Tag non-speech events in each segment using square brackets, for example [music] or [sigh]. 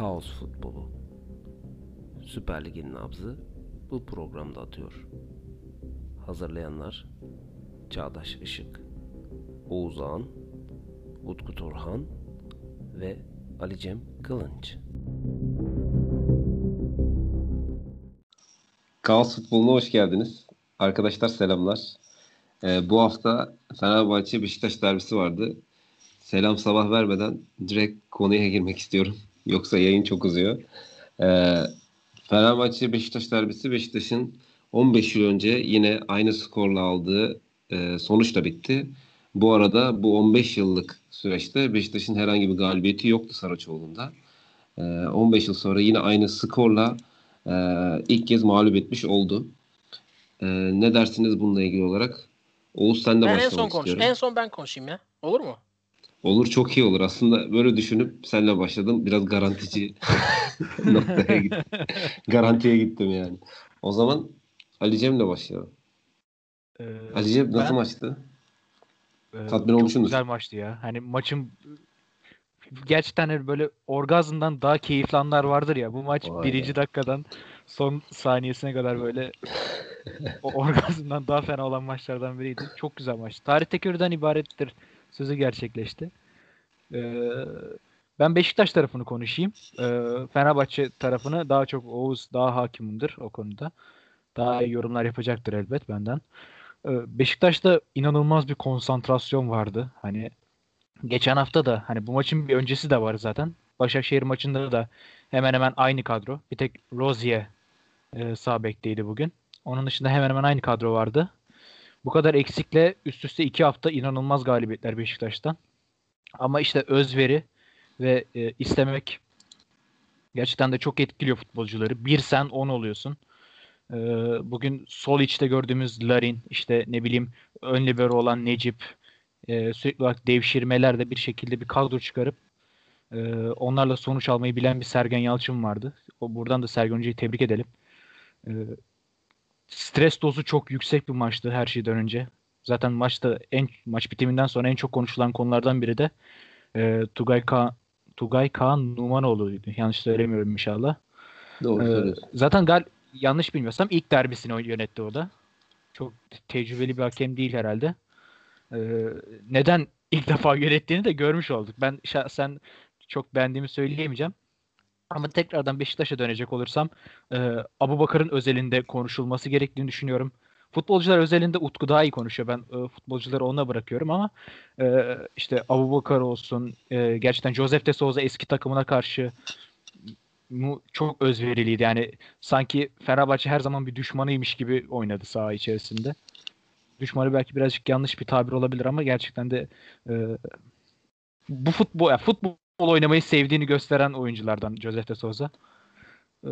Kaos futbolu. Süper Lig'in nabzı bu programda atıyor. Hazırlayanlar Çağdaş Işık, Oğuz Ağan, Utku Turhan ve Ali Cem Kılınç. Kaos Futbolu'na hoş geldiniz. Arkadaşlar selamlar. Ee, bu hafta Fenerbahçe Beşiktaş derbisi vardı. Selam sabah vermeden direkt konuya girmek istiyorum. Yoksa yayın çok uzuyor. Ee, Fenerbahçe Beşiktaş derbisi Beşiktaş'ın 15 yıl önce yine aynı skorla aldığı e, sonuçla bitti. Bu arada bu 15 yıllık süreçte Beşiktaş'ın herhangi bir galibiyeti yoktu Saraçoğlu'nda. Ee, 15 yıl sonra yine aynı skorla e, ilk kez mağlup etmiş oldu. Ee, ne dersiniz bununla ilgili olarak? Oğuz sen de Ben en son konuş. En son ben konuşayım ya. Olur mu? Olur çok iyi olur. Aslında böyle düşünüp senle başladım. Biraz garantici [laughs] noktaya gittim. Garantiye gittim yani. O zaman Ali Cem'le başlayalım. Ee, Ali Cem nasıl ben- maçtı? e, tatmin çok olmuşsundur. güzel maçtı ya. Hani maçın gerçekten hani böyle orgazmdan daha keyifli anlar vardır ya. Bu maç Vay birinci be. dakikadan son saniyesine kadar böyle [laughs] o orgazmdan daha fena olan maçlardan biriydi. Çok güzel maç. Tarih tekerrürden ibarettir sözü gerçekleşti. Ee, ben Beşiktaş tarafını konuşayım. Ee, Fenerbahçe tarafını daha çok Oğuz daha hakimimdir o konuda. Daha iyi yorumlar yapacaktır elbet benden. Ee, Beşiktaş'ta inanılmaz bir konsantrasyon vardı. Hani geçen hafta da hani bu maçın bir öncesi de var zaten. Başakşehir maçında da hemen hemen aynı kadro. Bir tek Rozier e, sağ bekteydi bugün. Onun dışında hemen hemen aynı kadro vardı. Bu kadar eksikle üst üste iki hafta inanılmaz galibiyetler Beşiktaş'tan. Ama işte özveri ve e, istemek gerçekten de çok etkiliyor futbolcuları. Bir sen on oluyorsun. Ee, bugün sol içte gördüğümüz Larin, işte ne bileyim ön libero olan Necip, e, sürekli olarak devşirmeler de bir şekilde bir kadro çıkarıp e, onlarla sonuç almayı bilen bir Sergen Yalçın vardı. O buradan da Sergen Hoca'yı tebrik edelim. E, stres dozu çok yüksek bir maçtı her şeyden önce. Zaten maçta en maç bitiminden sonra en çok konuşulan konulardan biri de e, Tugay Ka Tugay Kaan Numanoğlu'ydu. Yanlış söylemiyorum inşallah. Doğru Ee, zaten gal yanlış bilmiyorsam ilk derbisini yönetti o da. Çok tecrübeli bir hakem değil herhalde. Ee, neden ilk [laughs] defa yönettiğini de görmüş olduk. Ben şahsen çok beğendiğimi söyleyemeyeceğim. Ama tekrardan Beşiktaş'a dönecek olursam e, Abubakar'ın özelinde konuşulması gerektiğini düşünüyorum. Futbolcular özelinde Utku daha iyi konuşuyor. Ben e, futbolcuları ona bırakıyorum ama e, işte Abubakar olsun, e, gerçekten Josef de Souza eski takımına karşı çok özveriliydi. Yani sanki Fenerbahçe her zaman bir düşmanıymış gibi oynadı saha içerisinde. Düşmanı belki birazcık yanlış bir tabir olabilir ama gerçekten de e, bu futbol ya futbol oynamayı sevdiğini gösteren oyunculardan Josef de Souza. E,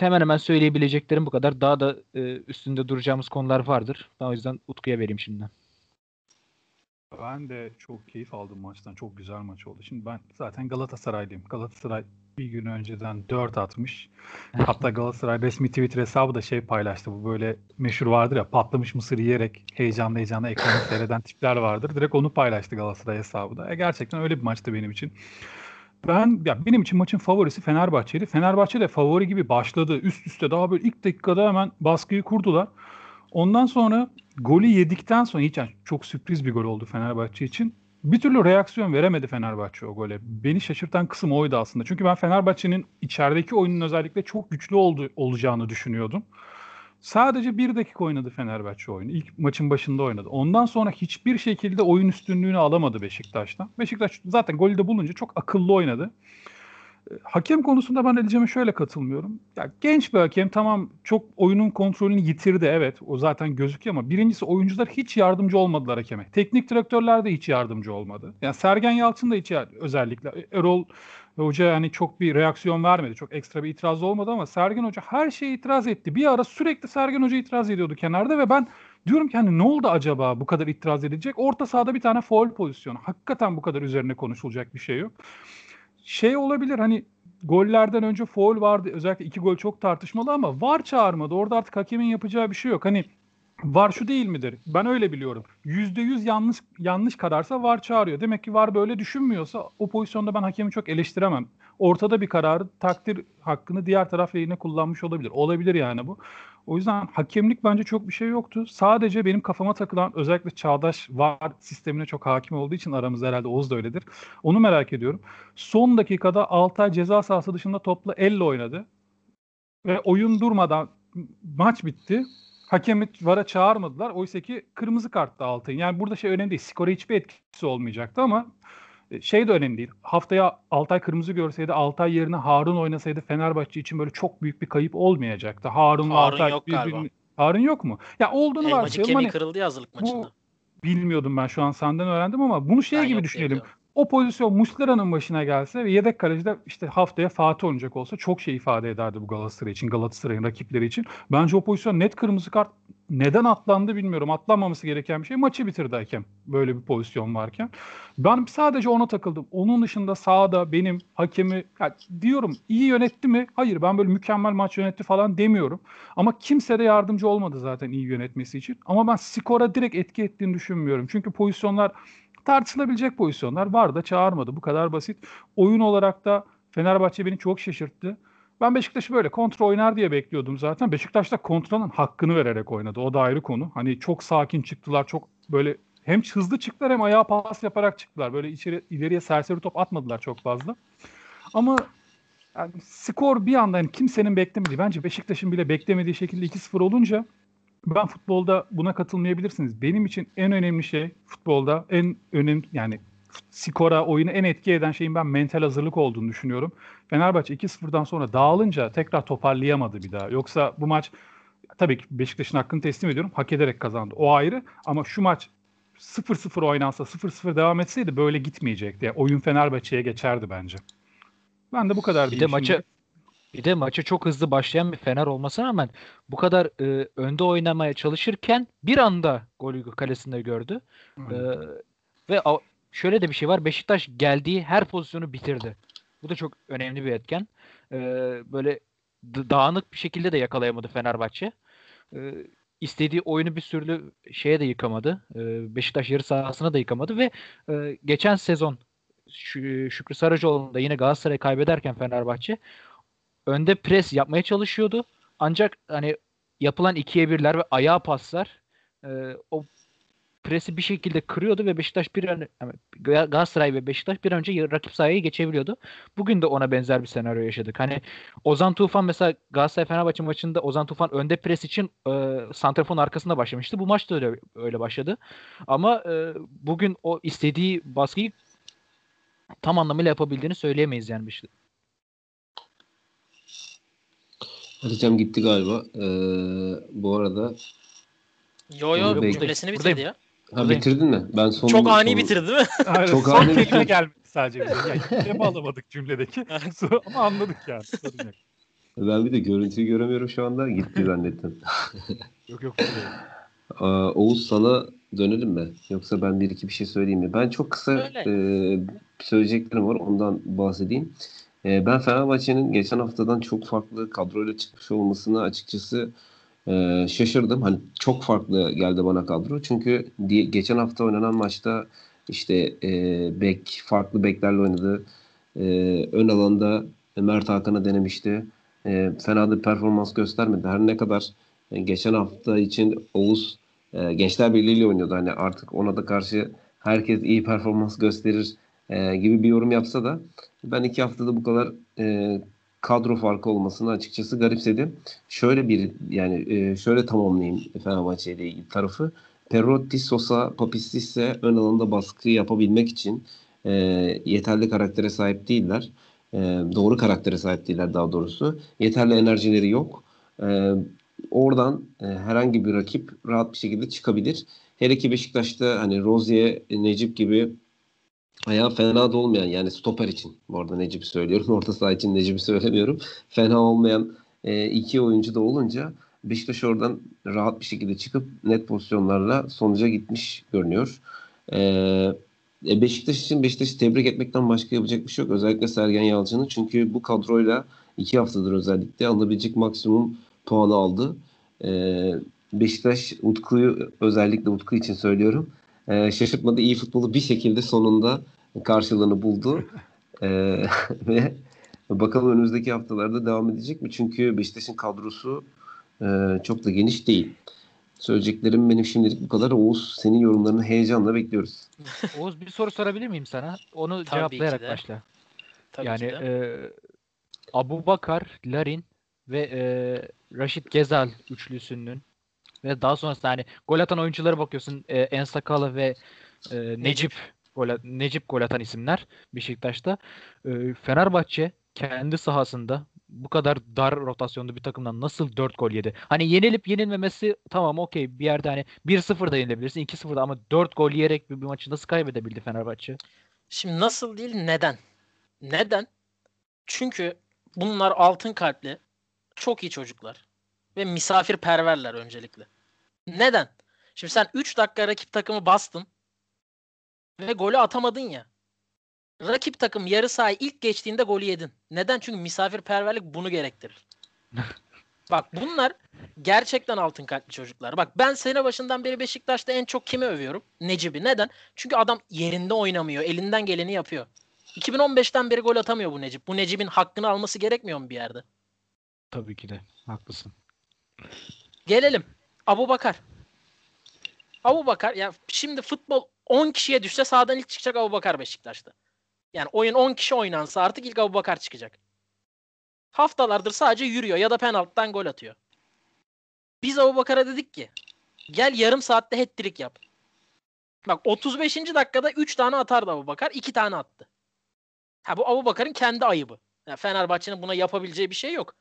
hemen hemen söyleyebileceklerim bu kadar. Daha da e, üstünde duracağımız konular vardır. Ben o yüzden Utku'ya vereyim şimdi. Ben de çok keyif aldım maçtan. Çok güzel maç oldu. Şimdi ben zaten Galatasaraylıyım. Galatasaray bir gün önceden 4 atmış. [laughs] Hatta Galatasaray resmi Twitter hesabı da şey paylaştı. Bu böyle meşhur vardır ya patlamış mısır yiyerek heyecanlı heyecanlı ekranı [laughs] seyreden tipler vardır. Direkt onu paylaştı Galatasaray hesabı da. E gerçekten öyle bir maçtı benim için. Ben ya benim için maçın favorisi Fenerbahçe'ydi. Fenerbahçe de favori gibi başladı. Üst üste daha böyle ilk dakikada hemen baskıyı kurdular. Ondan sonra golü yedikten sonra hiç yani çok sürpriz bir gol oldu Fenerbahçe için. Bir türlü reaksiyon veremedi Fenerbahçe o gole. Beni şaşırtan kısım oydu aslında. Çünkü ben Fenerbahçe'nin içerideki oyunun özellikle çok güçlü oldu, olacağını düşünüyordum. Sadece bir dakika oynadı Fenerbahçe oyunu. İlk maçın başında oynadı. Ondan sonra hiçbir şekilde oyun üstünlüğünü alamadı Beşiktaş'tan. Beşiktaş zaten golü de bulunca çok akıllı oynadı. E, Hakem konusunda ben Ali Cem'e şöyle katılmıyorum. Ya genç bir hakem tamam çok oyunun kontrolünü yitirdi evet o zaten gözüküyor ama birincisi oyuncular hiç yardımcı olmadılar hakeme. Teknik direktörler de hiç yardımcı olmadı. Yani Sergen Yalçın da hiç özellikle Erol Hoca yani çok bir reaksiyon vermedi. Çok ekstra bir itiraz olmadı ama Sergen Hoca her şeye itiraz etti. Bir ara sürekli Sergen Hoca itiraz ediyordu kenarda ve ben diyorum ki hani ne oldu acaba bu kadar itiraz edilecek? Orta sahada bir tane foul pozisyonu. Hakikaten bu kadar üzerine konuşulacak bir şey yok şey olabilir hani gollerden önce foul vardı. Özellikle iki gol çok tartışmalı ama var çağırmadı. Orada artık hakemin yapacağı bir şey yok. Hani Var şu değil midir? Ben öyle biliyorum. %100 yanlış yanlış kararsa var çağırıyor. Demek ki var böyle düşünmüyorsa o pozisyonda ben hakemi çok eleştiremem. Ortada bir kararı takdir hakkını diğer taraf lehine kullanmış olabilir. Olabilir yani bu. O yüzden hakemlik bence çok bir şey yoktu. Sadece benim kafama takılan özellikle çağdaş var sistemine çok hakim olduğu için aramızda herhalde Oğuz da öyledir. Onu merak ediyorum. Son dakikada Altay ceza sahası dışında topla elle oynadı. Ve oyun durmadan maç bitti. Hakemi VAR'a çağırmadılar. Oysa ki kırmızı karttı Altay'ın. Yani burada şey önemli değil. Skora hiçbir etkisi olmayacaktı ama şey de önemli değil. Haftaya Altay kırmızı görseydi Altay yerine Harun oynasaydı Fenerbahçe için böyle çok büyük bir kayıp olmayacaktı. Harun'la Harun Altay yok galiba. Harun yok mu? Ya olduğunu Elmacık varsayalım. kemiği Hani kırıldı ya hazırlık bu maçında. bilmiyordum ben şu an senden öğrendim ama bunu şey Ben gibi düşünelim. O pozisyon Muslera'nın başına gelse ve yedek kalecide işte haftaya Fatih oynayacak olsa çok şey ifade ederdi bu Galatasaray için, Galatasaray'ın rakipleri için. Bence o pozisyon net kırmızı kart neden atlandı bilmiyorum. Atlanmaması gereken bir şey. Maçı bitirdi hakem böyle bir pozisyon varken. Ben sadece ona takıldım. Onun dışında sahada benim hakemi ya diyorum iyi yönetti mi? Hayır ben böyle mükemmel maç yönetti falan demiyorum. Ama kimse de yardımcı olmadı zaten iyi yönetmesi için. Ama ben skora direkt etki ettiğini düşünmüyorum. Çünkü pozisyonlar tartışılabilecek pozisyonlar var da çağırmadı. Bu kadar basit. Oyun olarak da Fenerbahçe beni çok şaşırttı. Ben Beşiktaş'ı böyle kontra oynar diye bekliyordum zaten. Beşiktaş da kontranın hakkını vererek oynadı. O da ayrı konu. Hani çok sakin çıktılar. Çok böyle hem hızlı çıktılar hem ayağa pas yaparak çıktılar. Böyle içeri ileriye serseri top atmadılar çok fazla. Ama yani skor bir anda yani kimsenin beklemediği, bence Beşiktaş'ın bile beklemediği şekilde 2-0 olunca ben futbolda buna katılmayabilirsiniz. Benim için en önemli şey futbolda en önemli yani skora, oyunu en etki eden şeyin ben mental hazırlık olduğunu düşünüyorum. Fenerbahçe 2-0'dan sonra dağılınca tekrar toparlayamadı bir daha. Yoksa bu maç tabii ki Beşiktaş'ın hakkını teslim ediyorum. Hak ederek kazandı. O ayrı ama şu maç 0-0 oynansa, 0-0 devam etseydi böyle gitmeyecekti. Yani oyun Fenerbahçe'ye geçerdi bence. Ben de bu kadar Bir de maça. Bir de maça çok hızlı başlayan bir Fener olmasına rağmen bu kadar e, önde oynamaya çalışırken bir anda golü kalesinde gördü. E, ve a- şöyle de bir şey var. Beşiktaş geldiği her pozisyonu bitirdi. Bu da çok önemli bir etken. E, böyle dağınık bir şekilde de yakalayamadı Fenerbahçe. E, istediği oyunu bir sürü şeye de yıkamadı. E, Beşiktaş yarı sahasına da yıkamadı ve e, geçen sezon Şü- Şükrü Saracoğlu'nda yine Galatasaray kaybederken Fenerbahçe önde pres yapmaya çalışıyordu. Ancak hani yapılan ikiye birler ve ayağa paslar e, o presi bir şekilde kırıyordu ve Beşiktaş bir an yani Ga- Galatasaray ve Beşiktaş bir an önce rakip sahaya geçebiliyordu. Bugün de ona benzer bir senaryo yaşadık. Hani Ozan Tufan mesela Galatasaray Fenerbahçe maçında Ozan Tufan önde pres için e, santraforun arkasında başlamıştı. Bu maç da öyle, öyle başladı. Ama e, bugün o istediği baskıyı tam anlamıyla yapabildiğini söyleyemeyiz yani şey. Hocam gitti galiba. Ee, bu arada Yo yo Buradayım. cümlesini Buradayım. bitirdi ya. ha bitirdin mi? Ben son Çok ani son- bitirdi değil mi? [laughs] Aynen, Çok son ani kelime gelmedi sadece. Yani kelime alamadık cümledeki. [laughs] Ama anladık yani. Sorun yok. Ben bir de görüntüyü göremiyorum şu anda. Gitti [laughs] zannettim. Yok yok buradayım. Aa, Oğuz sana dönelim mi? Yoksa ben bir iki bir şey söyleyeyim mi? Ben çok kısa e, söyleyeceklerim var. Ondan bahsedeyim. E, ben Fenerbahçe'nin geçen haftadan çok farklı kadroyla çıkmış olmasına açıkçası e, şaşırdım. Hani çok farklı geldi bana kadro. Çünkü diye, geçen hafta oynanan maçta işte e, bek farklı beklerle oynadı. E, ön alanda Mert Hakan'a denemişti. E, fena da performans göstermedi. Her ne kadar e, geçen hafta için Oğuz e, Gençler Birliği ile oynuyordu. Hani artık ona da karşı herkes iyi performans gösterir e, gibi bir yorum yapsa da ben iki haftada bu kadar e, kadro farkı olmasını açıkçası garipsedim. Şöyle bir yani e, şöyle tamamlayayım Fenerbahçe ile ilgili tarafı. Perotti, Sosa, Papistis ise ön alanda baskı yapabilmek için e, yeterli karaktere sahip değiller. E, doğru karaktere sahip değiller daha doğrusu. Yeterli enerjileri yok. E, oradan e, herhangi bir rakip rahat bir şekilde çıkabilir. Hele ki Beşiktaş'ta hani Rozier, Necip gibi ayağı fena da olmayan yani stoper için bu arada Necip'i söylüyorum. [laughs] Orta saha için Necip'i söylemiyorum. Fena olmayan e, iki oyuncu da olunca Beşiktaş oradan rahat bir şekilde çıkıp net pozisyonlarla sonuca gitmiş görünüyor. E, e, Beşiktaş için Beşiktaş'ı tebrik etmekten başka yapacak bir şey yok. Özellikle Sergen Yalçın'ın. Çünkü bu kadroyla iki haftadır özellikle alınabilecek maksimum puanı aldı. E, Beşiktaş Utku'yu özellikle Utku için söylüyorum. E, şaşırtmadı. iyi futbolu bir şekilde sonunda karşılığını buldu. E, [laughs] ve bakalım önümüzdeki haftalarda devam edecek mi? Çünkü Beşiktaş'ın kadrosu e, çok da geniş değil. Söyleyeceklerim benim şimdilik bu kadar. Oğuz senin yorumlarını heyecanla bekliyoruz. [laughs] Oğuz bir soru sorabilir miyim sana? Onu Tabii cevaplayarak ki de. başla. Tabii yani ki de. e, Abu Bakar, Larin ve e, Raşit Gezal üçlüsünün ve daha sonrasında hani gol atan oyunculara bakıyorsun e, Ensakalı ve e, Necip gol, Necip gol atan isimler Beşiktaş'ta. E, Fenerbahçe kendi sahasında bu kadar dar rotasyonlu bir takımdan nasıl 4 gol yedi? Hani yenilip yenilmemesi tamam okey bir yerde hani 1-0 da yenilebilirsin 2-0 da ama 4 gol yiyerek bir, bir maçı nasıl kaybedebildi Fenerbahçe? Şimdi nasıl değil neden? Neden? Çünkü bunlar altın kalpli, çok iyi çocuklar ve misafirperverler öncelikle. Neden? Şimdi sen 3 dakika rakip takımı bastın ve golü atamadın ya. Rakip takım yarı sahayı ilk geçtiğinde golü yedin. Neden? Çünkü misafirperverlik bunu gerektirir. [laughs] Bak bunlar gerçekten altın kalpli çocuklar. Bak ben sene başından beri Beşiktaş'ta en çok kimi övüyorum? Necip'i. Neden? Çünkü adam yerinde oynamıyor. Elinden geleni yapıyor. 2015'ten beri gol atamıyor bu Necip. Bu Necip'in hakkını alması gerekmiyor mu bir yerde? Tabii ki de haklısın. Gelelim. Abu Bakar. Abu Bakar ya şimdi futbol 10 kişiye düşse sağdan ilk çıkacak Abu Bakar Beşiktaş'ta. Yani oyun 10 kişi oynansa artık ilk Abu Bakar çıkacak. Haftalardır sadece yürüyor ya da penaltıdan gol atıyor. Biz Abu Bakar'a dedik ki gel yarım saatte hat-trick yap. Bak 35. dakikada 3 tane atardı Abu Bakar. 2 tane attı. Ha bu Abu Bakar'ın kendi ayıbı. Yani Fenerbahçe'nin buna yapabileceği bir şey yok.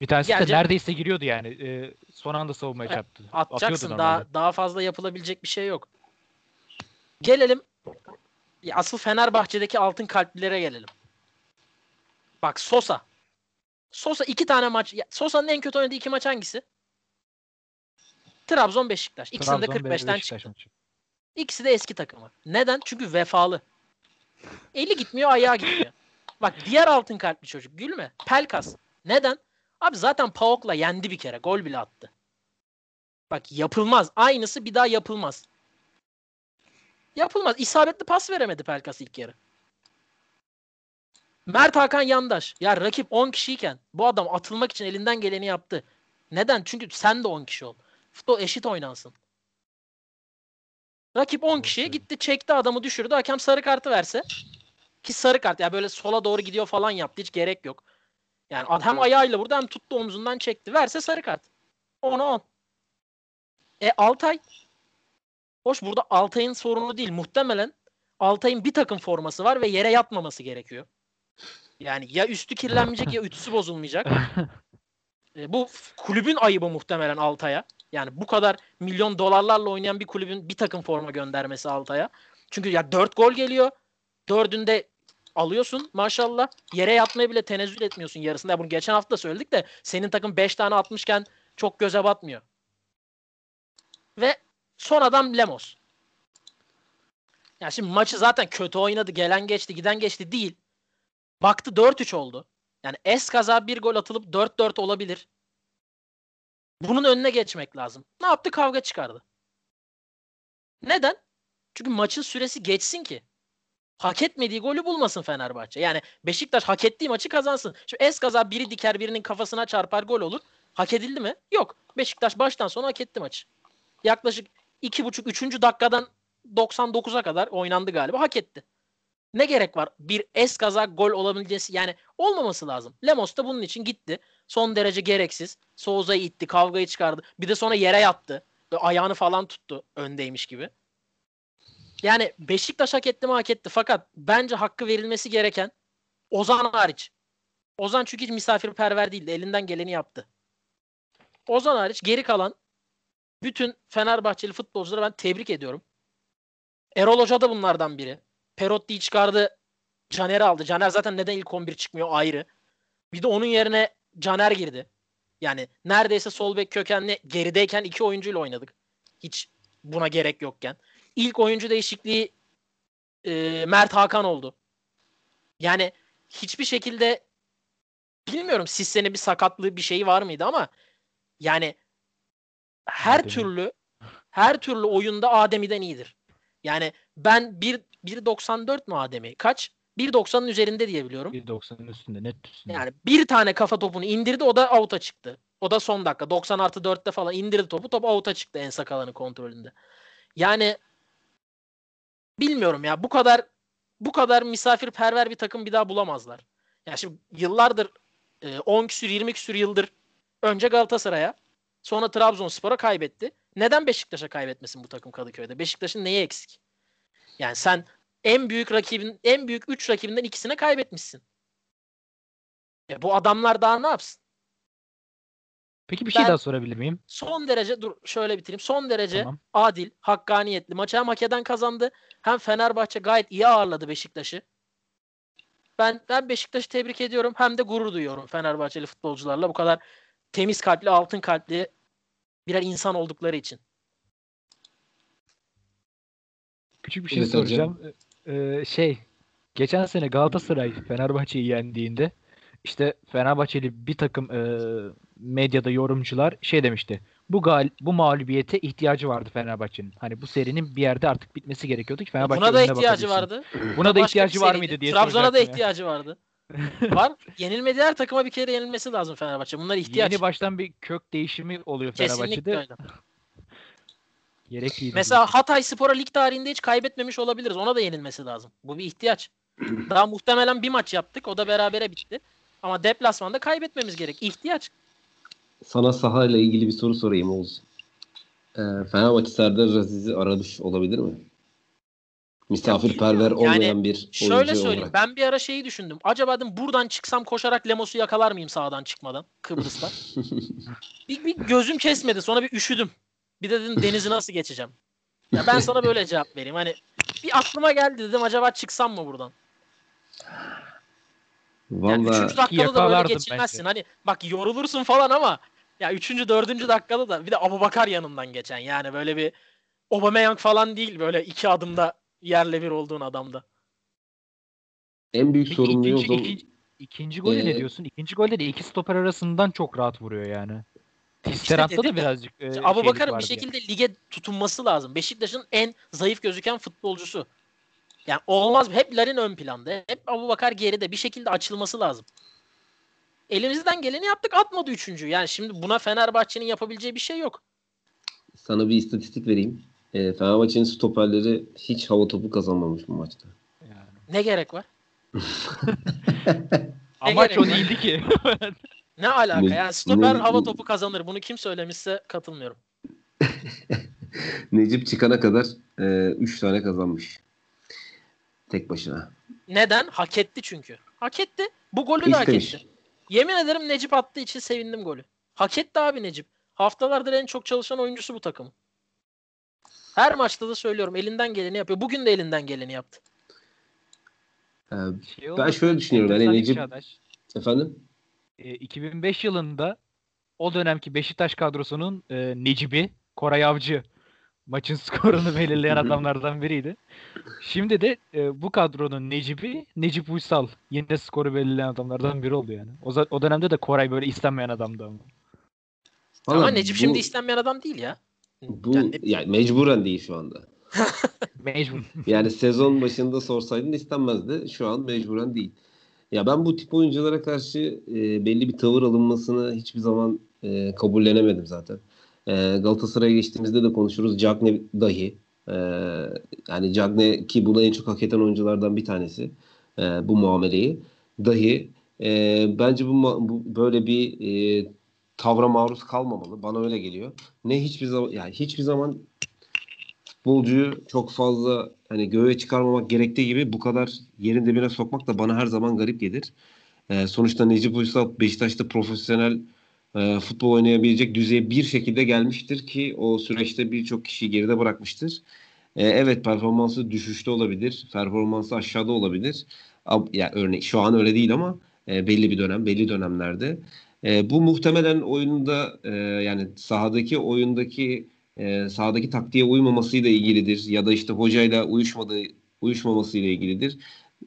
Bir tanesi Gelecek- de neredeyse giriyordu yani. E, son anda savunmaya E, çarptı. Atacaksın. Daha daha fazla yapılabilecek bir şey yok. Gelelim asıl Fenerbahçe'deki altın kalplilere gelelim. Bak Sosa. Sosa iki tane maç. Sosa'nın en kötü oynadığı iki maç hangisi? Trabzon Beşiktaş. İkisinde de Trabzon ve 45'ten Beşiktaş çıktı. maçı. İkisi de eski takımı. Neden? Çünkü vefalı. Eli gitmiyor, ayağı gitmiyor. Bak diğer altın kalpli çocuk gülme. Pelkas. Neden? Abi zaten Paok'la yendi bir kere. Gol bile attı. Bak yapılmaz. Aynısı bir daha yapılmaz. Yapılmaz. İsabetli pas veremedi Pelkas ilk yarı. Mert Hakan Yandaş. Ya rakip 10 kişiyken bu adam atılmak için elinden geleni yaptı. Neden? Çünkü sen de 10 kişi ol. Futbol eşit oynansın. Rakip 10 Doğru kişiye gitti çekti adamı düşürdü. Hakem sarı kartı verse ki sarı kart ya böyle sola doğru gidiyor falan yaptı. Hiç gerek yok. Yani ad- hem ayağıyla vurdu hem tuttu omzundan çekti. Verse sarı kart. 10'a 10. E Altay. Hoş burada Altay'ın sorunu değil. Muhtemelen Altay'ın bir takım forması var ve yere yatmaması gerekiyor. Yani ya üstü kirlenmeyecek ya ütüsü bozulmayacak. [laughs] E, bu kulübün ayıbı muhtemelen Altay'a. Yani bu kadar milyon dolarlarla oynayan bir kulübün bir takım forma göndermesi Altay'a. Çünkü ya 4 gol geliyor. Dördünde alıyorsun maşallah. Yere yatmaya bile tenezzül etmiyorsun yarısında. Ya Bunu geçen hafta söyledik de senin takım 5 tane atmışken çok göze batmıyor. Ve son adam Lemos. Ya şimdi maçı zaten kötü oynadı. Gelen geçti, giden geçti değil. Baktı 4-3 oldu. Yani es kaza bir gol atılıp 4-4 olabilir. Bunun önüne geçmek lazım. Ne yaptı? Kavga çıkardı. Neden? Çünkü maçın süresi geçsin ki. Hak etmediği golü bulmasın Fenerbahçe. Yani Beşiktaş hak ettiği maçı kazansın. Şimdi es kaza biri diker birinin kafasına çarpar gol olur. Hak edildi mi? Yok. Beşiktaş baştan sona hak etti maçı. Yaklaşık 2,5-3. dakikadan 99'a kadar oynandı galiba. Hak etti. Ne gerek var? Bir es kaza gol olabilmesi yani olmaması lazım. Lemos da bunun için gitti. Son derece gereksiz. Souza'yı itti, kavgayı çıkardı. Bir de sonra yere yattı. Ayağını falan tuttu öndeymiş gibi. Yani Beşiktaş hak etti mi hak etti. Fakat bence hakkı verilmesi gereken Ozan hariç. Ozan çünkü hiç misafirperver değildi. Elinden geleni yaptı. Ozan hariç geri kalan bütün Fenerbahçeli futbolcuları ben tebrik ediyorum. Erol Hoca da bunlardan biri. Perotti'yi çıkardı. Caner'i aldı. Caner zaten neden ilk 11 çıkmıyor ayrı. Bir de onun yerine Caner girdi. Yani neredeyse sol bek kökenli gerideyken iki oyuncuyla oynadık. Hiç buna gerek yokken. İlk oyuncu değişikliği e, Mert Hakan oldu. Yani hiçbir şekilde bilmiyorum Sisse'nin bir sakatlığı bir şeyi var mıydı ama yani her Ademi. türlü her türlü oyunda Ademi'den iyidir. Yani ben 1 1.94 mu Ademi? Kaç? 1.90'ın üzerinde diye biliyorum. 1.90'ın üstünde net üstünde. Yani bir tane kafa topunu indirdi o da out'a çıktı. O da son dakika 90 artı 4'te falan indirdi topu top out'a çıktı en sakalanı kontrolünde. Yani bilmiyorum ya bu kadar bu kadar misafirperver bir takım bir daha bulamazlar. Ya şimdi yıllardır e, 10 küsür 20 küsür yıldır önce Galatasaray'a sonra Trabzonspor'a kaybetti. Neden Beşiktaş'a kaybetmesin bu takım Kadıköy'de? Beşiktaş'ın neyi eksik? Yani sen en büyük rakibin en büyük 3 rakibinden ikisine kaybetmişsin. E bu adamlar daha ne yapsın? Peki bir şey ben- daha sorabilir miyim? Son derece dur şöyle bitireyim. Son derece Tamam. adil, hakkaniyetli. Maçı hem hak eden kazandı hem Fenerbahçe gayet iyi ağırladı Beşiktaş'ı. Ben ben Beşiktaş'ı tebrik ediyorum hem de gurur duyuyorum Fenerbahçeli futbolcularla bu kadar temiz kalpli, altın kalpli birer insan oldukları için. Küçük bir şey Evet hocam. soracağım. Ee, şey, geçen sene Galatasaray Fenerbahçe'yi yendiğinde işte Fenerbahçeli bir takım e, medyada yorumcular şey demişti. Bu gal bu mağlubiyete ihtiyacı vardı Fenerbahçe'nin. Hani bu serinin bir yerde artık bitmesi gerekiyordu ki Fenerbahçe Buna da ihtiyacı vardı. Buna da ihtiyacı var mıydı diye Trabzon'a da soracaktım ya. ihtiyacı vardı. [laughs] var. Yenilmediği her takıma bir kere yenilmesi lazım Fenerbahçe. Bunlar ihtiyaç. Yeni baştan bir kök değişimi oluyor Kesinlikle Fenerbahçe'de. öyle. [laughs] Gerekliydi. Mesela Hatay Spor'a lig tarihinde hiç kaybetmemiş olabiliriz. Ona da yenilmesi lazım. Bu bir ihtiyaç. Daha muhtemelen bir maç yaptık. O da berabere bitti. Ama deplasmanda kaybetmemiz gerek. İhtiyaç. Sana sahayla ilgili bir soru sorayım Oğuz. Ee, Fenerbahçe Serdar Aziz'i aramış olabilir mi? Misafirperver Yani olmayan bir oyuncu Şöyle söyleyeyim. olarak. Ben bir ara şeyi düşündüm. Acaba dedim buradan çıksam koşarak Lemos'u yakalar mıyım sağdan çıkmadan Kıbrıs'ta? [laughs] bir, bir gözüm kesmedi. Sonra bir üşüdüm. Bir de dedim denizi nasıl geçeceğim? Ya ben sana böyle cevap vereyim. Hani bir aklıma geldi dedim acaba çıksam mı buradan? Yani Valla üçüncü dakikada da böyle Yakalardım geçilmezsin. bence. Hani bak yorulursun falan ama ya üçüncü, dördüncü dakikada da bir de Abubakar yanından geçen. Yani böyle bir Aubameyang falan değil böyle iki adımda yerle bir olduğun adamda. en büyük Peki sorumluyu o ikinci, zaman ikinci, ikinci golü ne Ee, diyorsun? İkinci golde de iki stoper arasından çok rahat vuruyor yani. Tisserant'ta dedim da ya, birazcık e, şeylik Abubakar'ın bir vardı şekilde lige tutunması lazım. Beşiktaş'ın en zayıf gözüken futbolcusu. Yani olmaz hep Larin ön planda. Hep Abubakar geride. Bir şekilde açılması lazım. Elimizden geleni yaptık atmadı üçüncü. Yani şimdi buna Fenerbahçe'nin yapabileceği bir şey yok. sana bir istatistik vereyim. Ee, Fenerbahçe'nin stoperleri hiç hava topu kazanmamış bu maçta. yani. Ne gerek var? [laughs] Amaç gerek o değildi ki. [laughs] Ne alaka? Ne- yani stoper ne- hava topu kazanır. Bunu kim söylemişse katılmıyorum. [laughs] Necip çıkana kadar 3 tane kazanmış. Tek başına. Neden? Hak etti çünkü. Hak etti. Bu golü de hak etti. Yemin ederim Necip attığı için sevindim golü. Hak etti abi Necip. Haftalardır en çok çalışan oyuncusu bu takım. Her maçta da söylüyorum elinden geleni yapıyor. Bugün de elinden geleni yaptı. Ee, Şey ben şöyle düşünüyorum. Enteresan Necip Çağdaş. efendim E, 2005 yılında o dönemki Beşiktaş kadrosunun e, Necip'i, Koray Avcı maçın skorunu [laughs] belirleyen adamlardan biriydi. Şimdi de e, bu kadronun Necip'i, Necip Uysal yine skoru belirleyen adamlardan biri oldu yani. O, o dönemde de Koray böyle istenmeyen adamdı ama. Ama Necip bu- şimdi istenmeyen adam değil ya. bu Yani yani mecburen değil şu anda. [laughs] Mecbur. Yani sezon başında sorsaydın istenmezdi. Şu an mecburen değil. Ya ben bu tip oyunculara karşı e, belli bir tavır alınmasını hiçbir zaman e, kabullenemedim zaten. E, Galatasaray'a geçtiğimizde de konuşuruz. Cagne dahi. E, yani Cagne ki bunu en çok hak eden oyunculardan bir tanesi. E, bu muameleyi. Dahi e, bence bu, bu böyle bir e, tavra maruz kalmamalı. Bana öyle geliyor. Ne hiçbir zaman yani hiçbir zaman futbolcuyu çok fazla hani göğe çıkarmamak gerektiği gibi bu kadar yerin dibine sokmak da bana her zaman garip gelir. Ee, sonuçta Necip Uysal Beşiktaş'ta profesyonel e, futbol oynayabilecek düzeye bir şekilde gelmiştir ki o süreçte birçok kişiyi geride bırakmıştır. Ee, evet performansı düşüşte olabilir, performansı aşağıda olabilir. Ab- Ya örnek şu an öyle değil ama e, belli bir dönem, belli dönemlerde. E, bu muhtemelen oyunda e, yani sahadaki oyundaki e, sahadaki taktiğe uymamasıyla ilgilidir ya da işte hocayla uyuşmadığı uyuşmamasıyla ilgilidir.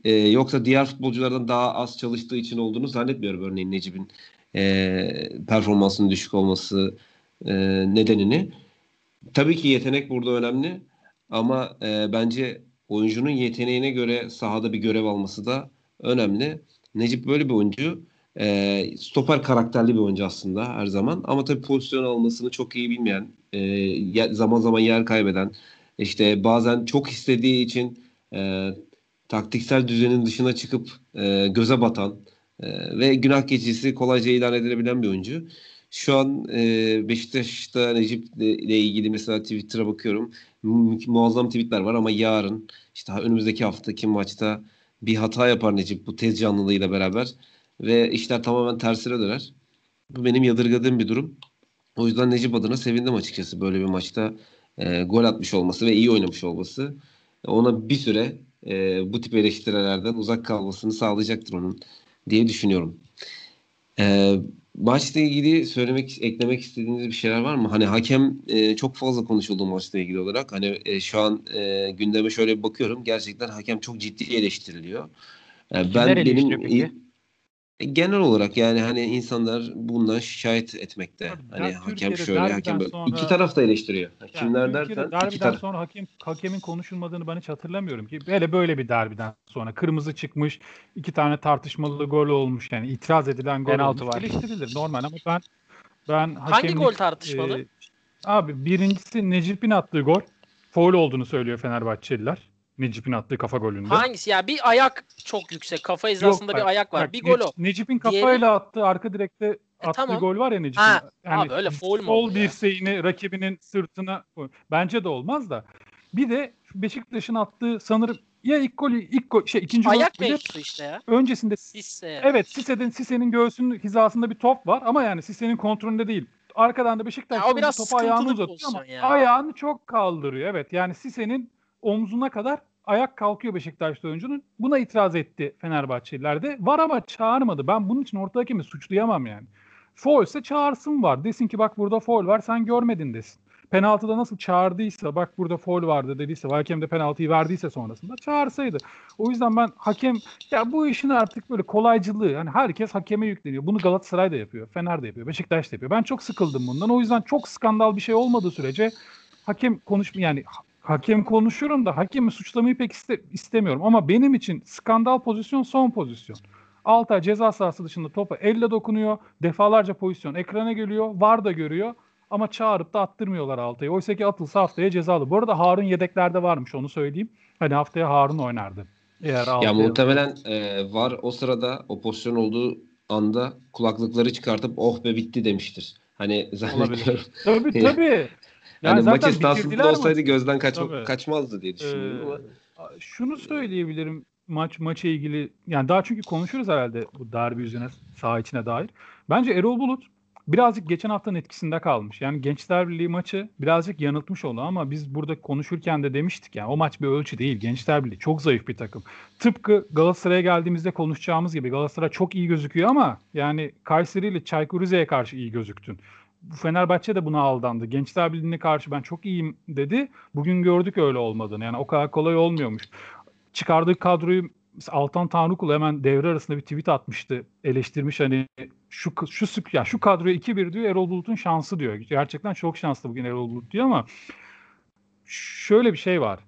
E, yoksa diğer futbolculardan daha az çalıştığı için olduğunu zannetmiyorum örneğin Necip'in e, performansının düşük olması e, nedenini. Tabii ki yetenek burada önemli ama e, bence oyuncunun yeteneğine göre sahada bir görev alması da önemli. Necip böyle bir oyuncu. E, stoper karakterli bir oyuncu aslında her zaman. Ama tabii pozisyon almasını çok iyi bilmeyen, e, zaman zaman yer kaybeden, işte bazen çok istediği için e, taktiksel düzenin dışına çıkıp e, göze batan e, ve günah keçisi kolayca ilan edilebilen bir oyuncu. Şu an e, Beşiktaş'ta Necip ile ilgili mesela Twitter'a bakıyorum. Mu- muazzam tweetler var ama yarın işte önümüzdeki haftaki maçta bir hata yapar Necip bu tez canlılığıyla beraber ve işler tamamen tersine döner. Bu benim yadırgadığım bir durum. O yüzden Necip adına sevindim açıkçası böyle bir maçta e, gol atmış olması ve iyi oynamış olması. Ona bir süre e, bu tip eleştirilerden uzak kalmasını sağlayacaktır onun diye düşünüyorum. E, maçla ilgili söylemek, eklemek istediğiniz bir şeyler var mı? Hani hakem e, çok fazla konuşuldu maçla ilgili olarak. Hani e, şu an e, gündeme şöyle bir bakıyorum. Gerçekten hakem çok ciddi eleştiriliyor. Yani ben benim peki? E, genel olarak yani hani insanlar bundan şikayet etmekte. Tabii, Hani hakem Türkiye'de şöyle hakem böyle. sonra- İki taraf da eleştiriyor. Yani Kimler Türkiye'de dersen iki derbiden taraf. sonra hakem hakemin konuşulmadığını ben hiç hatırlamıyorum ki. Hele böyle bir derbiden sonra kırmızı çıkmış, iki tane tartışmalı gol olmuş yani itiraz edilen gol Penaltı olmuş. var. Eleştirilir normal ama ben ben Hangi hakemlik, gol tartışmalı? e, abi birincisi Necip'in attığı gol foul olduğunu söylüyor Fenerbahçeliler. Necip'in attığı kafa golünde. Hangisi ya? Bir ayak çok yüksek. Kafa hizasında bir ayak var. bak, bir gol o. Nec- Necip'in Diğeri- kafayla attığı arka direkte attığı tamam. gol var ya Necip'in. Ha, abi öyle foul mü Sol ya? dirseğini rakibinin sırtına bence de olmaz da. Bir de Beşiktaş'ın attığı sanırım ya ilk golü ilk gol şey ikinci gol Ayak mevzusu işte ya. öncesinde Sisse. evet Sise'nin Sise'nin göğsünün hizasında bir top var ama yani Sise'nin kontrolünde değil. Arkadan da Beşiktaş topu ayağını uzatıyor ama pozisyon ya. ayağını çok kaldırıyor. Evet yani Sise'nin omzuna kadar ayak kalkıyor Beşiktaşlı oyuncunun. Buna itiraz etti Fenerbahçeliler de. Var ama çağırmadı. Ben bunun için orta hakemi suçlayamam yani. Foul ise çağırsın var. Desin ki bak burada foul var sen görmedin desin. Penaltıda nasıl çağırdıysa bak burada foul vardı dediyse hakem de penaltıyı verdiyse sonrasında çağırsaydı. O yüzden ben hakem ya bu işin artık böyle kolaycılığı yani herkes hakeme yükleniyor. Bunu Galatasaray da yapıyor, Fener de yapıyor, Beşiktaş da yapıyor. Ben çok sıkıldım bundan. O yüzden çok skandal bir şey olmadığı sürece hakem konuşma yani hakem konuşuyorum da hakemi suçlamayı pek iste- istemiyorum ama benim için skandal pozisyon son pozisyon. Altay ceza sahası dışında topa elle dokunuyor. Defalarca pozisyon ekrana geliyor. VAR da görüyor. Ama çağırıp da attırmıyorlar Altay'ı. Oysa ki atılsa haftaya cezalı. Bu arada Harun yedeklerde varmış onu söyleyeyim. Hani haftaya Harun oynardı. Eğer Ya muhtemelen e, var o sırada o pozisyon olduğu anda kulaklıkları çıkartıp oh be bitti demiştir. Hani zannediyorum. Tabii tabii. [laughs] Yani hani maç esnasında olsaydı gözden kaçma, Tabii. kaçmazdı diye düşünüyorum ama. Ee, şunu söyleyebilirim maç maça ilgili yani daha çünkü konuşuruz herhalde bu derbi yüzüne saha içine dair. Bence Erol Bulut birazcık geçen haftanın etkisinde kalmış. Yani Gençler Birliği maçı birazcık yanıltmış oldu ama biz burada konuşurken de demiştik yani o maç bir ölçü değil. Gençler Birliği çok zayıf bir takım. Tıpkı Galatasaray'a geldiğimizde konuşacağımız gibi Galatasaray çok iyi gözüküyor ama yani Kayseri ile Çaykur Rize'ye karşı iyi gözüktün. Fenerbahçe de buna aldandı. Gençler Birliği'ne karşı ben çok iyiyim dedi. Bugün gördük öyle olmadığını. Yani o kadar kolay olmuyormuş. Çıkardığı kadroyu Altan Tanrıkulu hemen devre arasında bir tweet atmıştı. Eleştirmiş hani şu şu sık ya şu kadroya 2-1 diyor Erol Bulut'un şansı diyor. Gerçekten çok şanslı bugün Erol Bulut diyor ama şöyle bir şey var.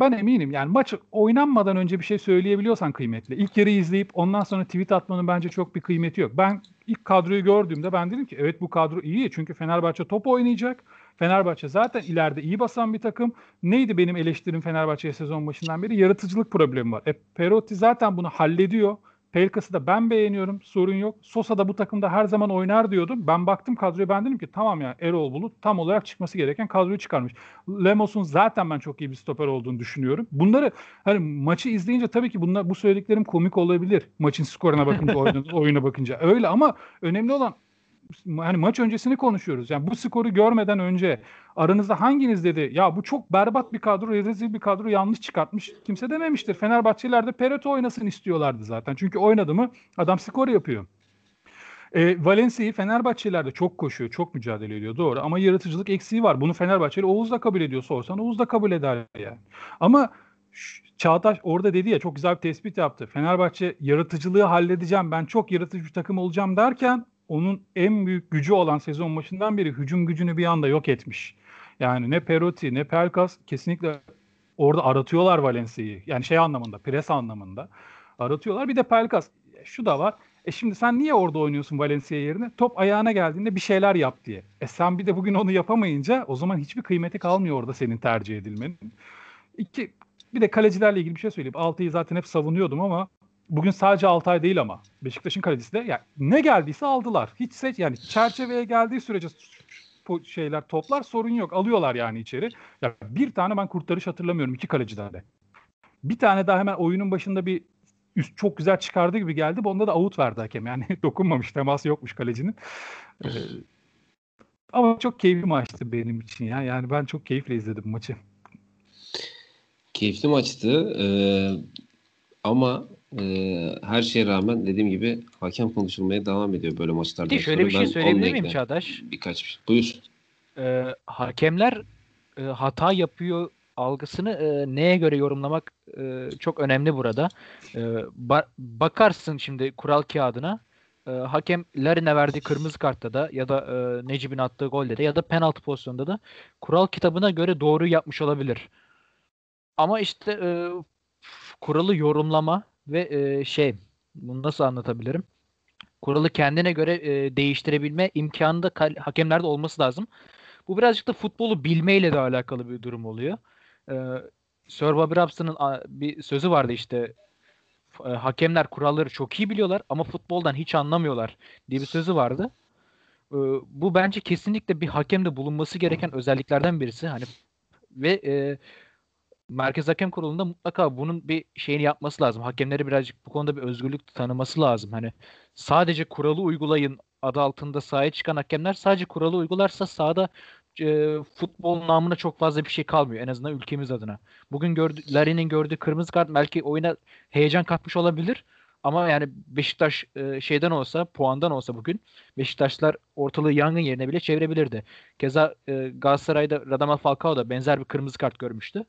Ben eminim yani maç oynanmadan önce bir şey söyleyebiliyorsan kıymetli. İlk yarı izleyip ondan sonra tweet atmanın bence çok bir kıymeti yok. Ben ilk kadroyu gördüğümde ben dedim ki evet bu kadro iyi çünkü Fenerbahçe top oynayacak. Fenerbahçe zaten ileride iyi basan bir takım. Neydi benim eleştirim Fenerbahçe'ye sezon başından beri? Yaratıcılık problemi var. E, Perotti zaten bunu hallediyor. Pelkas'ı da ben beğeniyorum. Sorun yok. Sosa da bu takımda her zaman oynar diyordum. Ben baktım kadroya ben dedim ki tamam ya Erol Bulut tam olarak çıkması gereken kadroyu çıkarmış. Lemos'un zaten ben çok iyi bir stoper olduğunu düşünüyorum. Bunları hani maçı izleyince tabii ki bunlar bu söylediklerim komik olabilir. Maçın skoruna bakınca, [laughs] oyuna, oyuna bakınca. Öyle ama önemli olan hani maç öncesini konuşuyoruz. Yani bu skoru görmeden önce aranızda hanginiz dedi ya bu çok berbat bir kadro, rezil bir kadro yanlış çıkartmış. Kimse dememiştir. Fenerbahçeliler de Perotti oynasın istiyorlardı zaten. Çünkü oynadı mı adam skor yapıyor. E, Valencia'yı Fenerbahçeliler de çok koşuyor, çok mücadele ediyor doğru ama yaratıcılık eksiği var. Bunu Fenerbahçeli Oğuz da kabul ediyor sorsan Oğuz da kabul eder yani. Ama Çağdaş orada dedi ya çok güzel bir tespit yaptı. Fenerbahçe yaratıcılığı halledeceğim ben çok yaratıcı bir takım olacağım derken onun en büyük gücü olan sezon başından beri hücum gücünü bir anda yok etmiş. Yani ne Perotti ne Pelkas kesinlikle orada aratıyorlar Valencia'yı. Yani şey anlamında, pres anlamında aratıyorlar. Bir de Pelkas. Şu da var. E şimdi sen niye orada oynuyorsun Valencia yerine? Top ayağına geldiğinde bir şeyler yap diye. E sen bir de bugün onu yapamayınca o zaman hiçbir kıymeti kalmıyor orada senin tercih edilmenin. İki, bir de kalecilerle ilgili bir şey söyleyeyim. Altay'ı zaten hep savunuyordum ama bugün sadece Altay değil ama Beşiktaş'ın kalecisi de yani ne geldiyse aldılar. Hiç seç yani çerçeveye geldiği sürece bu şeyler toplar sorun yok. Alıyorlar yani içeri. Ya bir tane ben kurtarış hatırlamıyorum iki kalecilerde. Bir tane daha hemen oyunun başında bir üst çok güzel çıkardı gibi geldi. Onda da out verdi hakem. Yani [laughs] dokunmamış. Teması yokmuş kalecinin. Ee, ama çok keyifli maçtı benim için ya. Yani ben çok keyifle izledim maçı. Keyifli maçtı. Ee, ama e, her şeye rağmen dediğim gibi hakem konuşulmaya devam ediyor böyle maçlarda. Bir de şöyle bir şey söyleyebilir miyim Çağdaş? Birkaç bir şey. Buyur. Ee, hakemler e, hata yapıyor algısını e, neye göre yorumlamak e, çok önemli burada. E, ba- bakarsın şimdi kural kağıdına e, hakem Larin'e verdiği kırmızı kartta da ya da e, Necip'in attığı golde de ya da penaltı pozisyonunda da kural kitabına göre doğru yapmış olabilir. Ama işte e, kuralı yorumlama ve e, şey bunu nasıl anlatabilirim? Kuralı kendine göre e, değiştirebilme imkanı da hakemlerde olması lazım. Bu birazcık da futbolu bilmeyle de alakalı bir durum oluyor. Ee, Sir Bobby Robson'ın bir sözü vardı işte e, hakemler kuralları çok iyi biliyorlar ama futboldan hiç anlamıyorlar diye bir sözü vardı. Ee, bu bence kesinlikle bir hakemde bulunması gereken özelliklerden birisi. Hani ve e, Merkez Hakem Kurulu'nda mutlaka bunun bir şeyini yapması lazım. Hakemleri birazcık bu konuda bir özgürlük tanıması lazım. Hani sadece kuralı uygulayın adı altında sahaya çıkan hakemler sadece kuralı uygularsa sahada e, futbol namına çok fazla bir şey kalmıyor en azından ülkemiz adına. Bugün gördü, Larry'nin gördüğü kırmızı kart belki oyuna heyecan katmış olabilir ama yani Beşiktaş e, şeyden olsa, puandan olsa bugün Beşiktaşlar ortalığı yangın yerine bile çevirebilirdi. Keza e, Galatasaray'da Radamel Falcao da benzer bir kırmızı kart görmüştü.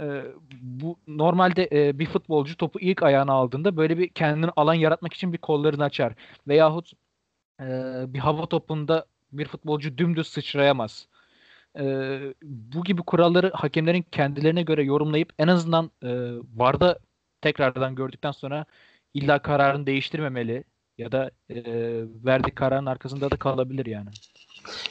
E, bu normalde e, bir futbolcu topu ilk ayağına aldığında böyle bir kendini alan yaratmak için bir kollarını açar. Veyahut e, bir hava topunda bir futbolcu dümdüz sıçrayamaz. Ee, bu gibi kuralları hakemlerin kendilerine göre yorumlayıp en azından e, VAR'da tekrardan gördükten sonra illa kararını değiştirmemeli ya da e, verdiği kararın arkasında da kalabilir yani.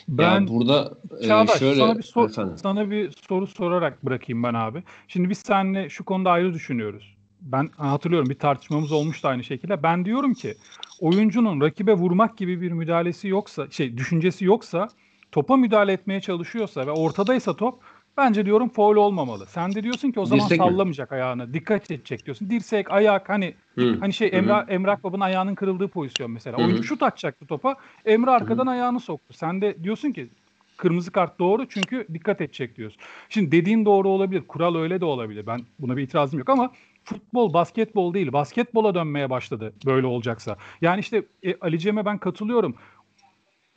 Ben ya burada e, Çağdaş, şöyle sana bir, sor, sana bir soru sorarak bırakayım ben abi. Şimdi biz seninle şu konuda ayrı düşünüyoruz. Ben hatırlıyorum bir tartışmamız olmuştu aynı şekilde. Ben diyorum ki oyuncunun rakibe vurmak gibi bir müdahalesi yoksa, şey düşüncesi yoksa, topa müdahale etmeye çalışıyorsa ve ortadaysa top bence diyorum foul olmamalı. Sen de diyorsun ki o zaman Dirsek sallamayacak mi? ayağını, dikkat edecek diyorsun. Dirsek, ayak hani Hı. hani şey Emrah Emrah Baba'nın ayağının kırıldığı pozisyon mesela. Hı. Oyuncu şut atacaktı topa. Emre arkadan Hı. ayağını soktu. Sen de diyorsun ki kırmızı kart doğru çünkü dikkat edecek diyorsun. Şimdi dediğin doğru olabilir. Kural öyle de olabilir. Ben buna bir itirazım yok ama futbol basketbol değil. Basketbola dönmeye başladı böyle olacaksa. Yani işte e, Ali Cem'e ben katılıyorum.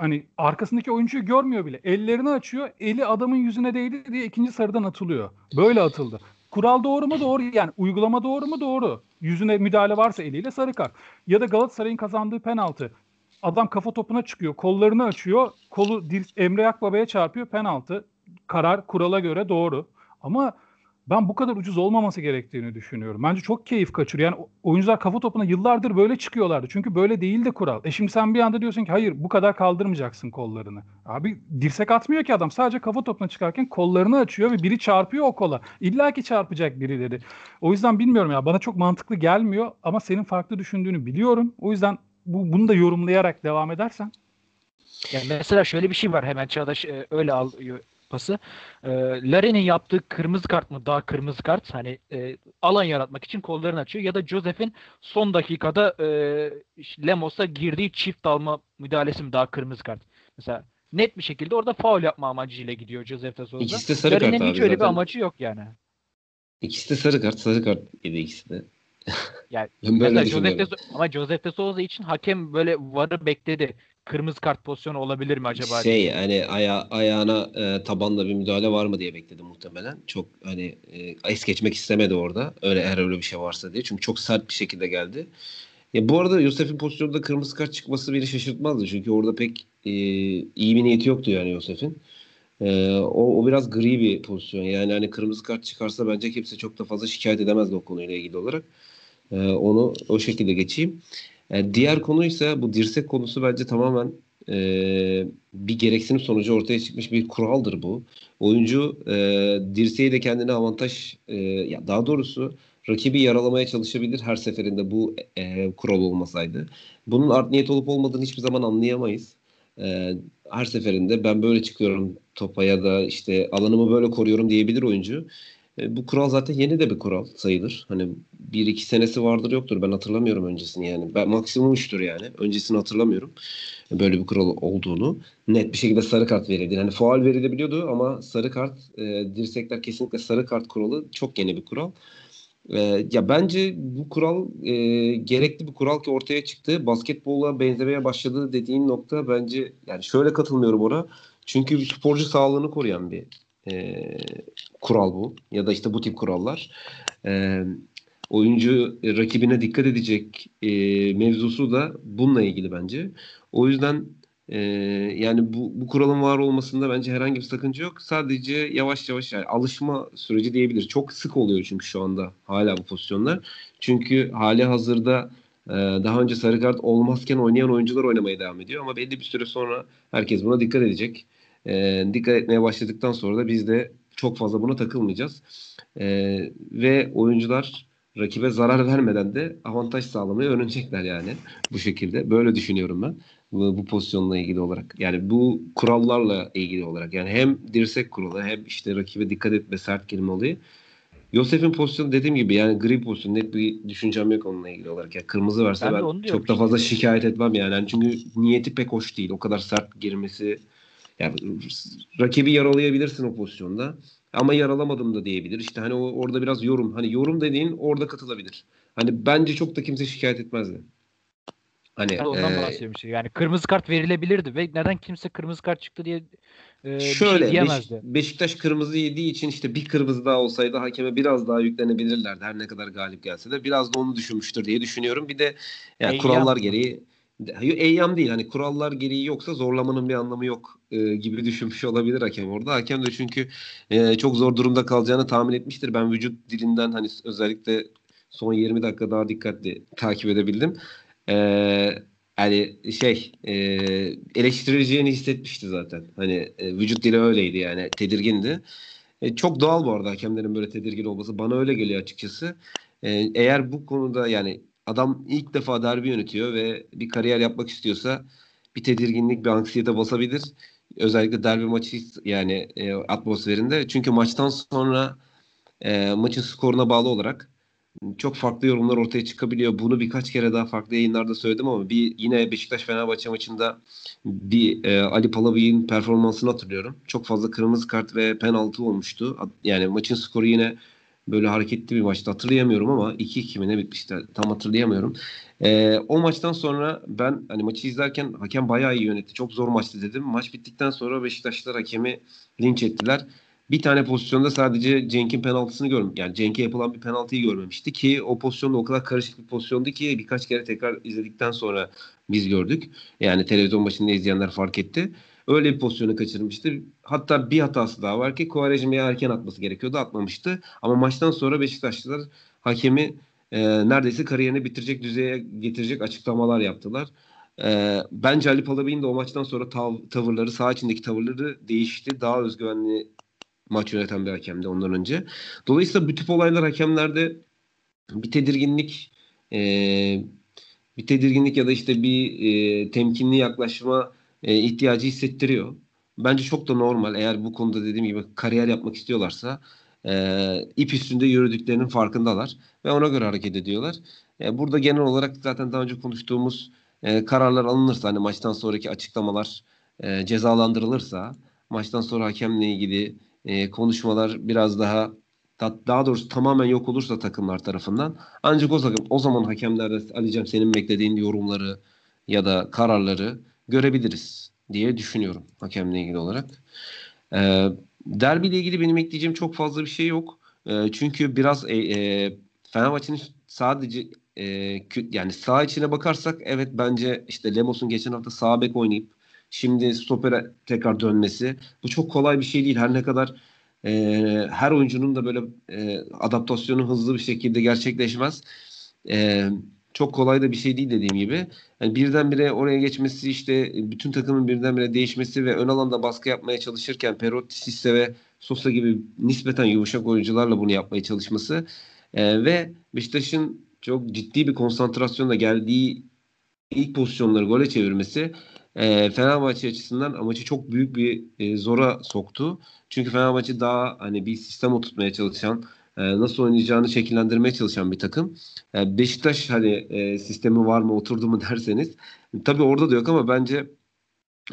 Hani arkasındaki oyuncuyu görmüyor bile. Ellerini açıyor. Eli adamın yüzüne değdi diye ikinci sarıdan atılıyor. Böyle atıldı. Kural doğru mu? Doğru. Yani uygulama doğru mu? Doğru. Yüzüne müdahale varsa eliyle sarı kart. Ya da Galatasaray'ın kazandığı penaltı. Adam kafa topuna çıkıyor. Kollarını açıyor. Kolu Emre Akbaba'ya çarpıyor. Penaltı. Karar kurala göre doğru. Ama ben bu kadar ucuz olmaması gerektiğini düşünüyorum. Bence çok keyif kaçırıyor. Yani oyuncular kafa topuna yıllardır böyle çıkıyorlardı. Çünkü böyle değil de kural. E şimdi sen bir anda diyorsun ki hayır bu kadar kaldırmayacaksın kollarını. Abi dirsek atmıyor ki adam. Sadece kafa topuna çıkarken kollarını açıyor ve biri çarpıyor o kola. İlla ki çarpacak birileri. O yüzden bilmiyorum ya bana çok mantıklı gelmiyor ama senin farklı düşündüğünü biliyorum. O yüzden bu, bunu da yorumlayarak devam edersen. Yani mesela şöyle bir şey var hemen Çağdaş e, öyle al pası. E, Larry'nin yaptığı kırmızı kart mı daha kırmızı kart hani e, alan yaratmak için kollarını açıyor ya da Joseph'in son dakikada e, Lemos'a girdiği çift alma müdahalesi mi daha kırmızı kart. Mesela net bir şekilde orada faul yapma amacıyla gidiyor Joseph de Souza. İkisi de sarı Larry'nin kart hiç öyle zaten. bir amacı yok yani. İkisi de sarı kart, sarı kart yedi ikisi de. Yani mesela Joseph de, ama Joseph de Souza için hakem böyle varı bekledi kırmızı kart pozisyonu olabilir mi acaba? Şey diye. hani aya, ayağına e, tabanla bir müdahale var mı diye bekledi muhtemelen. Çok hani e, es geçmek istemedi orada. Öyle eğer öyle bir şey varsa diye. Çünkü çok sert bir şekilde geldi. Ya bu arada Yosef'in pozisyonunda kırmızı kart çıkması beni şaşırtmazdı. Çünkü orada pek e, iyi bir niyeti yoktu yani Yosef'in. E, o, o biraz gri bir pozisyon. Yani hani kırmızı kart çıkarsa bence kimse çok da fazla şikayet edemezdi o konuyla ilgili olarak. E, onu o şekilde geçeyim. E, diğer konu ise bu dirsek konusu bence tamamen e, bir gereksinim sonucu ortaya çıkmış bir kuraldır bu. Oyuncu e, dirseği de kendine avantaj e, ya daha doğrusu rakibi yaralamaya çalışabilir her seferinde bu e, kural olmasaydı. Bunun art niyet olup olmadığını hiçbir zaman anlayamayız. E, her seferinde ben böyle çıkıyorum topa ya da işte alanımı böyle koruyorum diyebilir oyuncu. E, bu kural zaten yeni de bir kural sayılır. Hani bir iki senesi vardır yoktur. Ben hatırlamıyorum öncesini yani. Ben maksimum üçtür yani. Öncesini hatırlamıyorum. Böyle bir kural olduğunu. Net bir şekilde sarı kart verildi. Hani faal verilebiliyordu ama sarı kart e, dirsekler kesinlikle sarı kart kuralı çok yeni bir kural. E, ya bence bu kural e, gerekli bir kural ki ortaya çıktı. Basketbolla benzemeye başladı dediğin nokta bence yani şöyle katılmıyorum ona. Çünkü bir sporcu sağlığını koruyan bir e, kural bu. Ya da işte bu tip kurallar. E, oyuncu rakibine dikkat edecek e, mevzusu da bununla ilgili bence. O yüzden e, yani bu, bu kuralın var olmasında bence herhangi bir sakınca yok. Sadece yavaş yavaş yani alışma süreci diyebilir. Çok sık oluyor çünkü şu anda hala bu pozisyonlar. Çünkü hali hazırda daha önce sarı kart olmazken oynayan oyuncular oynamaya devam ediyor. Ama belli bir süre sonra herkes buna dikkat edecek. E, dikkat etmeye başladıktan sonra da biz de çok fazla buna takılmayacağız. E, ve oyuncular rakibe zarar vermeden de avantaj sağlamayı öğrenecekler yani bu şekilde. Böyle düşünüyorum ben bu, bu pozisyonla ilgili olarak. Yani bu kurallarla ilgili olarak. Yani hem dirsek kuralı hem işte rakibe dikkat etme sert girme olayı. Yosef'in pozisyonu dediğim gibi yani gri pozisyon net bir düşüncem yok onunla ilgili olarak. Yani kırmızı verse Ben ben, çok da fazla şikayet etmem yani. yani. Çünkü niyeti pek hoş değil. O kadar sert girmesi yani rakibi yaralayabilirsin o pozisyonda. Ama yaralamadım da diyebilir. İşte hani o, orada biraz yorum. Hani yorum dediğin orada katılabilir. Hani bence çok da kimse şikayet etmezdi. Hani Ben ondan e. Yani kırmızı kart verilebilirdi ve neden kimse kırmızı kart çıktı diye e, bir şöyle şey Beş-. Beşiktaş kırmızı yediği için işte bir kırmızı daha olsaydı hakeme biraz daha yüklenebilirlerdi. Her ne kadar galip gelse de biraz da onu düşünmüştür diye düşünüyorum. Bir de yani Eyyam kurallar gereği Eyyam değil hani kurallar gereği yoksa zorlamanın bir anlamı yok e, gibi [laughs] düşünmüş olabilir hakem orada. Hakem de çünkü e, çok zor durumda kalacağını tahmin etmiştir. Ben vücut dilinden hani özellikle son 20 dakika daha dikkatli takip edebildim. Yani şey e, eleştirileceğini hissetmişti zaten. Hani e, vücut dili öyleydi yani tedirgindi. E, çok doğal bu arada hakemlerin böyle tedirgin olması. Bana öyle geliyor açıkçası. E, eğer bu konuda yani adam ilk defa derbi yönetiyor ve bir kariyer yapmak istiyorsa bir tedirginlik, bir anksiyete basabilir. Özellikle derbi maçı yani e, atmosferinde. Çünkü maçtan sonra e, maçın skoruna bağlı olarak çok farklı yorumlar ortaya çıkabiliyor. Bunu birkaç kere daha farklı yayınlarda söyledim ama bir yine Beşiktaş Fenerbahçe maçında bir e, Ali Palabey'in performansını hatırlıyorum. Çok fazla kırmızı kart ve penaltı olmuştu. Yani maçın skoru yine böyle hareketli bir maçtı. Hatırlayamıyorum ama 2-2 mi ne bitmişti tam hatırlayamıyorum. E, o maçtan sonra ben hani maçı izlerken hakem bayağı iyi yönetti. Çok zor maçtı dedim. Maç bittikten sonra Beşiktaşlılar hakemi linç ettiler. Bir tane pozisyonda sadece Cenk'in penaltısını görmüş. Yani Cenk'e yapılan bir penaltıyı görmemişti ki o pozisyonda o kadar karışık bir pozisyondu ki birkaç kere tekrar izledikten sonra biz gördük. Yani televizyon başında izleyenler fark etti. Öyle bir pozisyonu kaçırmıştı. Hatta bir hatası daha var ki Kovarejmi'ye erken atması gerekiyordu. Atmamıştı. Ama maçtan sonra Beşiktaşlılar hakemi e, neredeyse kariyerini bitirecek düzeye getirecek açıklamalar yaptılar. E, bence Ali Palabey'in de o maçtan sonra tav- tavırları, saha içindeki tavırları değişti. Daha özgüvenli maç yöneten bir hakemdi ondan önce. Dolayısıyla bu tip olaylar hakemlerde bir tedirginlik e, bir tedirginlik ya da işte bir e, temkinli yaklaşma e, ihtiyacı hissettiriyor. Bence çok da normal. Eğer bu konuda dediğim gibi kariyer yapmak istiyorlarsa e, ip üstünde yürüdüklerinin farkındalar ve ona göre hareket ediyorlar. E, burada genel olarak zaten daha önce konuştuğumuz e, kararlar alınırsa hani maçtan sonraki açıklamalar e, cezalandırılırsa maçtan sonra hakemle ilgili e, konuşmalar biraz daha daha doğrusu tamamen yok olursa takımlar tarafından ancak o, o zaman hakemlerde Alican senin beklediğin yorumları ya da kararları görebiliriz diye düşünüyorum hakemle ilgili olarak. E, derbiyle ilgili benim ekleyeceğim çok fazla bir şey yok. E, çünkü biraz e, e, Fenerbahçe'nin sadece e, yani sağ içine bakarsak evet bence işte Lemos'un geçen hafta sağ bek oynayıp şimdi stopere tekrar dönmesi bu çok kolay bir şey değil. Her ne kadar e, her oyuncunun da böyle e, adaptasyonu hızlı bir şekilde gerçekleşmez. E, çok kolay da bir şey değil dediğim gibi. Yani birdenbire oraya geçmesi işte bütün takımın birdenbire değişmesi ve ön alanda baskı yapmaya çalışırken Perotti, Sisse ve Sosa gibi nispeten yumuşak oyuncularla bunu yapmaya çalışması e, ve Beşiktaş'ın çok ciddi bir konsantrasyonla geldiği ilk pozisyonları gole çevirmesi e, Fenerbahçe açısından amacı çok büyük bir e, zora soktu. Çünkü Fenerbahçe daha hani bir sistem oturtmaya çalışan, e, nasıl oynayacağını şekillendirmeye çalışan bir takım. E, Beşiktaş hani e, sistemi var mı, oturdu mu [laughs] derseniz tabii orada da yok ama bence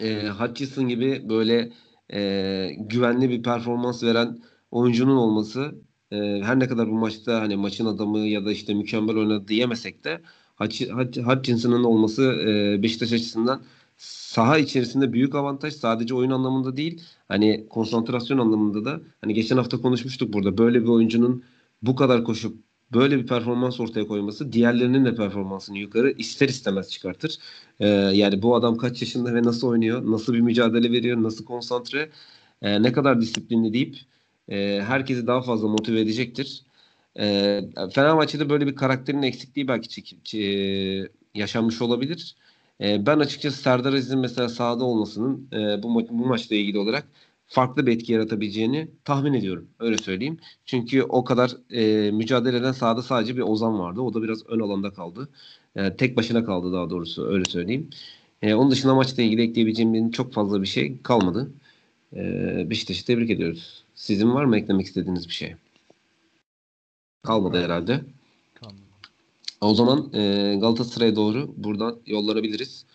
e, Hutchison gibi böyle e, güvenli bir performans veren oyuncunun olması e, her ne kadar bu maçta hani maçın adamı ya da işte mükemmel oynadı diyemesek de Hutch- Hutch- Hutchinson'ın olması e, Beşiktaş açısından saha içerisinde büyük avantaj. Sadece oyun anlamında değil, hani konsantrasyon anlamında da. Hani geçen hafta konuşmuştuk burada. Böyle bir oyuncunun bu kadar koşup böyle bir performans ortaya koyması diğerlerinin de performansını yukarı ister istemez çıkartır. Ee, yani bu adam kaç yaşında ve nasıl oynuyor, nasıl bir mücadele veriyor, nasıl konsantre, e, ne kadar disiplinli deyip e, herkesi daha fazla motive edecektir. E, Fenerbahçe'de böyle bir karakterin eksikliği belki çekip, e, yaşanmış olabilir. E, ben açıkçası Serdar Aziz'in mesela sahada olmasının e, bu, ma- bu maçla ilgili olarak farklı bir etki yaratabileceğini tahmin ediyorum. Öyle söyleyeyim. Çünkü o kadar e, mücadele eden sahada sadece bir Ozan vardı. O da biraz ön alanda kaldı. E, tek başına kaldı daha doğrusu öyle söyleyeyim. E, onun dışında maçla ilgili ekleyebileceğim benim çok fazla bir şey kalmadı. E, Beşiktaş'ı tebrik ediyoruz. Sizin var mı eklemek istediğiniz bir şey? Kalmadı herhalde. Kalmadı. O zaman e, Galatasaray'a doğru buradan yollanabiliriz.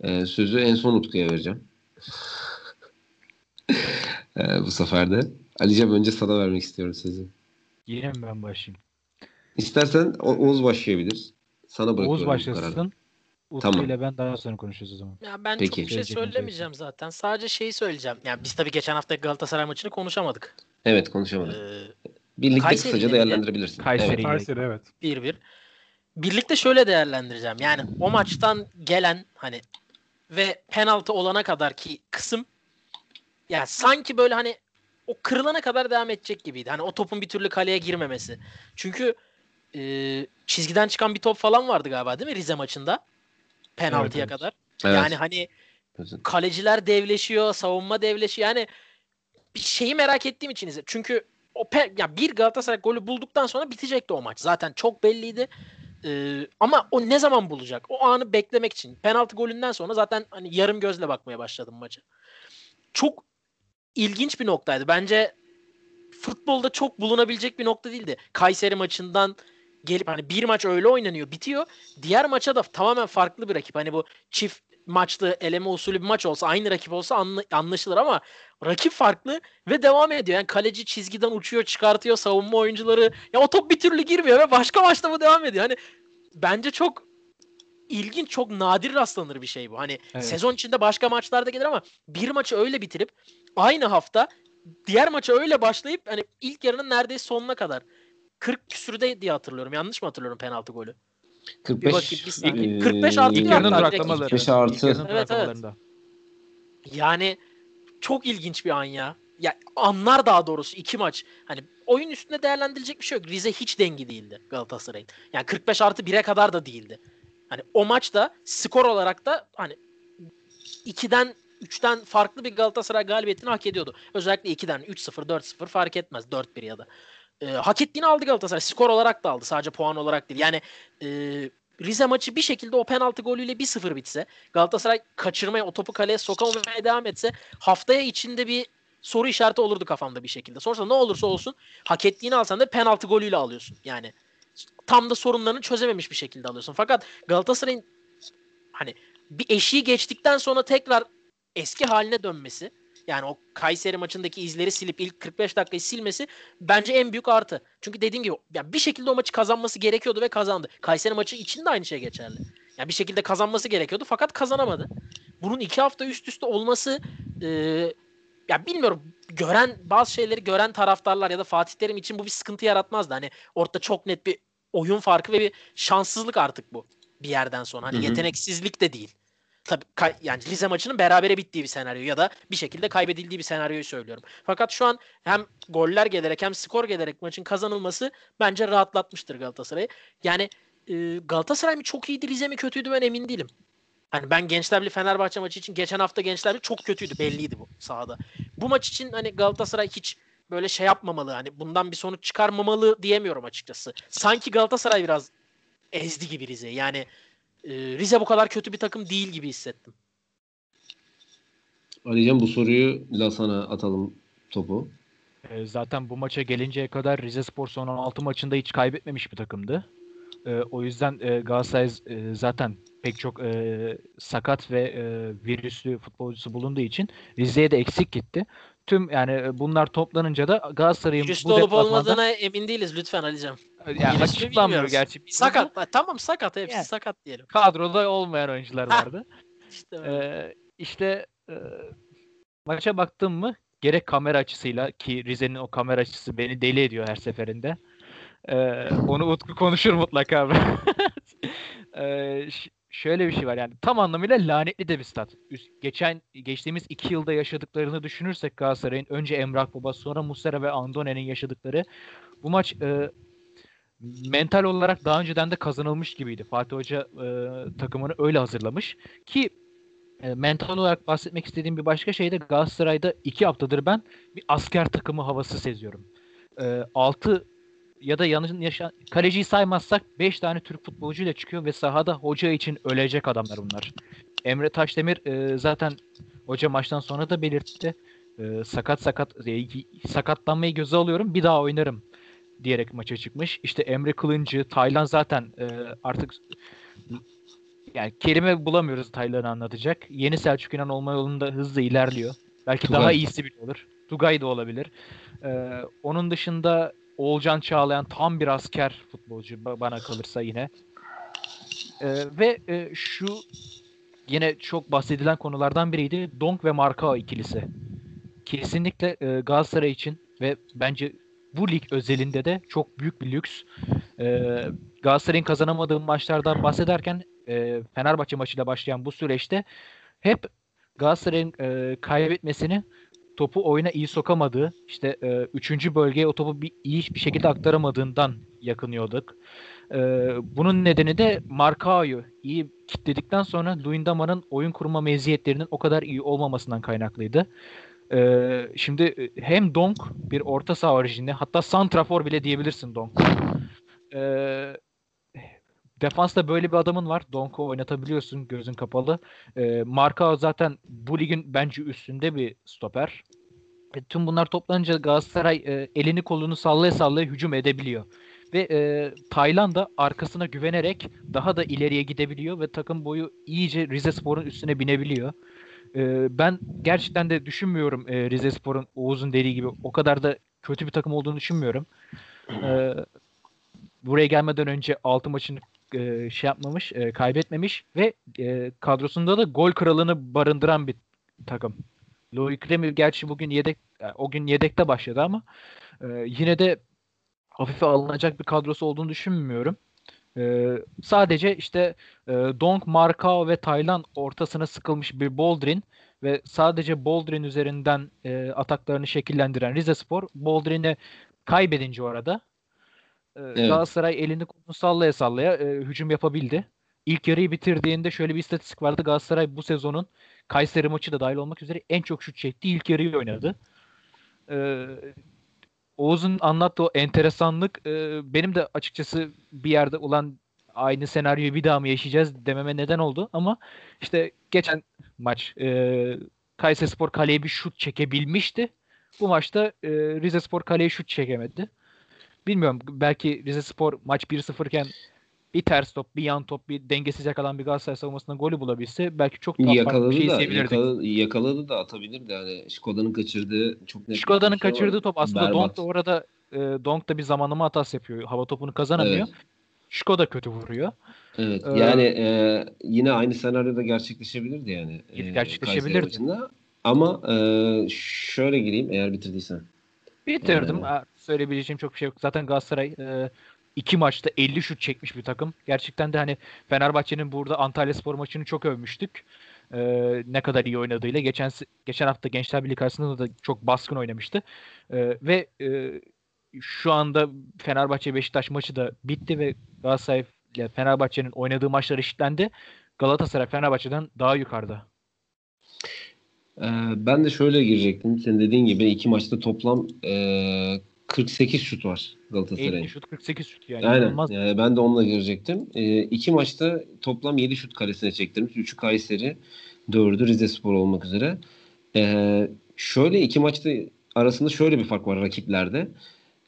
E, sözü en son Utku'ya vereceğim. [laughs] e, bu sefer de. Ali'cem önce sana vermek istiyorum sözü. Yine mi ben başlayayım? İstersen O- Oğuz başlayabilir. Sana bırakıyorum Oğuz başlasın. Utku Tamam. ile ben daha sonra konuşacağız o zaman. Ya ben Peki. çok bir şey söylemeyeceğim zaten. Sadece şeyi söyleyeceğim. Yani biz tabii geçen hafta Galatasaray maçını konuşamadık. Evet konuşamadım. Ee, Birlikte Kayseri kısaca değerlendirebilirsin. Kayseri. Evet. Kayseri evet. 1-1. Birlikte şöyle değerlendireceğim. Yani o maçtan gelen hani ve penaltı olana kadar ki kısım yani sanki böyle hani o kırılana kadar devam edecek gibiydi. Hani o topun bir türlü kaleye girmemesi. Çünkü e, çizgiden çıkan bir top falan vardı galiba değil mi Rize maçında? Penaltıya Evet, evet. kadar. Evet. Yani hani kaleciler devleşiyor, savunma devleşiyor. Yani bir şeyi merak ettiğim için izledim. Çünkü o pe- ya bir Galatasaray golü bulduktan sonra bitecekti o maç. Zaten çok belliydi. Ee, ama o ne zaman bulacak? O anı beklemek için. Penaltı golünden sonra zaten hani yarım gözle bakmaya başladım maça. Çok ilginç bir noktaydı. Bence futbolda çok bulunabilecek bir nokta değildi. Kayseri maçından gelip hani bir maç öyle oynanıyor, bitiyor. Diğer maça da tamamen farklı bir rakip. Hani bu çift maçlı eleme usulü bir maç olsa, aynı rakip olsa anla- anlaşılır ama rakip farklı ve devam ediyor. Yani kaleci çizgiden uçuyor, çıkartıyor savunma oyuncuları. Ya o top bir türlü girmiyor ve başka maçta bu devam ediyor. Hani bence çok ilginç, çok nadir rastlanır bir şey bu. Hani Evet. sezon içinde başka maçlarda gelir ama bir maçı öyle bitirip aynı hafta diğer maça öyle başlayıp hani ilk yarının neredeyse sonuna kadar 40 küsürde diye hatırlıyorum. Yanlış mı hatırlıyorum penaltı golü? 45 bakayım, bir saniye. eee, 45 artı İlk bir yarının hatta direkt duraklamaları. 45 artı. İlk Evet, evet. Yani çok ilginç bir an ya. Ya anlar daha doğrusu iki maç. Hani oyun üstünde değerlendirilecek bir şey yok. Rize hiç dengi değildi Galatasaray'ın. Yani 45 artı 1'e kadar da değildi. Hani o maçta skor olarak da hani 2'den 3'ten farklı bir Galatasaray galibiyetini hak ediyordu. Özellikle 2'den 3-0 4-0 fark etmez 4-1 ya da. Ee, hak ettiğini aldı Galatasaray. Skor olarak da aldı. Sadece puan olarak değil. Yani e, Rize maçı bir şekilde o penaltı golüyle 1-0 bitse Galatasaray kaçırmaya o topu kaleye sokamamaya devam etse haftaya içinde bir soru işareti olurdu kafamda bir şekilde. Sonrasında ne olursa olsun hak ettiğini alsan da penaltı golüyle alıyorsun. Yani tam da sorunlarını çözememiş bir şekilde alıyorsun. Fakat Galatasaray'ın hani bir eşiği geçtikten sonra tekrar eski haline dönmesi yani o Kayseri maçındaki izleri silip ilk 45 dakikayı silmesi bence en büyük artı. Çünkü dediğim gibi yani bir şekilde o maçı kazanması gerekiyordu ve kazandı. Kayseri maçı için de aynı şey geçerli. Yani bir şekilde kazanması gerekiyordu fakat kazanamadı. Bunun iki hafta üst üste olması e, ya bilmiyorum gören bazı şeyleri gören taraftarlar ya da Fatih Terim için bu bir sıkıntı yaratmazdı. Hani ortada çok net bir oyun farkı ve bir şanssızlık artık bu bir yerden sonra. Hani Hı hı. yeteneksizlik de değil. Tabii kay- yani Rize maçının berabere bittiği bir senaryo ya da bir şekilde kaybedildiği bir senaryoyu söylüyorum. Fakat şu an hem goller gelerek hem skor gelerek maçın kazanılması bence rahatlatmıştır Galatasaray'ı. Yani e, Galatasaray mı çok iyiydi Rize mi kötüydü ben emin değilim. Hani ben Gençler Birliği Fenerbahçe maçı için geçen hafta Gençler Birliği çok kötüydü belliydi bu sahada. Bu maç için hani Galatasaray hiç böyle şey yapmamalı hani bundan bir sonuç çıkarmamalı diyemiyorum açıkçası. Sanki Galatasaray biraz ezdi gibi Rize. Yani Rize bu kadar kötü bir takım değil gibi hissettim. Alican bu soruyu la sana atalım topu. E, zaten bu maça gelinceye kadar Rizespor son 16 maçında hiç kaybetmemiş bir takımdı. E, o yüzden e, Galatasaray e, zaten pek çok e, sakat ve e, virüslü futbolcusu bulunduğu için Rize'ye de eksik gitti. Tüm yani e, bunlar toplanınca da Galatasaray'ın bu olup deplasmanda olmadığına emin değiliz lütfen Ali'cim. Yani açıklanmıyor gerçi. Sakat. Ha, tamam sakat. Hepsi Yani. sakat diyelim. Kadroda olmayan oyuncular vardı. İşte. Ee, işte e, maça baktım mı gerek kamera açısıyla ki Rize'nin o kamera açısı beni deli ediyor her seferinde. Ee, onu Utku konuşur mutlaka. [laughs] Ee, şöyle bir şey var yani tam anlamıyla lanetli de bir stat. Üst- Geçen geçtiğimiz iki yılda yaşadıklarını düşünürsek Galatasaray'ın önce Emrah Baba sonra Muslera ve Andone'nin yaşadıkları bu maç e, mental olarak daha önceden de kazanılmış gibiydi. Fatih Hoca e, takımını öyle hazırlamış ki e, mental olarak bahsetmek istediğim bir başka şey de Galatasaray'da iki haftadır ben bir asker takımı havası seziyorum. E, 6 ya da yanlış yaşa kaleciyi saymazsak 5 tane Türk futbolcuyla çıkıyor ve sahada hoca için ölecek adamlar bunlar. Emre Taşdemir e, zaten hoca maçtan sonra da belirtti. E, sakat sakat e, sakatlanmayı göze alıyorum bir daha oynarım diyerek maça çıkmış. İşte Emre Kılıncı, Taylan zaten e, artık yani kelime bulamıyoruz Taylan'ı anlatacak. Yeni Selçuk İnan olma yolunda hızlı ilerliyor. Belki Tugay. daha iyisi bile olur. Tugay da olabilir. E, onun dışında Oğulcan Çağlayan tam bir asker futbolcu ba- bana kalırsa yine. E, ve e, şu yine çok bahsedilen konulardan biriydi. Donk ve Markao ikilisi. Kesinlikle e, Galatasaray için ve bence bu lig özelinde de çok büyük bir lüks. Ee, Galatasaray'ın kazanamadığı maçlardan bahsederken e, Fenerbahçe maçıyla başlayan bu süreçte hep Galatasaray'ın e, kaybetmesini topu oyuna iyi sokamadığı, işte e, üçüncü bölgeye o topu bir, iyi bir şekilde aktaramadığından yakınıyorduk. E, bunun nedeni de Markao'yu iyi kitledikten sonra Luyendama'nın oyun kurma meziyetlerinin o kadar iyi olmamasından kaynaklıydı. Ee, şimdi e, hem Donk bir orta saha orijini hatta santrafor bile diyebilirsin Donk. Ee, defansta böyle bir adamın var. Donk'u oynatabiliyorsun gözün kapalı. Ee, Marka zaten bu ligin bence üstünde bir stoper. E, tüm bunlar toplanınca Galatasaray e, elini kolunu sallaya sallaya hücum edebiliyor. Ve e, Taylan da arkasına güvenerek daha da ileriye gidebiliyor ve takım boyu iyice Rizespor'un üstüne binebiliyor. Ee, ben gerçekten de düşünmüyorum e, Rizespor'un Oğuz'un dediği gibi o kadar da kötü bir takım olduğunu düşünmüyorum. Ee, buraya gelmeden önce 6 maçını e, şey yapmamış, e, kaybetmemiş ve kadrosunda da gol kralını barındıran bir takım. Loic Remy gerçi bugün yedek o gün yedekte başladı ama yine de hafife alınacak bir kadrosu olduğunu düşünmüyorum. Ee, sadece işte e, Donk, Markao ve Taylan ortasına sıkılmış bir Boldrin ve sadece Boldrin üzerinden e, ataklarını şekillendiren Rizespor Boldrin'i kaybedince orada e, Galatasaray elini kolunu sallaya sallaya e, hücum yapabildi. İlk yarıyı bitirdiğinde şöyle bir istatistik vardı. Galatasaray bu sezonun Kayseri maçı da dahil olmak üzere en çok şut çekti. İlk yarıyı oynadı. Ee, Oğuz'un anlattığı o enteresanlık e, benim de açıkçası bir yerde ulan aynı senaryoyu bir daha mı yaşayacağız dememe neden oldu ama işte geçen maç e, Kayserispor kaleye bir şut çekebilmişti. Bu maçta e, Rizespor kaleye şut çekemedi. Bilmiyorum belki Rizespor maç 1-0 iken bir ters top, bir yan top, bir dengesiz yakalan bir Galatasaray savunmasında golü bulabilse belki çok daha farklı Yakaladı bir şey da yakaladı, yakaladı da atabilirdi yani. Şkoda'nın kaçırdığı çok net. bir Şkoda'nın pozisyon var. kaçırdığı top aslında Berbat. Donk da orada e, Donk da bir zamanlama hatası yapıyor. Hava topunu kazanamıyor. Evet. Şkoda kötü vuruyor. Evet. Ee, yani e, yine aynı senaryoda gerçekleşebilirdi yani. E, gerçekleşebilirdi. Ama e, şöyle gireyim eğer bitirdiysen. Bitirdim. Ee, Söyleyebileceğim çok bir şey yok. Zaten Galatasaray e, iki maçta 50 şut çekmiş bir takım. Gerçekten de hani Fenerbahçe'nin burada Antalya Spor maçını çok övmüştük. Ee, ne kadar iyi oynadığıyla. Geçen geçen hafta Gençler Birliği karşısında da çok baskın oynamıştı. Ee, ve e, şu anda Fenerbahçe Beşiktaş maçı da bitti ve Galatasaray ile Fenerbahçe'nin oynadığı maçlar eşitlendi. Galatasaray Fenerbahçe'den daha yukarıda. Ee, ben de şöyle girecektim. Senin dediğin gibi iki maçta toplam e, 48 şut var Galatasaray'ın. 50 şut 48 şut yani. Aynen. inanılmaz. Yani ben de onunla girecektim. E, iki maçta toplam 7 şut karesine çektirmiş. 3'ü Kayseri, 4'ü Rize Spor olmak üzere. E, şöyle iki maçta arasında şöyle bir fark var rakiplerde.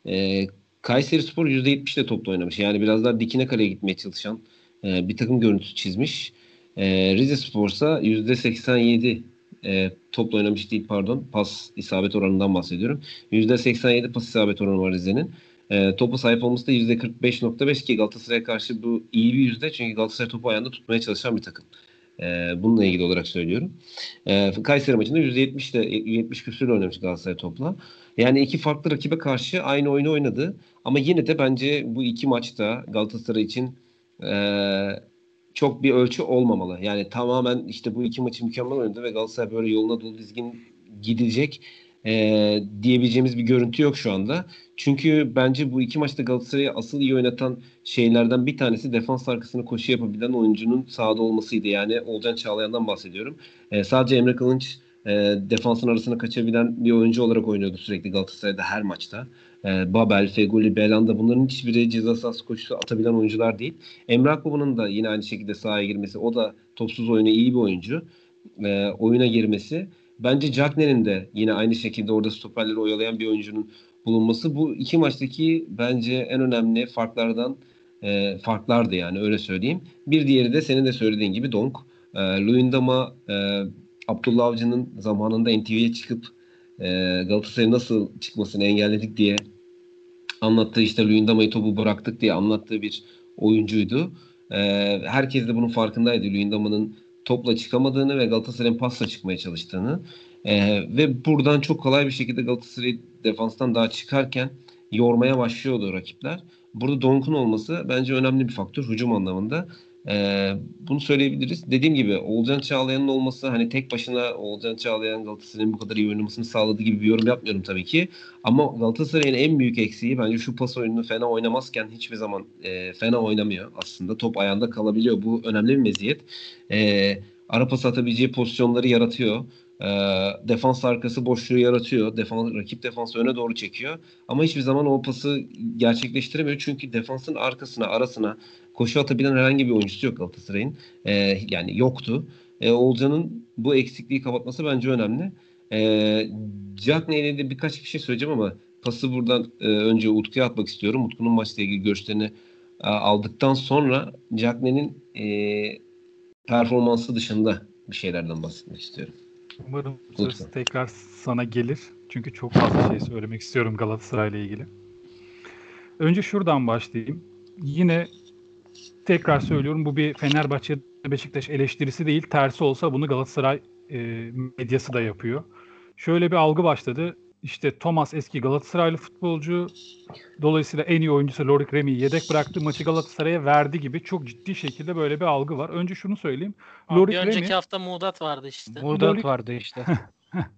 E, Kayseri Spor %70 de topla oynamış. Yani biraz daha dikine kaleye gitmeye çalışan e, bir takım görüntüsü çizmiş. E, Rize Spor ise %87 e, topla oynamış değil pardon. Pas isabet oranından bahsediyorum. %87 pas isabet oranı var Rize'nin. E, topa sahip olması da %45.5 ki Galatasaray'a karşı bu iyi bir yüzde. Çünkü Galatasaray topu ayağında tutmaya çalışan bir takım. E, bununla ilgili olarak söylüyorum. E, Kayseri maçında %70 de 70 küsur oynamış Galatasaray topla. Yani iki farklı rakibe karşı aynı oyunu oynadı. Ama yine de bence bu iki maçta Galatasaray için e, çok bir ölçü olmamalı. Yani tamamen işte bu iki maçı mükemmel oynadı ve Galatasaray böyle yoluna dolu dizgin gidecek e, diyebileceğimiz bir görüntü yok şu anda. Çünkü bence bu iki maçta Galatasaray'ı asıl iyi oynatan şeylerden bir tanesi defans arkasını koşu yapabilen oyuncunun sahada olmasıydı. Yani Olcan Çağlayan'dan bahsediyorum. E, sadece Emre Kılınç e, defansın arasına kaçabilen bir oyuncu olarak oynuyordu sürekli Galatasaray'da her maçta. E, Babel, Feguli, Belanda bunların hiçbiri ceza sahası koşusu atabilen oyuncular değil. Emre Akbaba'nın da yine aynı şekilde sahaya girmesi. O da topsuz oyuna iyi bir oyuncu. E, oyuna girmesi. Bence Cagney'in de yine aynı şekilde orada stoperleri oyalayan bir oyuncunun bulunması. Bu iki maçtaki bence en önemli farklardan e, farklardı yani öyle söyleyeyim. Bir diğeri de senin de söylediğin gibi Donk. E, Luyendama e, Abdullah Avcı'nın zamanında NTV'ye çıkıp e, Galatasaray'ın nasıl çıkmasını engelledik diye anlattığı işte Luyendama'yı topu bıraktık diye anlattığı bir oyuncuydu. E, herkes de bunun farkındaydı. Luyendama'nın topla çıkamadığını ve Galatasaray'ın pasla çıkmaya çalıştığını. E, ve buradan çok kolay bir şekilde Galatasaray defanstan daha çıkarken yormaya başlıyordu rakipler. Burada Donk'un olması bence önemli bir faktör hücum anlamında. Ee, bunu söyleyebiliriz. Dediğim gibi Oğulcan Çağlayan'ın olması hani tek başına Oğulcan Çağlayan Galatasaray'ın bu kadar iyi oynamasını sağladığı gibi bir yorum yapmıyorum tabii ki. Ama Galatasaray'ın en büyük eksiği bence şu pas oyununu fena oynamazken hiçbir zaman e, fena oynamıyor aslında. Top ayağında kalabiliyor. Bu önemli bir meziyet. E, ara pas atabileceği pozisyonları yaratıyor. E, defans arkası boşluğu yaratıyor. Defans, rakip defansı öne doğru çekiyor. Ama hiçbir zaman o pası gerçekleştiremiyor. Çünkü defansın arkasına, arasına koşu atabilen herhangi bir oyuncusu yok Galatasaray'ın. E, yani yoktu. E, Olcan'ın bu eksikliği kapatması bence önemli. E, Cagney ile de birkaç bir şey söyleyeceğim ama pası buradan e, önce Utku'ya atmak istiyorum. Utku'nun maçla ilgili görüşlerini e, aldıktan sonra Cagney'in e, performansı dışında bir şeylerden bahsetmek istiyorum. Umarım söz tekrar sana gelir. Çünkü çok fazla şey söylemek istiyorum Galatasaray ile ilgili. Önce şuradan başlayayım. Yine tekrar söylüyorum bu bir Fenerbahçe Beşiktaş eleştirisi değil. Tersi olsa bunu Galatasaray e, medyası da yapıyor. Şöyle bir algı başladı. İşte Thomas eski Galatasaraylı futbolcu. Dolayısıyla en iyi oyuncusu Lorik Remi'yi yedek bıraktı. Maçı Galatasaray'a verdi gibi çok ciddi şekilde böyle bir algı var. Önce şunu söyleyeyim. Abi Lorik bir önceki Remi- hafta Muğdat vardı işte. Muğdat Lorik- vardı işte. [laughs]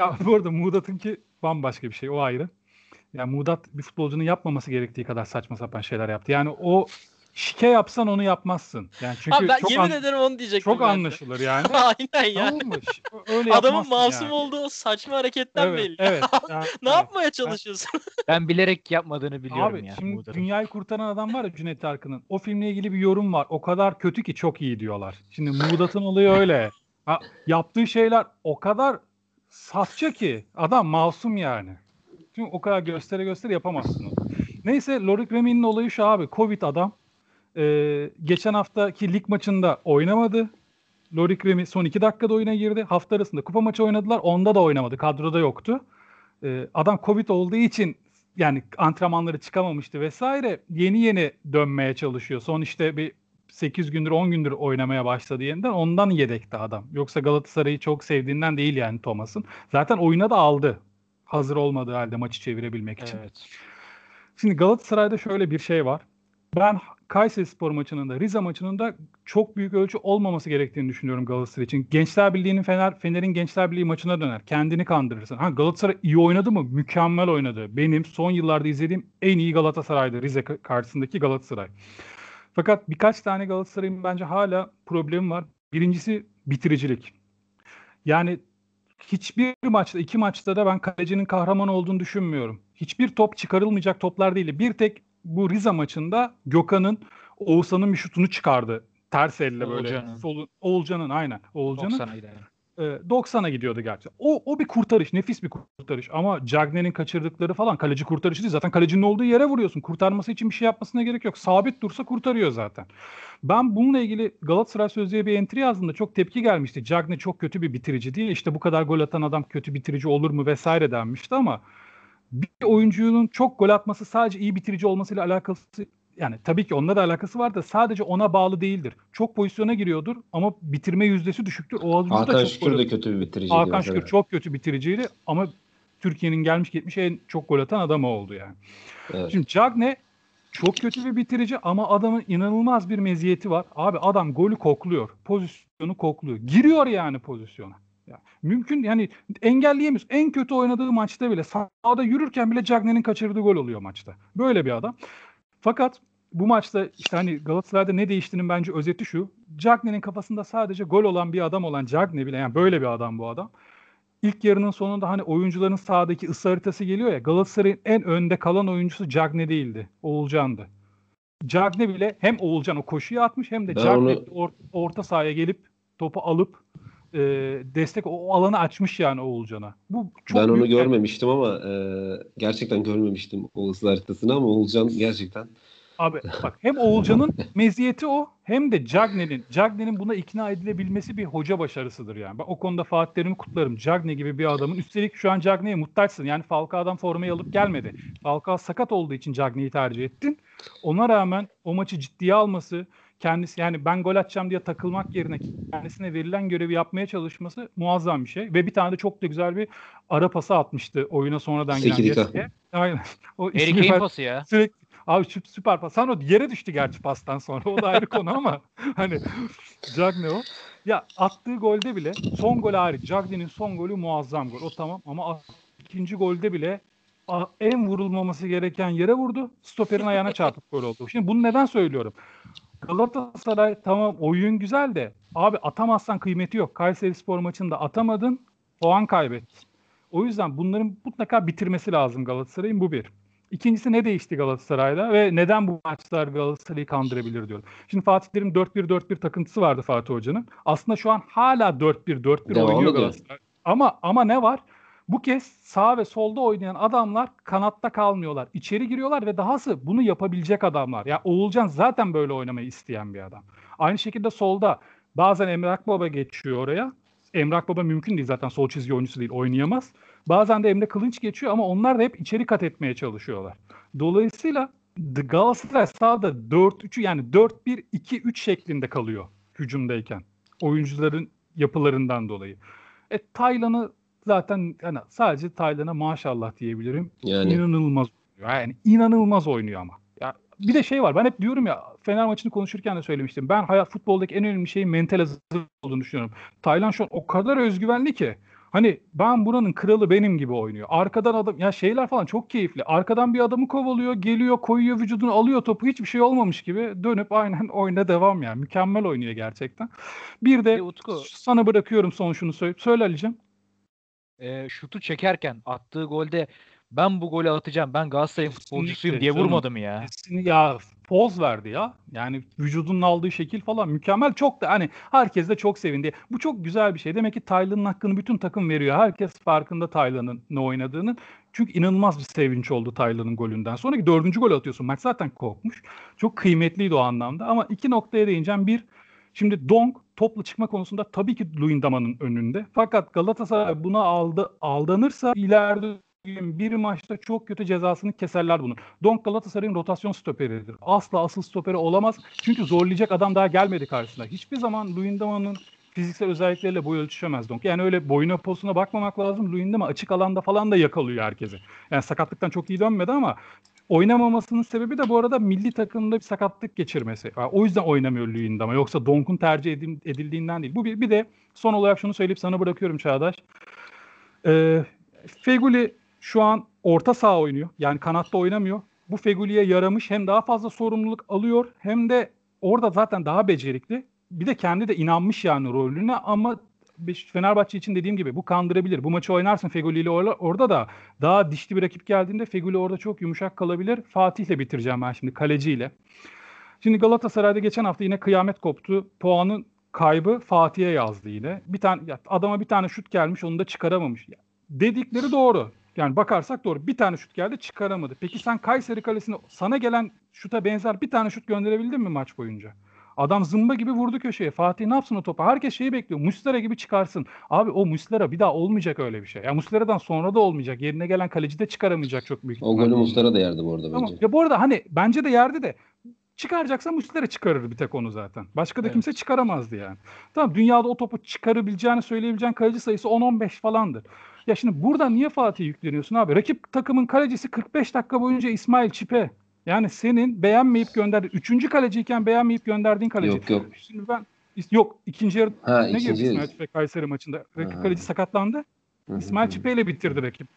Ya bu arada Muğdat'ınki bambaşka bir şey. O ayrı. Yani Muğdat bir futbolcunun yapmaması gerektiği kadar saçma sapan şeyler yaptı. Yani o şike yapsan onu yapmazsın. Yani çünkü Abi ben çok, yemin an- ederim onu diyecektim çok ben de. anlaşılır yani. [laughs] Aynen ya. Tamam mı? Ş- Öyle Adamın masum yani. olduğu o saçma hareketten Evet, belli. evet. [laughs] Yani, ne evet. yapmaya çalışıyorsun? [laughs] Ben bilerek yapmadığını biliyorum Abi ya. şimdi dünyayı kurtaran adam var ya Cüneyt Arkın'ın. O filmle ilgili bir yorum var. O kadar kötü ki çok iyi diyorlar. Şimdi Muğdat'ın olayı öyle. Ha, yaptığı şeyler o kadar safça ki adam masum yani. Çünkü o kadar göstere göstere yapamazsın onu. Neyse Lorik Remi'nin olayı şu abi. Covid adam. Ee, geçen haftaki lig maçında oynamadı. Lorik Remi son iki dakikada oyuna girdi. Hafta arasında kupa maçı oynadılar. Onda da oynamadı. Kadroda yoktu. Ee, adam Covid olduğu için yani antrenmanları çıkamamıştı vesaire. Yeni yeni dönmeye çalışıyor. Son işte bir 8 gündür 10 gündür oynamaya başladı yeniden. Ondan yedekti adam. Yoksa Galatasaray'ı çok sevdiğinden değil yani Thomas'ın. Zaten oyuna da aldı. Hazır olmadığı halde maçı çevirebilmek için. Evet. Şimdi Galatasaray'da şöyle bir şey var. Ben Kayseri Spor maçının da Rize maçının da çok büyük ölçü olmaması gerektiğini düşünüyorum Galatasaray için. Gençler Birliği'nin Fener, Fener'in Gençler Birliği maçına döner. Kendini kandırırsın. Ha, Galatasaray iyi oynadı mı? Mükemmel oynadı. Benim son yıllarda izlediğim en iyi Galatasaray'dı. Rize karşısındaki Galatasaray. Fakat birkaç tane Galatasaray'ın bence hala problemi var. Birincisi bitiricilik. Yani hiçbir maçta, iki maçta da ben kalecinin kahraman olduğunu düşünmüyorum. Hiçbir top çıkarılmayacak toplar değil. Bir tek bu Rize maçında Gökhan'ın Oğuzhan'ın bir şutunu çıkardı. Ters elle böyle. Oğulcan'ın. Solu, Oğulcan'ın aynen. Oğulcan'ın 90'a gider. e, 90'a gidiyordu gerçi. O, o bir kurtarış. Nefis bir kurtarış. Ama Cagney'in kaçırdıkları falan kaleci kurtarışı değil. Zaten kalecinin olduğu yere vuruyorsun. Kurtarması için bir şey yapmasına gerek yok. Sabit dursa kurtarıyor zaten. Ben bununla ilgili Galatasaray Sözlüğe bir entry yazdığımda çok tepki gelmişti. Cagney çok kötü bir bitirici değil. İşte bu kadar gol atan adam kötü bitirici olur mu vesaire denmişti ama bir oyuncunun çok gol atması sadece iyi bitirici olmasıyla alakası yani tabii ki onunla da alakası var da sadece ona bağlı değildir. Çok pozisyona giriyordur ama bitirme yüzdesi düşüktür. O Hakan Şükür de kötü bir bitiriciydi. Hakan. Şükür çok kötü bitiriciydi ama Türkiye'nin gelmiş gitmiş en çok gol atan adamı oldu yani. Evet. Şimdi Cagne çok kötü bir bitirici ama adamın inanılmaz bir meziyeti var. Abi adam golü kokluyor. Pozisyonu kokluyor. Giriyor yani pozisyona. Ya, mümkün yani engelleyemiyoruz. En kötü oynadığı maçta bile sahada yürürken bile Cagne'nin kaçırdığı gol oluyor maçta. Böyle bir adam. Fakat bu maçta işte hani Galatasaray'da ne değiştiğinin bence özeti şu. Cagne'nin kafasında sadece gol olan bir adam olan Cagne bile yani böyle bir adam bu adam. İlk yarının sonunda hani oyuncuların sahadaki ısı haritası geliyor ya Galatasaray'ın en önde kalan oyuncusu Cagne değildi. Oğulcan'dı. Cagne bile hem Oğulcan o koşuyu atmış hem de Ben Cagne onu- or- orta sahaya gelip topu alıp e, destek o alanı açmış yani Oğulcan'a. Bu çok ben onu büyük- görmemiştim ama e, gerçekten görmemiştim o hızlı haritasını ama Oğulcan gerçekten Abi bak hem Oğulcan'ın [laughs] meziyeti o hem de Cagne'nin Cagne'nin buna ikna edilebilmesi bir hoca başarısıdır yani. Ben o konuda Fatih Terim'i kutlarım. Cagne gibi bir adamın üstelik şu an Cagne'ye muhtaçsın. Yani Falcao'dan formayı alıp gelmedi. Falcao sakat olduğu için Cagne'yi tercih ettin. Ona rağmen o maçı ciddiye alması, kendisi yani ben gol atacağım diye takılmak yerine kendisine verilen görevi yapmaya çalışması muazzam bir şey. Ve bir tane de çok da güzel bir ara pası atmıştı oyuna sonradan. Jesse'ye. Aynen. [laughs] O Harry Kane pası ya. Sürekli Abi sü- süper pas. Sen o yere düştü gerçi pastan sonra. O da ayrı konu ama [laughs] hani Cagne o. Ya attığı golde bile son gol hariç Cagne'nin son golü muazzam gol. O tamam ama ikinci golde bile en vurulmaması gereken yere vurdu. Stoperin ayağına çarpıp gol oldu. Şimdi bunu neden söylüyorum? Galatasaray tamam oyun güzel de abi atamazsan kıymeti yok. Kayseri Spor maçında atamadın puan kaybettin. O yüzden bunların mutlaka bitirmesi lazım Galatasaray'ın bu bir. İkincisi ne değişti Galatasaray'da ve neden bu maçlar Galatasaray'ı kandırabilir diyorum. Şimdi Fatih Terim 4-1-4-1 takıntısı vardı Fatih Hoca'nın. Aslında şu an hala 4-1-4-1 Devam oynuyor. Galatasaray. Ama ama ne var? Bu kez sağ ve solda oynayan adamlar kanatta kalmıyorlar. İçeri giriyorlar ve dahası bunu yapabilecek adamlar. Ya Oğulcan zaten böyle oynamayı isteyen bir adam. Aynı şekilde solda bazen Emrah Baba geçiyor oraya. Emrah Baba mümkün değil zaten sol çizgi oyuncusu değil oynayamaz. Bazen de Emre Kılınç geçiyor ama onlar da hep içeri kat etmeye çalışıyorlar. Dolayısıyla Galatasaray sahada 4-3'ü yani 4-1-2-3 şeklinde kalıyor hücumdayken. Oyuncuların yapılarından dolayı. E Taylan'ı zaten yani sadece Taylan'a maşallah diyebilirim. yani İnanılmaz oynuyor. Yani inanılmaz oynuyor ama. Ya bir de şey var. Ben hep diyorum ya Fener maçını konuşurken de söylemiştim. Ben hayat futboldaki en önemli şeyin mental hazır olduğunu düşünüyorum. Taylan şu an o kadar özgüvenli ki Hani ben buranın kralı benim gibi oynuyor. Arkadan adam ya şeyler falan çok keyifli. Arkadan bir adamı kovalıyor, geliyor, koyuyor vücudunu, alıyor topu. Hiçbir şey olmamış gibi dönüp aynen [laughs] oyuna devam yani. Mükemmel oynuyor gerçekten. Bir de Utku sana bırakıyorum son şunu söyle. Söyle Ali'cim. E, şutu çekerken attığı golde ben bu golü atacağım. Ben Galatasaray'ın futbolcusuyum diye canım. vurmadım ya. Kesin ya poz verdi ya. Yani vücudunun aldığı şekil falan mükemmel. Çok da hani herkes de çok sevindi. Bu çok güzel bir şey. Demek ki Taylan'ın hakkını bütün takım veriyor. Herkes farkında Taylan'ın ne oynadığının. Çünkü inanılmaz bir sevinç oldu Taylan'ın golünden. Sonraki dördüncü gol atıyorsun. Maç zaten kopmuş. Çok kıymetliydi o anlamda. Ama iki noktaya değineceğim. Bir, şimdi Dong topla çıkma konusunda tabii ki Luyendama'nın önünde. Fakat Galatasaray buna aldı, aldanırsa ileride bir maçta çok kötü cezasını keserler bunun. Donk Galatasaray'ın rotasyon stoperidir. Asla asıl stoperi olamaz. Çünkü zorlayacak adam daha gelmedi karşısına. Hiçbir zaman Luyendama'nın fiziksel özellikleriyle boy ölçüşemez Donk. Yani öyle boyuna posuna bakmamak lazım. Luyendama açık alanda falan da yakalıyor herkesi. Yani sakatlıktan çok iyi dönmedi ama oynamamasının sebebi de bu arada milli takımda bir sakatlık geçirmesi. Yani o yüzden oynamıyor Luyendama. Yoksa Donk'un tercih edil- edildiğinden değil. Bu bir, bir de son olarak şunu söyleyip sana bırakıyorum Çağdaş. Ee, Feguli şu an orta saha oynuyor. Yani kanatta oynamıyor. Bu Feguli'ye yaramış. Hem daha fazla sorumluluk alıyor hem de orada zaten daha becerikli. Bir de kendi de inanmış yani rolüne ama Fenerbahçe için dediğim gibi bu kandırabilir. Bu maçı oynarsın Feguli ile orla- orada da daha dişli bir rakip geldiğinde Feguli orada çok yumuşak kalabilir. Fatih'le bitireceğim ben şimdi kaleciyle. Şimdi Galatasaray'da geçen hafta yine kıyamet koptu. Puanın kaybı Fatih'e yazdı yine. Bir tane ya adama bir tane şut gelmiş onu da çıkaramamış. Dedikleri doğru. Yani bakarsak doğru. Bir tane şut geldi çıkaramadı. Peki sen Kayseri Kalesi'ne sana gelen şuta benzer bir tane şut gönderebildin mi maç boyunca? Adam zımba gibi vurdu köşeye. Fatih ne yapsın o topa? Herkes şeyi bekliyor. Muslera gibi çıkarsın. Abi o Muslera bir daha olmayacak öyle bir şey. Ya Muslera'dan sonra da olmayacak. Yerine gelen kaleci de çıkaramayacak çok büyük O golü. Muslera da yerdi bu arada Tamam. bence. Ya bu arada hani bence de yerdi de çıkaracaksa Muslera çıkarır bir tek onu zaten. Başka da Evet. kimse çıkaramazdı yani. Tamam dünyada o topu çıkarabileceğini söyleyebileceğin kaleci sayısı 10-15 falandır. Ya şimdi burada niye Fatih yükleniyorsun abi? Rakip takımın kalecisi 45 dakika boyunca İsmail Çipe. Yani senin beğenmeyip gönderdi. Üçüncü kaleciyken beğenmeyip gönderdiğin kaleci. Yok yok. Şimdi ben yok ikinci yarı Ha ne girdi. İsmail Çipe Kayseri maçında? Rakip Aha. kaleci sakatlandı. İsmail. Çipe ile bitirdi rakip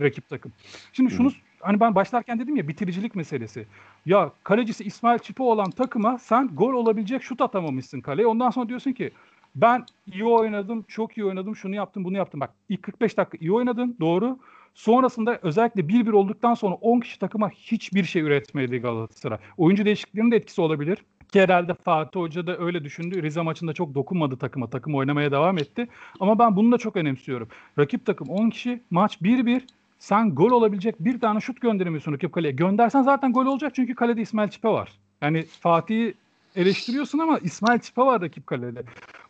rakip takım. Şimdi şunu hani ben başlarken dedim ya bitiricilik meselesi. Ya kalecisi İsmail Çipe olan takıma sen gol olabilecek şut atamamışsın kaleye. Ondan sonra diyorsun ki ben iyi oynadım, çok iyi oynadım, şunu yaptım, bunu yaptım. Bak ilk 45 dakika iyi oynadın, doğru. Sonrasında özellikle 1-1 olduktan sonra 10 kişi takıma hiçbir şey üretmedi Galatasaray. Oyuncu değişikliklerinin de etkisi olabilir. Ki herhalde Fatih Hoca da öyle düşündü. Rize maçında çok dokunmadı takıma. Takım oynamaya devam etti. Ama ben bunu da çok önemsiyorum. Rakip takım 10 kişi, maç 1-1. Sen gol olabilecek bir tane şut gönderemiyorsun rakip kaleye. Göndersen zaten gol olacak çünkü kalede İsmail Çipe var. Yani Fatih'i eleştiriyorsun ama İsmail Çipe var rakip kalede.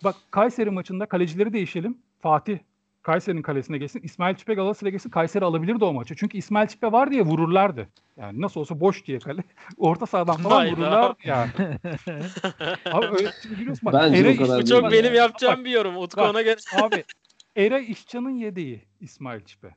Bak Kayseri maçında kalecileri değişelim. Fatih Kayseri'nin kalesine geçsin. İsmail Çipe Galatasaray'a geçsin. Kayseri alabilirdi o maçı. Çünkü İsmail Çipe var diye vururlardı. Yani nasıl olsa boş diye kale. [laughs] Orta sahadan falan Hayda. vururlar yani. [laughs] Abi öyle şimdi biliyorsun bak. Bence Eray o kadar Bu çok ya. benim yapacağım Bak, bir yorum. Utku bak. ona göre. Abi Eray İşcan'ın yedeği İsmail Çipe.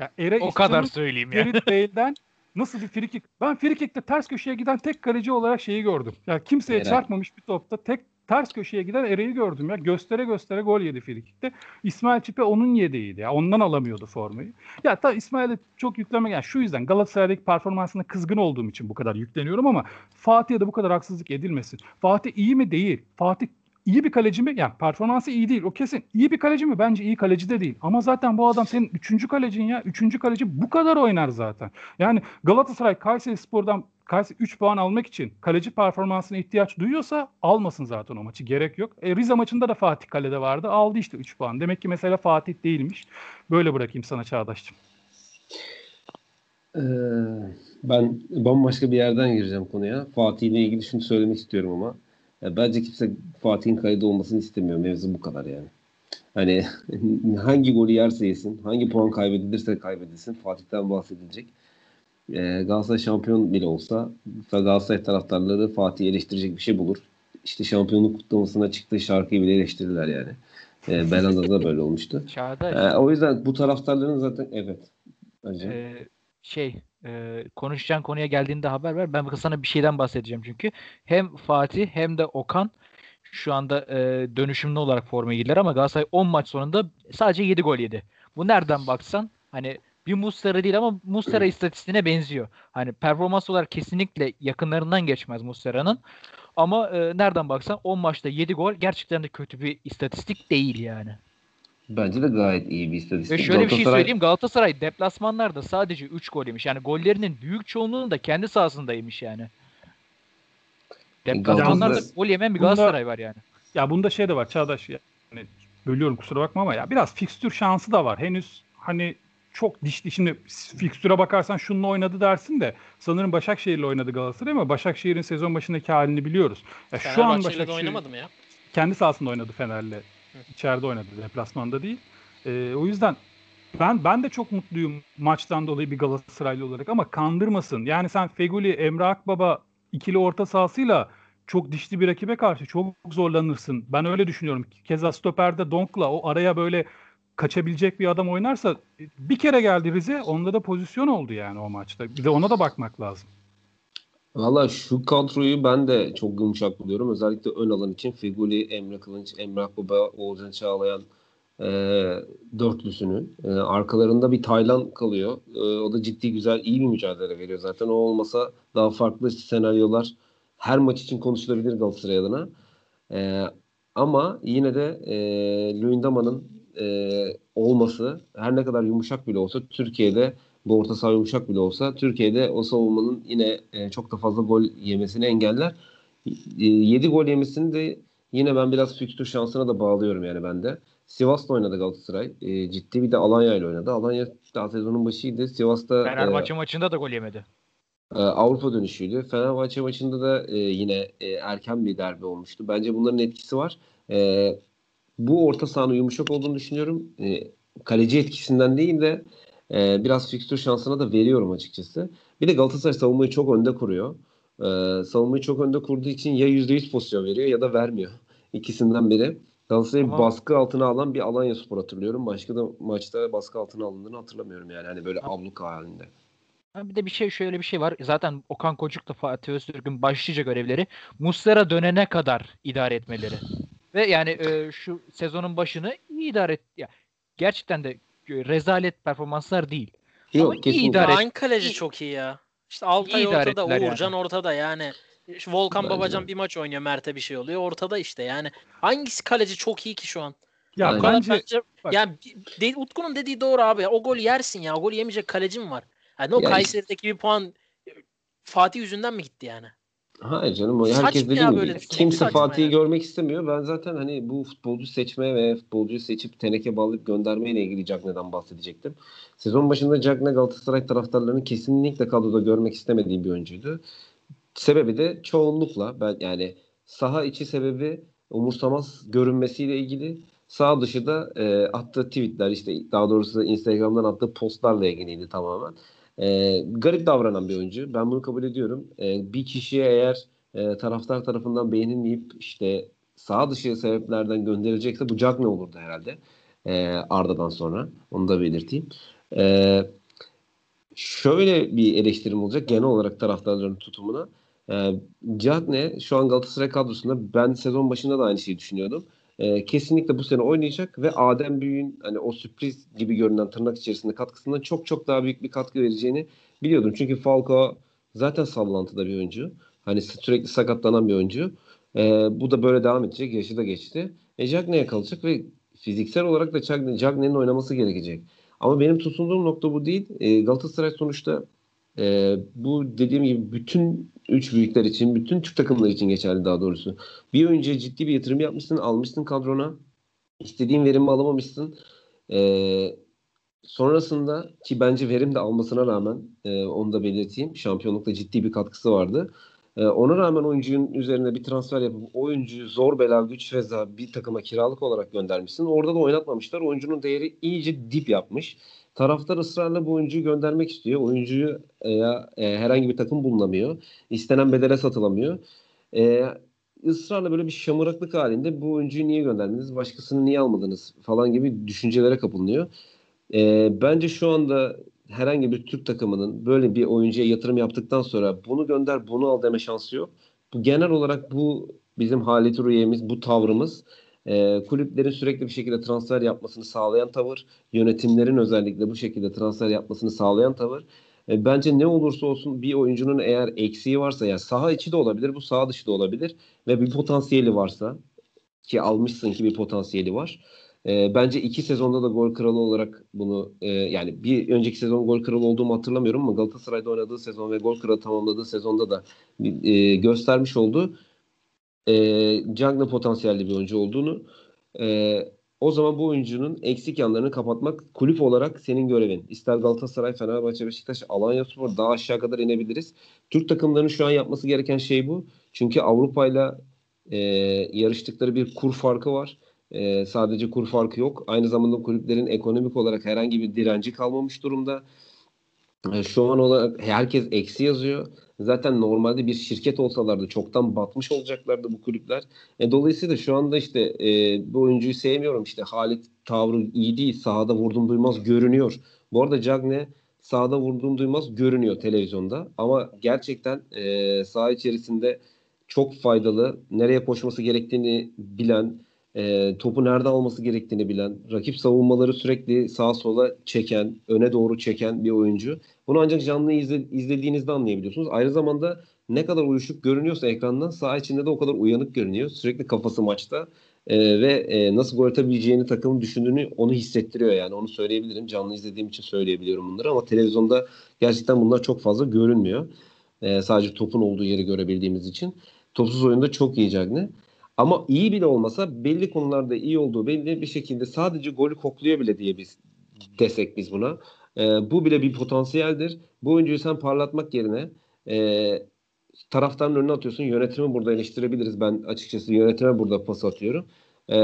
Ya Eray O İşcan'ın kadar söyleyeyim ya. Gerrit Bale'den nasıl bir frikik? Ben frikikte ters köşeye giden tek kaleci olarak şeyi gördüm. Ya kimseye Eray. çarpmamış bir topta tek ters köşeye giden Eray'ı gördüm ya. Göstere göstere gol yedi frikikte. İsmail Çipe onun yedeğiydi ya. Ondan alamıyordu formayı. Ya ta İsmail'e çok yükleme yani şu yüzden Galatasaray'daki performansına kızgın olduğum için bu kadar yükleniyorum ama Fatih'e de bu kadar haksızlık edilmesin. Fatih iyi mi? Değil. Fatih iyi bir kaleci mi? Yani performansı iyi değil. O kesin. İyi bir kaleci mi? Bence iyi kaleci de değil. Ama zaten bu adam senin üçüncü kalecin ya. Üçüncü kaleci bu kadar oynar zaten. Yani Galatasaray Kayseri Spor'dan Kayseri 3 puan almak için kaleci performansına ihtiyaç duyuyorsa almasın zaten o maçı. Gerek yok. E, Rize maçında da Fatih kalede vardı. Aldı işte 3 puan. Demek ki mesela Fatih değilmiş. Böyle bırakayım sana Çağdaş'cığım. Ee, ben bambaşka bir yerden gireceğim konuya. Fatih ile ilgili şunu söylemek istiyorum ama. Ya bence kimse Fatih'in kalede olmasını istemiyor. Mevzu bu kadar yani. Hani [laughs] hangi golü yerse yesin, hangi puan kaybedilirse kaybedilsin Fatih'ten bahsedilecek. Ee, Galatasaray şampiyon bile olsa Galatasaray taraftarları Fatih'i eleştirecek bir şey bulur. İşte şampiyonluk kutlamasına çıktığı şarkıyı bile eleştirirler yani. Ee, Belanda'da da böyle olmuştu. [laughs] Çağdaş. Ee, o yüzden bu taraftarların zaten evet. Bence. Ee, şey e, konuşacağın konuya geldiğinde haber ver. Ben sana bir şeyden bahsedeceğim çünkü. Hem Fatih hem de Okan şu anda e, dönüşümlü olarak formaya girdiler ama Galatasaray 10 maç sonunda sadece 7 gol yedi. Bu nereden baksan hani bir Muslera değil ama Muslera istatistiğine benziyor. Hani performans olarak kesinlikle yakınlarından geçmez Muslera'nın. Ama e, nereden baksan 10 maçta 7 gol gerçekten de kötü bir istatistik değil yani. Bence de gayet iyi bir istatistik. Ve şöyle bir şey söyleyeyim. Galatasaray deplasmanlarda sadece 3 gol yemiş. Yani gollerinin büyük çoğunluğunu da kendi sahasındaymış yani. Deplasmanlarda Galatasaray- gol yemen bir Bunda- Galatasaray var yani. Ya bunda şey de var Çağdaş. Yani bölüyorum kusura bakma ama ya biraz fikstür şansı da var. Henüz hani çok dişli. Şimdi fikstüre bakarsan şununla oynadı dersin de sanırım Başakşehir'le oynadı Galatasaray ama Başakşehir'in sezon başındaki halini biliyoruz. Ya şu an Başakşehir oynamadı mı ya? kendi sahasında oynadı Fener'le. İçeride oynadı, deplasmanda değil. Ee, o yüzden ben ben de çok mutluyum maçtan dolayı bir Galatasaraylı olarak ama kandırmasın. Yani sen Feguli, Emre Akbaba ikili orta sahasıyla çok dişli bir rakibe karşı çok zorlanırsın. Ben öyle düşünüyorum. Keza stoperde Donk'la o araya böyle kaçabilecek bir adam oynarsa bir kere geldi Rize onda da pozisyon oldu yani o maçta. Bir de ona da bakmak lazım. Valla şu kadroyu ben de çok yumuşak buluyorum. Özellikle ön alan için Figuli, Emre Kılınç, Emrah Baba, Oğuzhan Çağlayan e, dörtlüsünü. E, arkalarında bir Taylan kalıyor. E, o da ciddi güzel, iyi bir mücadele veriyor zaten. O olmasa daha farklı senaryolar her maç için konuşulabilir Galatasaray adına. E, ama yine de e, Luyendama'nın e, olması her ne kadar yumuşak bile olsa Türkiye'de bu orta saha yumuşak bile olsa Türkiye'de o savunmanın yine e, çok da fazla gol yemesini engeller. E, 7 gol yemesini de yine ben biraz fikstür şansına da bağlıyorum yani ben de. Sivas'ta oynadı Galatasaray. E, ciddi bir de Alanya ile oynadı. Alanya daha sezonun başıydı. Sivas'ta Fenerbahçe e, maçında da gol yemedi. e, Avrupa dönüşüydü. Fenerbahçe maçında da e, yine e, erken bir derbi olmuştu. Bence bunların etkisi var. E, bu orta sahanın yumuşak olduğunu düşünüyorum. E, kaleci etkisinden değil de e, biraz fikstür şansına da veriyorum açıkçası. Bir de Galatasaray savunmayı çok önde kuruyor. E, savunmayı çok önde kurduğu için ya %100 pozisyon veriyor ya da vermiyor. İkisinden biri. Galatasaray'ı Ama- baskı altına alan bir Alanya Spor hatırlıyorum. Başka da maçta baskı altına alındığını hatırlamıyorum yani. Hani böyle abluka halinde. Ha, bir de bir şey şöyle bir şey var. Zaten Okan Koçuk da Fatih Öztürk'ün başlıca görevleri Muslera dönene kadar idare etmeleri. Ve yani e, şu sezonun başını iyi idare et. Ya, gerçekten de e, rezalet performanslar değil. Yok Ama iyi idare et- Aynı kaleci çok iyi ya. İşte Altay İyi ortada, ettiler yani. Uğurcan ortada yani. Şu Volkan Bence Babacan bir maç oynuyor, Mert'e bir şey oluyor. Ortada işte yani. Hangisi kaleci çok iyi ki şu an? Ya Aynen. bence Bence, bak- yani de, Utku'nun dediği doğru abi. O gol yersin ya. O gol yemeyecek kalecim var. Yani o Ya- Kayseri'deki bir puan Fatih yüzünden mi gitti yani? Hayır canım o herkes ya dediğim böyle gibi. düşünmek, Kimse Fatih'i yani. görmek istemiyor. Ben zaten hani bu futbolcu seçme ve futbolcuyu seçip teneke bağlayıp göndermeyle ilgili Cagney'den bahsedecektim. Sezon başında Cagney Galatasaray taraftarlarının kesinlikle kadroda görmek istemediği bir oyuncuydu. Sebebi de çoğunlukla ben yani saha içi sebebi umursamaz görünmesiyle ilgili. Sağ dışı da e, attığı tweetler işte daha doğrusu Instagram'dan attığı postlarla ilgiliydi tamamen. E, garip davranan bir oyuncu. Ben bunu kabul ediyorum. E, bir kişiye eğer e, taraftar tarafından beğenilmeyip işte sağ dışı sebeplerden gönderilecekse bu Cagney olurdu herhalde. E, Arda'dan sonra. Onu da belirteyim. E, şöyle bir eleştirim olacak genel olarak taraftarların tutumuna. E, Cagney şu an Galatasaray kadrosunda ben sezon başında da aynı şeyi düşünüyordum. E, kesinlikle bu sene oynayacak ve Adem Büyük'ün hani o sürpriz gibi görünen tırnak içerisinde katkısından çok çok daha büyük bir katkı vereceğini biliyordum. Çünkü Falcao zaten sallantıda bir oyuncu. Hani sürekli sakatlanan bir oyuncu. E, bu da böyle devam edecek. Yaşı da geçti. E Cagney'e kalacak ve fiziksel olarak da Cagney, Cagney'in oynaması gerekecek. Ama benim tutunduğum nokta bu değil. E, Galatasaray sonuçta e, bu dediğim gibi bütün üç büyükler için, bütün Türk takımları için geçerli daha doğrusu. Bir oyuncuya ciddi bir yatırım yapmışsın, almışsın kadrona. İstediğin verimi alamamışsın. E, sonrasında ki bence verim de almasına rağmen e, onu da belirteyim. Şampiyonlukta ciddi bir katkısı vardı. E, ona rağmen oyuncunun üzerine bir transfer yapıp oyuncuyu zor bela güç ve bir takıma kiralık olarak göndermişsin. Orada da oynatmamışlar. Oyuncunun değeri iyice dip yapmış. Taraftar ısrarla bu oyuncuyu göndermek istiyor. Oyuncuyu e, ya, e, herhangi bir takım bulunamıyor. İstenen bedele satılamıyor. E, ısrarla böyle bir şamıraklık halinde bu oyuncuyu niye gönderdiniz, başkasını niye almadınız falan gibi düşüncelere kapılınıyor. E, bence şu anda herhangi bir Türk takımının böyle bir oyuncuya yatırım yaptıktan sonra bunu gönder, bunu al deme şansı yok. Bu genel olarak bu bizim haleti rüyemiz, bu tavrımız e, kulüplerin sürekli bir şekilde transfer yapmasını sağlayan tavır, yönetimlerin özellikle bu şekilde transfer yapmasını sağlayan tavır. E, bence ne olursa olsun bir oyuncunun eğer eksiği varsa yani saha içi de olabilir, bu saha dışı da olabilir ve bir potansiyeli varsa ki almışsın ki bir potansiyeli var. E, bence iki sezonda da gol kralı olarak bunu e, yani bir önceki sezon gol kralı olduğumu hatırlamıyorum ama Galatasaray'da oynadığı sezon ve gol kralı tamamladığı sezonda da e, göstermiş oldu. E, Cagney potansiyelli bir oyuncu olduğunu. E, o zaman bu oyuncunun eksik yanlarını kapatmak kulüp olarak senin görevin. İster Galatasaray, Fenerbahçe, Beşiktaş, Alanyaspor daha aşağı kadar inebiliriz. Türk takımlarının şu an yapması gereken şey bu. Çünkü Avrupa'yla e, yarıştıkları bir kur farkı var. E, sadece kur farkı yok. Aynı zamanda kulüplerin ekonomik olarak herhangi bir direnci kalmamış durumda. E, Şu an olarak herkes eksi yazıyor. Zaten normalde bir şirket olsalardı çoktan batmış olacaklardı bu kulüpler. E, dolayısıyla şu anda işte e, bu oyuncuyu sevmiyorum. İşte Halit tavrı iyi değil. Sahada vurdum duymaz görünüyor. Bu arada Cagne sahada vurduğum duymaz görünüyor televizyonda. Ama gerçekten e, saha içerisinde çok faydalı, nereye koşması gerektiğini bilen, e, topu nerede alması gerektiğini bilen, rakip savunmaları sürekli sağa sola çeken, öne doğru çeken bir oyuncu. Bunu ancak canlı izle, izlediğinizde anlayabiliyorsunuz. Aynı zamanda ne kadar uyuşuk görünüyorsa ekrandan saha içinde de o kadar uyanık görünüyor. Sürekli kafası maçta e, ve e, nasıl gol atabileceğini takımın düşündüğünü onu hissettiriyor yani onu söyleyebilirim. Canlı izlediğim için söyleyebiliyorum bunları ama televizyonda gerçekten bunlar çok fazla görünmüyor. E, sadece topun olduğu yeri görebildiğimiz için. Topsuz oyunda çok iyi Cagne. Ama iyi bile olmasa belli konularda iyi olduğu belli bir şekilde sadece golü kokluyor bile diye biz desek biz buna. E, bu bile bir potansiyeldir. Bu oyuncuyu sen parlatmak yerine e, taraftarın önüne atıyorsun. Yönetimi burada eleştirebiliriz. Ben açıkçası yönetime burada pas atıyorum. E,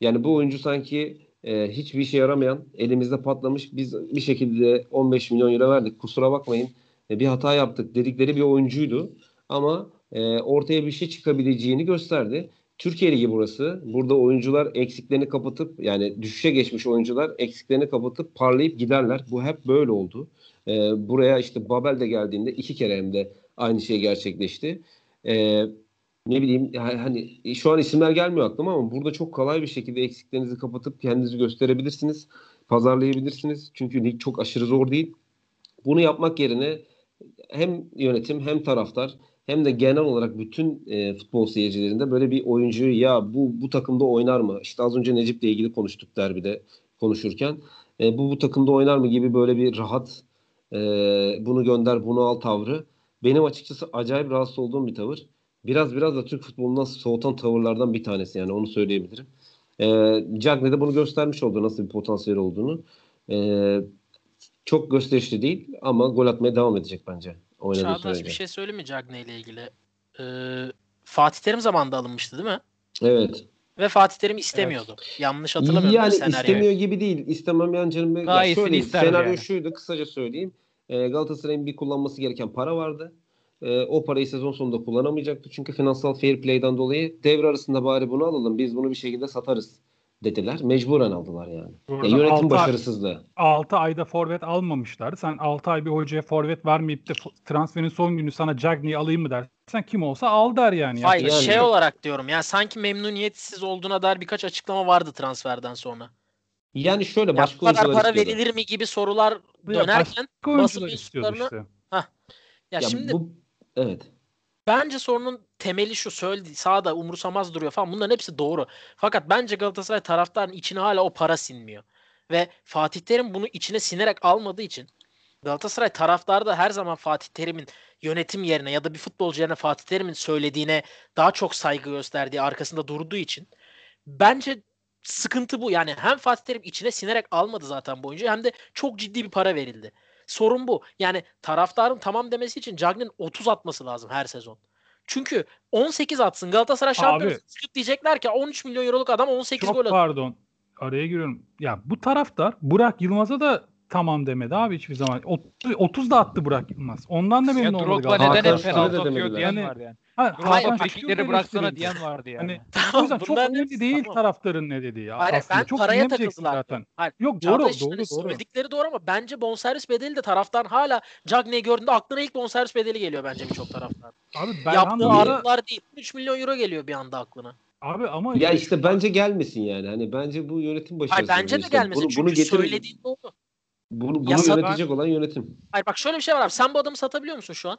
yani bu oyuncu sanki e, hiçbir işe yaramayan, elimizde patlamış. Biz bir şekilde 15 milyon euro verdik. Kusura bakmayın. E, bir hata yaptık dedikleri bir oyuncuydu. Ama e, ortaya bir şey çıkabileceğini gösterdi. Türkiye Ligi burası. Burada oyuncular eksiklerini kapatıp yani düşüşe geçmiş oyuncular eksiklerini kapatıp parlayıp giderler. Bu hep böyle oldu. E, buraya işte Babel de geldiğinde iki kere hem de aynı şey gerçekleşti. E, ne bileyim yani hani şu an isimler gelmiyor aklıma ama burada çok kolay bir şekilde eksiklerinizi kapatıp kendinizi gösterebilirsiniz. Pazarlayabilirsiniz. Çünkü lig çok aşırı zor değil. Bunu yapmak yerine hem yönetim hem taraftar hem de genel olarak bütün e, futbol seyircilerinde böyle bir oyuncuyu ya bu bu takımda oynar mı? İşte az önce Necip'le ilgili konuştuk derbide konuşurken. E, bu bu takımda oynar mı gibi böyle bir rahat e, bunu gönder bunu al tavrı. Benim açıkçası acayip rahatsız olduğum bir tavır. Biraz biraz da Türk futbolundan soğutan tavırlardan bir tanesi yani onu söyleyebilirim. E, Cagne de bunu göstermiş oldu nasıl bir potansiyel olduğunu. E, çok gösterişli değil ama gol atmaya devam edecek bence. Oynadığı Çağdaş sürece. bir şey söyleyeyim mi Cagne ile ilgili? Ee, Fatih Terim zamanında alınmıştı değil mi? Evet. Ve Fatih Terim istemiyordu. Yanlış hatırlamıyorum Yani senaryoyu? istemiyor gibi değil. İstemem yan canım. Ya Daha şöyle, isterdi senaryo yani. şuydu kısaca söyleyeyim. Ee, Galatasaray'ın bir kullanması gereken para vardı. Ee, o parayı sezon sonunda kullanamayacaktı. Çünkü finansal fair play'den dolayı devre arasında bari bunu alalım. Biz bunu bir şekilde satarız dediler. Mecburen aldılar yani. Burada Ya yönetim altı- başarısızlığı. 6 ayda forvet almamışlar. Sen 6 ay bir hocaya forvet vermeyip de transferin son günü sana Cagney'i alayım mı dersen kim olsa al der yani. Hayır Yani- şey olarak diyorum ya sanki memnuniyetsiz olduğuna dair birkaç açıklama vardı transferden sonra. Yani şöyle Ya başka bu kadar oyuncular para istiyordu. verilir mi gibi sorular Ya dönerken Başka oyuncular basın istiyordu mensuplarını- işte. ya, Ya şimdi bu evet. Bence sorunun temeli şu söyledi sağda umursamaz duruyor falan bunların hepsi doğru. Fakat bence Galatasaray taraftarın içine hala o para sinmiyor. Ve Fatih Terim bunu içine sinerek almadığı için Galatasaray taraftarı da her zaman Fatih Terim'in yönetim yerine ya da bir futbolcu yerine Fatih Terim'in söylediğine daha çok saygı gösterdiği arkasında durduğu için bence sıkıntı bu. Yani hem Fatih Terim içine sinerek almadı zaten bu oyuncuyu hem de çok ciddi bir para verildi. Sorun bu. Yani taraftarın tamam demesi için Cagney'in 30 atması lazım her sezon. Çünkü 18 atsın Galatasaray şampiyon Abi. olsun. çıkıp diyecekler ki 13 milyon euroluk adam 18 Çok gol atıyor. pardon. Araya giriyorum. Ya bu taraftar Burak Yılmaz'a da tamam demedi abi hiçbir zaman. 30, 30 da attı Burak Yılmaz. Ondan da memnun olmadı Drogba neden hep penaltı atıyor diyen Yani- var yani. Ha, Hayır, frikikleri bıraksana diyen vardı yani. Hani [laughs] o Tamam, yüzden çok önemli hepsi değil tamam. taraftarın ne dediği. ya Hayır, aslında. ben çok paraya takıldılar. zaten. Hayır, Yok doğru doğru doğru. söyledikleri doğru ama bence bonservis bedeli de taraftan hala Cagney'i gördüğünde aklına ilk bonservis bedeli geliyor bence birçok taraftan. Abi Yaptığı Belhanda'da artılar değil. 3 milyon euro geliyor bir anda aklına. abi ama Ya işte bence gelmesin yani. Hani bence bu yönetim Hayır başarısızlığı. bence de işte. gelmesin Bunu, çünkü bunu getirin- söylediğin doğru. Bunu, bunu Yasa- yönetecek olan yönetim. Hayır bak şöyle bir şey var abi. Sen bu adamı satabiliyor musun şu an?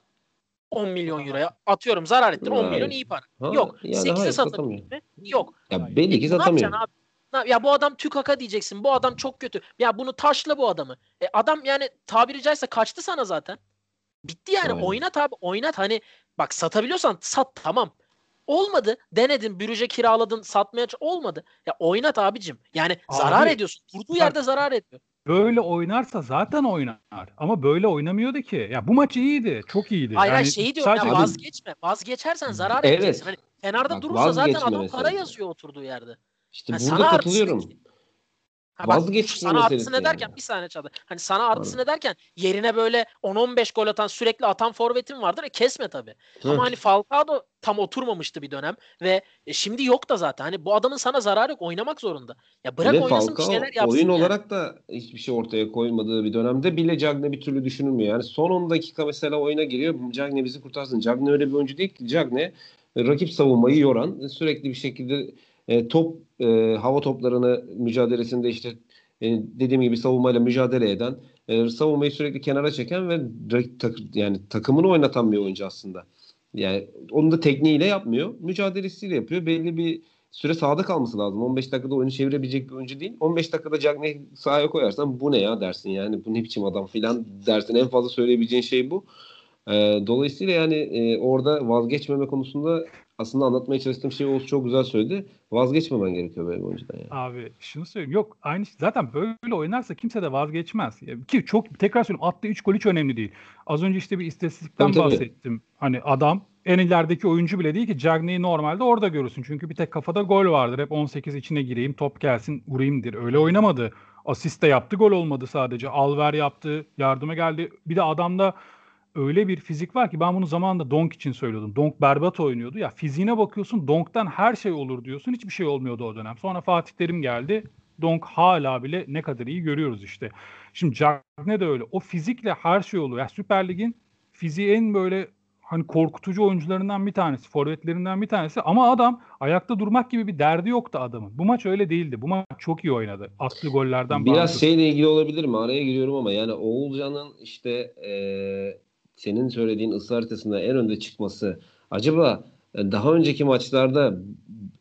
10 milyon euroya. Atıyorum zarar ettin. 10 Hayır. milyon iyi para. Ha, Yok. yani 8'e hayır, satabiliyor satamıyor. mu? Yok. Ya belli ki E, ne satamıyor. abi? Na- Ya bu adam tükaka diyeceksin. Bu adam çok kötü. Ya bunu taşla bu adamı. E adam yani tabiri caizse kaçtı sana zaten. Bitti yani. Aynen. Oynat abi. Oynat. Hani bak satabiliyorsan sat tamam. Olmadı. Denedin. Bürüce kiraladın. Satmaya olmadı. Ya oynat abicim. Yani Abi, zarar ediyorsun. Durduğu yerde zarar ediyor. Böyle oynarsa zaten oynar. Ama böyle oynamıyordu ki. Ya bu maç iyiydi. Çok iyiydi. Hayır Yani şeyi diyorum sadece- ya vazgeçme. Vazgeçersen zarar Evet. edeceksin. Hani kenarda Bak, durursa zaten adam para yazıyor oturduğu yerde. İşte Ha, burada katılıyorum. artistik- Bak, Vazgeçme sana meselesi artısı ne yani. derken bir saniye çaldı. Hani sana artısı ne derken yerine böyle 10-15 gol atan sürekli atan forvetin vardır. E kesme tabii. Hı. Ama hani Falcao tam oturmamıştı bir dönem ve e, şimdi yok da zaten. Hani bu adamın sana zararı yok. Oynamak zorunda. Ya bırak Ve oynasın bir Falcao şeyler yapsın. oyun yani. olarak da hiçbir şey ortaya koymadığı bir dönemde bile Cagne bir türlü düşünülmüyor. Yani son 10 dakika mesela oyuna giriyor. Cagne bizi kurtarsın. Cagne öyle bir oyuncu değil ki. Cagne rakip savunmayı yoran, sürekli bir şekilde e, top e, hava toplarını mücadelesinde işte e, dediğim gibi savunmayla mücadele eden, e, savunmayı sürekli kenara çeken ve tak- yani takımını oynatan bir oyuncu aslında. Yani onu da tekniğiyle yapmıyor. Mücadelesiyle yapıyor. Belli bir süre sahada kalması lazım. 15 dakikada oyunu çevirebilecek bir oyuncu değil. 15 dakikada Cagney'i sahaya koyarsan bu ne ya dersin yani. Bu ne biçim adam filan dersin. En fazla söyleyebileceğin şey bu. Ee, dolayısıyla yani e, orada vazgeçmeme konusunda aslında anlatmaya çalıştığım şey Oğuz çok güzel söyledi. Vazgeçmemen gerekiyor böyle bir oyuncudan yani. Abi şunu söyleyeyim. Yok aynı şey- zaten böyle oynarsa kimse de vazgeçmez. Ki çok tekrar söylüyorum attığı 3 gol hiç önemli değil. Az önce işte bir istatistikten Tabii, tabii. bahsettim. Hani adam en ilerideki oyuncu bile değil ki Cagney'i normalde orada görürsün. Çünkü bir tek kafada gol vardır. Hep 18 içine gireyim, top gelsin, vurayımdır. Öyle oynamadı. Asist de yaptı, gol olmadı sadece. Alver yaptı, yardıma geldi. Bir de adamda öyle bir fizik var ki ben bunu zamanında Donk için söylüyordum. Donk berbat oynuyordu. Ya fiziğine bakıyorsun Donk'tan her şey olur diyorsun. Hiçbir şey olmuyordu o dönem. Sonra Fatih Terim geldi. Donk hala bile ne kadar iyi görüyoruz işte. Şimdi Cagne de öyle. O fizikle her şey oluyor. Ya Süper Lig'in fiziği en böyle hani korkutucu oyuncularından bir tanesi, forvetlerinden bir tanesi ama adam ayakta durmak gibi bir derdi yoktu adamın. Bu maç öyle değildi. Bu maç çok iyi oynadı. Attığı gollerden Biraz bağımsız. şeyle ilgili olabilir mi? Araya giriyorum ama yani Oğulcan'ın işte eee, senin söylediğin ısı haritasında en önde çıkması acaba e, daha önceki maçlarda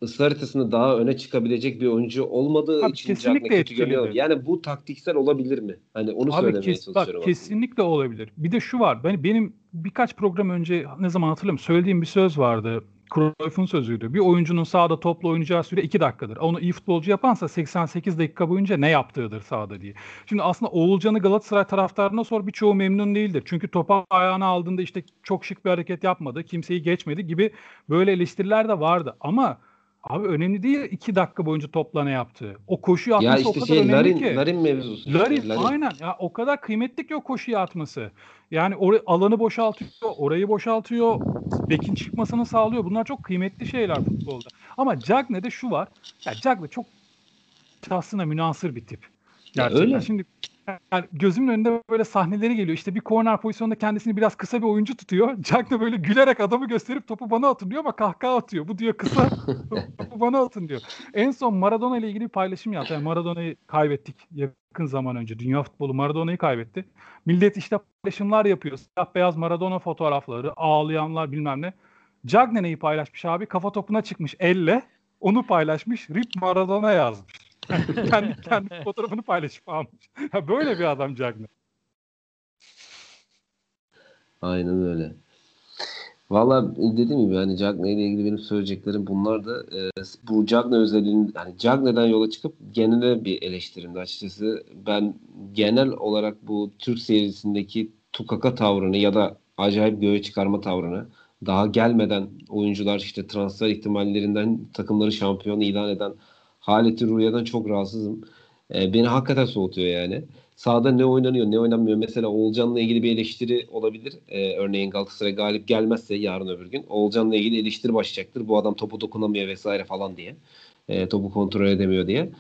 ısı haritasında daha öne çıkabilecek bir oyuncu olmadığı Abi için kesinlikle Cagney kötü etkiledi. Yani bu taktiksel olabilir mi? Hani onu Abi söylemeye kes, bak, çalışıyorum. aslında. kesinlikle olabilir. Bir de şu var. Ben, benim birkaç program önce ne zaman hatırlamıyorum söylediğim bir söz vardı. Cruyff'un sözüydü. Bir oyuncunun sahada topla oynayacağı süre 2 dakikadır. Onu iyi futbolcu yapansa 88 dakika boyunca ne yaptığıdır sahada diye. Şimdi aslında Oğulcan'ı Galatasaray taraftarına sor birçoğu memnun değildir. Çünkü topa ayağına aldığında işte çok şık bir hareket yapmadı, kimseyi geçmedi gibi böyle eleştiriler de vardı. Ama abi önemli değil 2 dakika boyunca topla ne yaptığı. O koşuyu Ya atması o işte kadar şey önemli Larin, ki. Larin mevzusu. işte, Larin, Larin. aynen ya o kadar kıymetli ki o koşuya atması. Yani or- alanı boşaltıyor, orayı boşaltıyor, bekin çıkmasını sağlıyor. Bunlar çok kıymetli şeyler futbolda. Ama Cagne'de şu var. Ya Cagne çok aslında münasır bir tip. Ya Gerçekten. öyle. Şimdi yani gözümün önünde böyle sahneleri geliyor. İşte bir corner pozisyonunda kendisini biraz kısa bir oyuncu tutuyor. [laughs] Cagne böyle gülerek adamı gösterip topu bana atın diyor ama kahkaha atıyor. Bu diyor kısa, [laughs] topu bana atın diyor. En son Maradona ile ilgili bir paylaşım yaptı. Yani Maradona'yı kaybettik yakın zaman önce. Dünya futbolu Maradona'yı kaybetti. Millet işte paylaşımlar yapıyor. Siyah beyaz Maradona fotoğrafları, ağlayanlar bilmem ne. Cagne neyi paylaşmış abi? Kafa topuna çıkmış elle. Onu paylaşmış. Rip Maradona yazmış. [laughs] kendi, kendi fotoğrafını paylaşıp almış. Böyle bir adam Cagne. Aynen öyle. Valla dediğim gibi hani Cagney ile ilgili benim söyleyeceklerim bunlar da e, bu Cagney özelliğinin hani Cagney'den yola çıkıp genele bir eleştirimdi açıkçası. Ben genel olarak bu Türk serisindeki tukaka tavrını ya da acayip göğe çıkarma tavrını daha gelmeden oyuncular işte transfer ihtimallerinden takımları şampiyon ilan eden Haleti Rüya'dan çok rahatsızım. E, beni hakikaten soğutuyor yani. Sahada ne oynanıyor ne oynanmıyor. Mesela Oğulcan'la ilgili bir eleştiri olabilir. Ee, örneğin Galatasaray galip gelmezse yarın öbür gün Oğulcan'la ilgili eleştiri başlayacaktır. Bu adam topu dokunamıyor vesaire falan diye. Ee, topu kontrol edemiyor diye.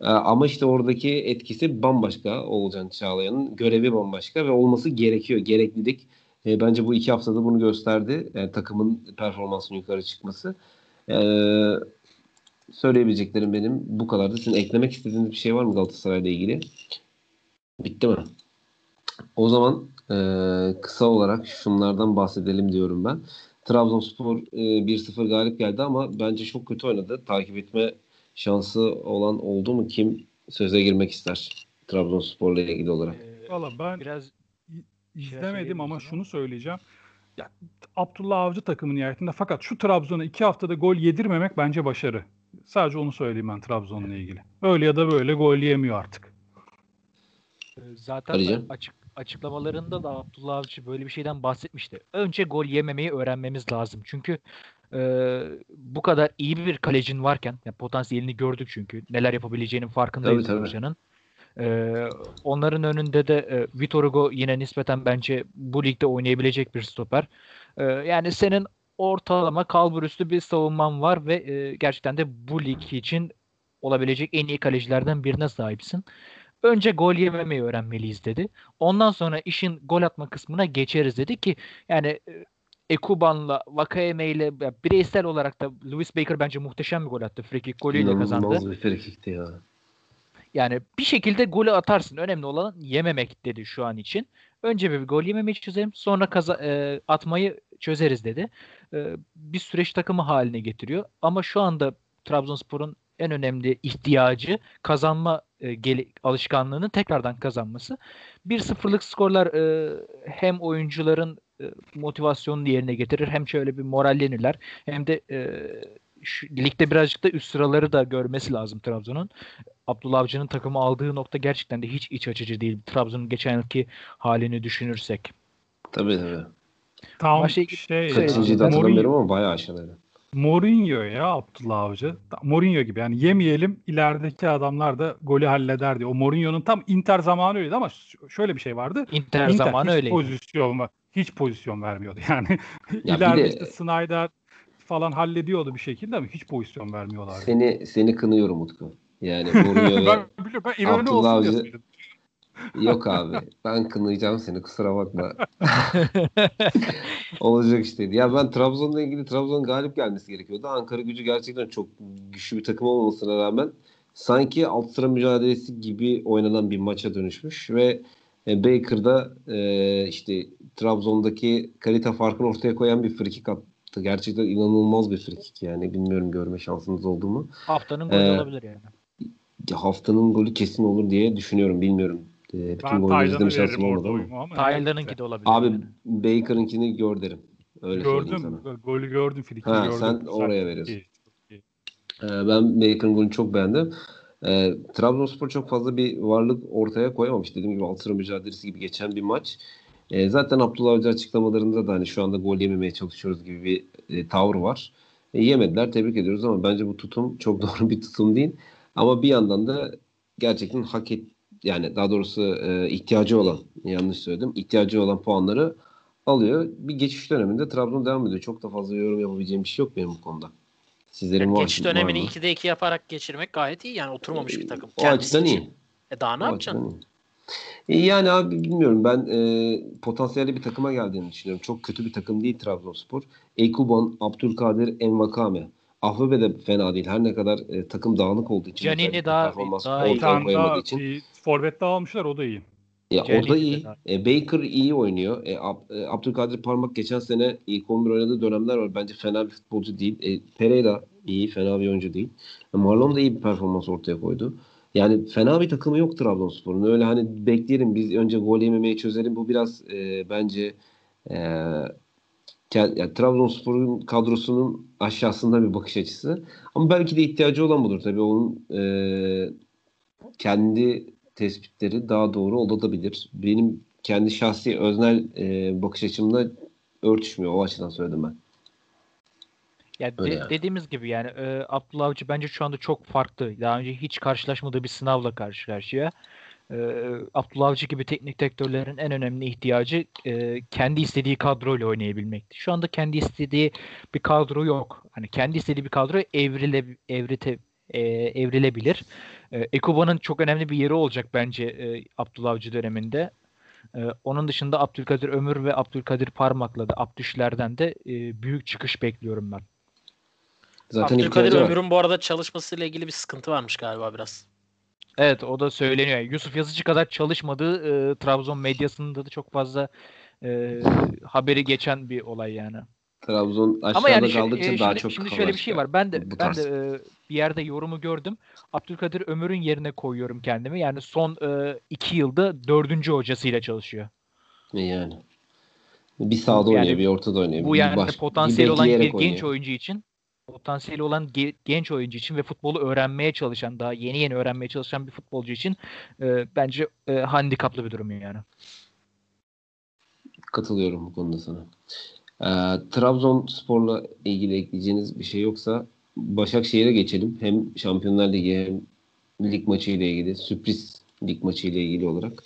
Ee, ama işte oradaki etkisi bambaşka Oğulcan Çağlayan'ın. Görevi bambaşka ve olması gerekiyor. Gereklilik. Ee, bence bu iki haftada bunu gösterdi. Yani takımın performansının yukarı çıkması. Ee, söyleyebileceklerim benim bu kadardı. Sizin eklemek istediğiniz bir şey var mı Galatasaray'la ilgili? Bitti mi? O zaman e, kısa olarak şunlardan bahsedelim diyorum ben. Trabzonspor e, 1-0 galip geldi ama bence çok kötü oynadı. Takip etme şansı olan oldu mu? Kim söze girmek ister Trabzonspor'la ilgili olarak? Ee, Valla ben biraz izlemedim söyleyelim o ama şunu söyleyeceğim. Ya, Abdullah Avcı takımı nihayetinde fakat şu Trabzon'a iki haftada gol yedirmemek bence başarı. Sadece onu söyleyeyim ben Trabzon'la ilgili. Öyle ya da böyle gol yemiyor artık. Ee, Zaten Arayacağım. açık açıklamalarında da Abdullah Avcı böyle bir şeyden bahsetmişti. Önce gol yememeyi öğrenmemiz lazım. Çünkü e, bu kadar iyi bir kalecin varken, yani potansiyelini gördük çünkü neler yapabileceğinin farkındayız Tabii, tabii. Uğurcan'ın. E, onların önünde de e, Vitor Hugo yine nispeten bence bu ligde oynayabilecek bir stoper. E, yani senin ortalama kalbur üstü bir savunman var ve e, gerçekten de bu lig için olabilecek en iyi kalecilerden birine sahipsin. Önce gol yememeyi öğrenmeliyiz dedi. Ondan sonra işin gol atma kısmına geçeriz dedi ki yani e, Ekuban'la, Vakayeme ile bireysel olarak da Lewis Baker bence muhteşem bir gol attı. Free kick golüyle kazandı. İnanılmaz bir frikikti ya. Yani bir şekilde golü atarsın. Önemli olan yememek dedi şu an için. Önce bir gol yememeyi çözelim. Sonra kaza, e, atmayı çözeriz dedi. E, bir süreç takımı haline getiriyor. Ama şu anda Trabzonspor'un en önemli ihtiyacı kazanma e, gel- alışkanlığını tekrardan kazanması. 1-0'lık skorlar e, hem oyuncuların e, motivasyonunu yerine getirir hem şöyle bir morallenirler hem de e, şu, ligde birazcık da üst sıraları da görmesi lazım Trabzon'un. Abdullah Avcı'nın takımı aldığı nokta gerçekten de hiç iç açıcı değil. Trabzon'un geçen yılki halini düşünürsek. Tabii tabii. Tam Maçla ilgili- şey, Kaçıncıydı hatırlamıyorum ama bayağı aşağıdaydı. Mourinho ya Abdullah Avcı. Mourinho gibi yani yemeyelim ilerideki adamlar da golü halleder diye. O Mourinho'nun tam Inter zamanı öyleydi ama şöyle bir şey vardı. Inter, Inter zamanı öyleydi. pozisyon. Hiç pozisyon vermiyordu [laughs] yani. Ya İleride de- işte Snyder falan hallediyordu bir şekilde ama hiç pozisyon vermiyorlardı. Seni seni kınıyorum Utku. Yani [laughs] Mourinho ve ben biliyorum ben Abdullah Avcı-. Yok abi. Ben kınayacağım seni kusura bakma. [laughs] Olacak işte. Ya ben Trabzon'la ilgili Trabzon galip gelmesi gerekiyordu. Ankara gücü gerçekten çok güçlü bir takım olmamasına rağmen sanki alt sıra mücadelesi gibi oynanan bir maça dönüşmüş ve e, Baker'da e, işte Trabzon'daki kalite farkını ortaya koyan bir frikik attı. Gerçekten inanılmaz bir frikik yani. Bilmiyorum görme şansınız oldu mu? Haftanın golü Ee, olabilir yani. Ya haftanın golü kesin olur diye düşünüyorum. Bilmiyorum. E, bütün Ben şansım veririm orada olmadı ama. Tyler'ınki de olabilir. Abi yani. Baker'ınkini gör derim. Öyle sana. Gördüm. Golü gördüm. Frik'i Ha, gördüm. sen oraya veriyorsun. İyi. Ee, ben Baker'ın golünü çok beğendim. Ee, Trabzonspor çok fazla bir varlık ortaya koyamamış. Dediğim gibi alt sıra mücadelesi gibi geçen bir maç. Ee, zaten Abdullah Avcı açıklamalarında da hani şu anda gol yememeye çalışıyoruz gibi bir e, tavır var. E, yemediler. Tebrik ediyoruz ama bence bu tutum çok [laughs] doğru bir tutum değil. Ama bir yandan da gerçekten hak et yani daha doğrusu e, ihtiyacı olan yanlış söyledim. ihtiyacı olan puanları alıyor. Bir geçiş döneminde Trabzon devam ediyor. Çok da fazla yorum yapabileceğim bir şey yok benim bu konuda. Sizlerin Yani var, geçiş dönemini var mı? 2'de 2 yaparak geçirmek gayet iyi. Yani oturmamış bir takım. O Kendisi açıdan için. iyi. E daha ne O yapacaksın? E, Yani abi bilmiyorum ben e, potansiyelli bir takıma geldiğini düşünüyorum. Çok kötü bir takım değil Trabzonspor. Ekuban, Abdülkadir, Envakame. Ahvebe de fena değil. Her ne kadar e, takım dağınık olduğu için. Canini daha- daha Bir iyi. daha için. Forvet daha almışlar o da iyi. Ya o da iyi. E, Baker iyi oynuyor. E, Ab- e, Abdülkadir Parmak geçen sene ilk 11 oynadığı dönemler var. Bence fena bir futbolcu değil. E, Pereira iyi, fena bir oyuncu değil. E, Marlon da iyi bir performans ortaya koydu. Yani fena bir takımı yok Trabzonspor'un. Öyle hani bekleyelim biz önce gol yememeyi çözelim. Bu biraz e, bence e, yani Trabzonspor'un kadrosunun aşağısında bir bakış açısı. Ama belki de ihtiyacı olan budur. Tabii onun e, kendi tespitleri daha doğru olabilir. Benim kendi şahsi öznel e, bakış açımla örtüşmüyor. O açıdan söyledim ben. Ya Öyle de- yani. dediğimiz gibi yani e, Abdullah Avcı bence şu anda çok farklı. Daha önce hiç karşılaşmadığı bir sınavla karşı karşıya. E, Abdullah Avcı gibi teknik direktörlerin en önemli ihtiyacı e, kendi istediği kadroyla oynayabilmekti. Şu anda kendi istediği bir kadro yok. Hani kendi istediği bir kadro evrile evrite e, evrilebilir. E, Ekuba'nın çok önemli bir yeri olacak bence e, Abdullah Avcı döneminde. E, onun dışında Abdülkadir Ömür ve Abdülkadir Parmak'la da Abdüşler'den de e, büyük çıkış bekliyorum ben. Zaten Abdülkadir. Ömür'ün bu arada çalışmasıyla ilgili bir sıkıntı varmış galiba biraz. Evet o da söyleniyor. Yusuf Yazıcı kadar çalışmadığı e, Trabzon medyasında da çok fazla e, haberi geçen bir olay yani. Trabzon aşağıda Ama yani kaldıkça e, daha şimdi, çok şimdi şöyle bir şey var. Ben de ben de e, bir yerde yorumu gördüm. Abdülkadir Ömür'ün yerine koyuyorum kendimi. Yani son e, iki yılda dördüncü hocasıyla çalışıyor. E Yani. Bir sağda Yani oynuyor, bir ortada oynuyor. Bu bir yani baş- potansiyeli bir olan ge- genç oynuyor. oyuncu için potansiyeli olan ge- genç oyuncu için ve futbolu öğrenmeye çalışan daha yeni yeni öğrenmeye çalışan bir futbolcu için e, bence e, handikaplı bir durum yani. Katılıyorum bu konuda sana. Ee, Trabzonspor'la ilgili ekleyeceğiniz bir şey yoksa Başakşehir'e geçelim. Hem Şampiyonlar Ligi hem lig maçı ile ilgili sürpriz lig maçı ile ilgili olarak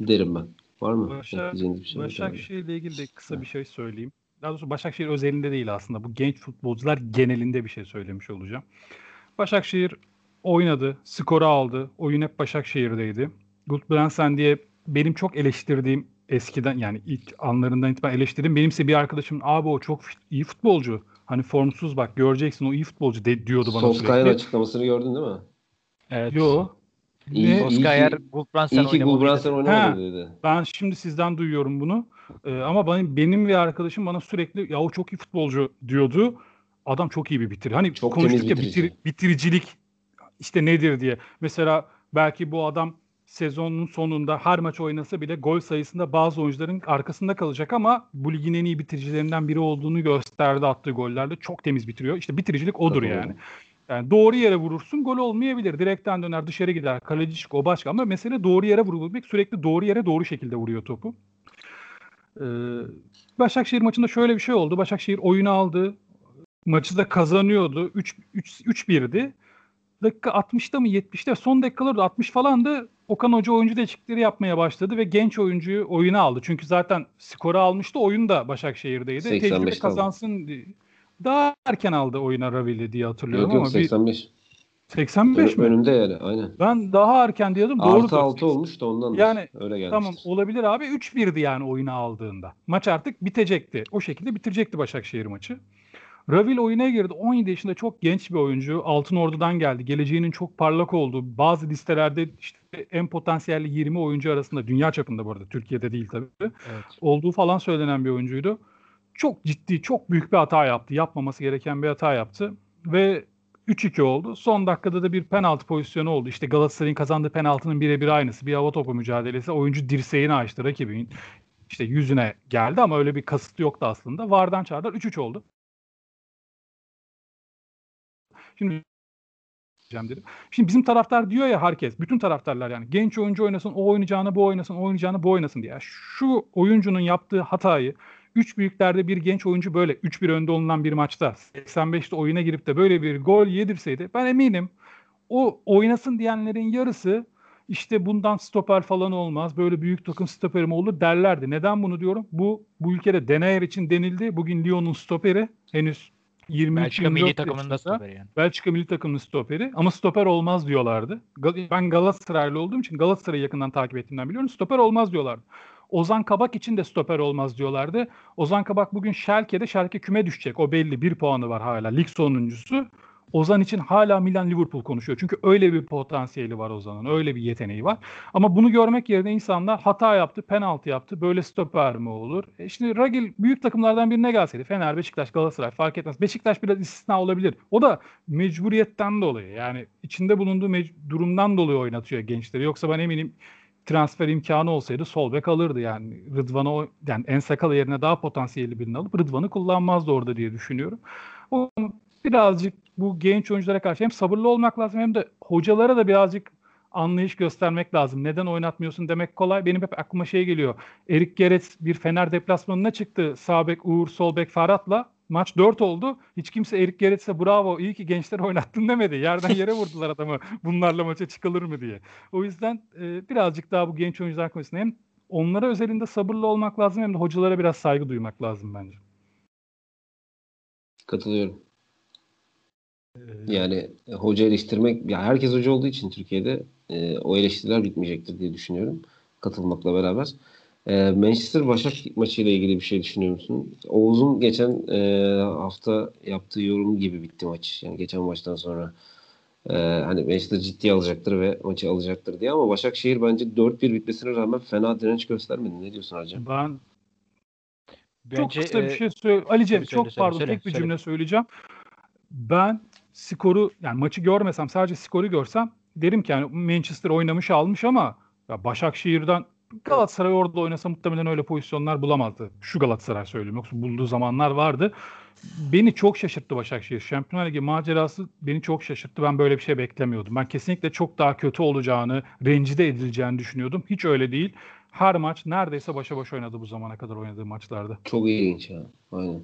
derim ben. Var mı? Başak- Ekleyeceğiniz bir şey? Başakşehir ile ilgili de kısa bir şey söyleyeyim. Daha doğrusu Başakşehir özelinde değil aslında. Bu genç futbolcular genelinde bir şey söylemiş olacağım. Başakşehir oynadı, skoru aldı. Oyun hep Başakşehir'deydi. Gutbrandsen diye benim çok eleştirdiğim eskiden yani ilk anlarından itibaren eleştirdiğim benimse bir arkadaşım abi o çok iyi futbolcu. Hani formsuz bak göreceksin o iyi futbolcu de, diyordu bana Solskjaer'in sürekli. açıklamasını gördün değil mi? Evet. Yo. İyi- Solskjaer, Gulbrandsen İyi ki. Gulbrandsen oynamadı dedi. Ben şimdi sizden duyuyorum bunu. Ee, ama benim, benim ve arkadaşım bana sürekli ya o çok iyi futbolcu diyordu. Adam çok iyi bir bitir. Hani Çok konuştuk ya bitirici. bitir- bitiricilik işte nedir diye. Mesela belki bu adam sezonun sonunda her maç oynasa bile gol sayısında bazı oyuncuların arkasında kalacak ama bu ligin en iyi bitiricilerinden biri olduğunu gösterdi attığı gollerde. Çok temiz bitiriyor. İşte bitiricilik odur Katılıyorum. yani. Yani doğru yere vurursun gol olmayabilir. Direkten döner dışarı gider. Kaleci çık o başka ama mesele doğru yere vurabilmek. Sürekli doğru yere doğru şekilde vuruyor topu. Ee, Başakşehir maçında şöyle bir şey oldu. Başakşehir oyunu aldı. Maçı da kazanıyordu. 3 3 3-1'di. Dakika 60'ta mı 70'te son dakikalarda 60 falandı. Okan Hoca oyuncu değişiklikleri yapmaya başladı ve genç oyuncuyu oyuna aldı. Çünkü zaten skoru almıştı. Oyun da Başakşehir'deydi. 85'te Tecrübe kazansın diye. Daha erken aldı oyuna Ravil'i diye hatırlıyorum Yok yok ama bir 85. 85 Ön- mi? Önümde yani aynen. Ben daha erken diyordum. Doğru. Artı 6 olmuş da ondan. Yani öyle gelmiştir. Tamam olabilir abi. 3-1'di yani oyuna aldığında. Maç artık bitecekti. O şekilde bitirecekti Başakşehir maçı. Ravil oyuna girdi. 17 yaşında çok genç bir oyuncu. Altın Ordu'dan geldi. Geleceğinin çok parlak olduğu. Bazı listelerde işte en potansiyelli 20 oyuncu arasında dünya çapında bu arada Türkiye'de değil tabii. Evet. Olduğu falan söylenen bir oyuncuydu. Çok ciddi, çok büyük bir hata yaptı. Yapmaması gereken bir hata yaptı. Ve 3-2 oldu. Son dakikada da bir penaltı pozisyonu oldu. İşte Galatasaray'ın kazandığı penaltının birebir aynısı. Bir hava topu mücadelesi. Oyuncu dirseğini açtı rakibin. İşte yüzüne geldi ama öyle bir kasıt yoktu aslında. Vardan çağırdılar. 3-3 oldu. Şimdi dedim. Şimdi bizim taraftar diyor ya herkes, bütün taraftarlar yani genç oyuncu oynasın, o oynayacağını bu oynasın, o oynayacağını bu oynasın diye. Şu oyuncunun yaptığı hatayı Üç büyüklerde bir genç oyuncu böyle 3-1 önde olunan bir maçta 85'te oyuna girip de böyle bir gol yedirseydi ben eminim o oynasın diyenlerin yarısı işte bundan stoper falan olmaz. Böyle büyük takım stoperi mi olur derlerdi. Neden bunu diyorum? Bu bu ülkede Denayer için denildi. Bugün Lyon'un stoperi henüz 23 Belçika milli 24 takımında yaşında. stoper yani. Belçika milli takımının stoperi ama stoper olmaz diyorlardı. Ben Galatasaraylı olduğum için Galatasaray'ı yakından takip ettiğimden biliyorum. Stoper olmaz diyorlardı. Ozan Kabak için de stoper olmaz diyorlardı. Ozan Kabak bugün Schalke'de Schalke küme düşecek. O belli. Bir puanı var hala. Lig sonuncusu. Ozan için hala Milan Liverpool konuşuyor. Çünkü öyle bir potansiyeli var Ozan'ın. Öyle bir yeteneği var. Ama bunu görmek yerine insanlar hata yaptı, penaltı yaptı. Böyle stoper mi olur? E şimdi Ragil büyük takımlardan birine gelseydi. Fener, Beşiktaş, Galatasaray fark etmez. Beşiktaş biraz istisna olabilir. O da mecburiyetten dolayı. Yani içinde bulunduğu durumdan dolayı oynatıyor gençleri. Yoksa ben eminim transfer imkanı olsaydı sol bek alırdı yani. Rıdvan'ı yani en sakalı yerine daha potansiyelli birini alıp Rıdvan'ı kullanmazdı orada diye düşünüyorum. O birazcık bu genç oyunculara karşı hem sabırlı olmak lazım hem de hocalara da birazcık anlayış göstermek lazım. Neden oynatmıyorsun demek kolay. Benim hep aklıma şey geliyor. Erik Gerets bir Fener deplasmanına çıktı. Sağ bek Uğur, sol bek Ferhat'la. Maç 4 oldu. Hiç kimse Erik Gerets'e bravo iyi ki gençler oynattın demedi. Yerden yere vurdular adamı [laughs] bunlarla maça çıkılır mı diye. O yüzden e, birazcık daha bu genç oyuncular konusunda hem onlara özelinde sabırlı olmak lazım hem de hocalara biraz saygı duymak lazım bence. Katılıyorum. Yani e, hoca eleştirmek, ya herkes hoca olduğu için Türkiye'de e, o eleştiriler bitmeyecektir diye düşünüyorum. Katılmakla beraber. E, Manchester Başak maçı ile ilgili bir şey düşünüyor musun? Oğuz'un geçen e, hafta yaptığı yorum gibi bitti maç. Yani geçen maçtan sonra e, hani Manchester ciddiye alacaktır ve maçı alacaktır diye ama Başakşehir bence 4-1 bitmesine rağmen fena direnç göstermedi. Ne diyorsun Hacı? Ben Bence, çok kısa bir e, şey söyle. Tabii söyle, çok söyle, pardon söyle, tek bir söyle. cümle söyleyeceğim. Ben skoru yani maçı görmesem sadece skoru görsem derim ki yani Manchester oynamış almış ama ya Başakşehir'den Galatasaray orada oynasa muhtemelen öyle pozisyonlar bulamazdı. Şu Galatasaray söylüyorum yoksa bulduğu zamanlar vardı. Beni çok şaşırttı Başakşehir. Şampiyonlar Ligi macerası beni çok şaşırttı. Ben böyle bir şey beklemiyordum. Ben kesinlikle çok daha kötü olacağını, rencide edileceğini düşünüyordum. Hiç öyle değil. Her maç neredeyse başa baş oynadı bu zamana kadar oynadığı maçlarda. Çok ilginç ya. Aynen.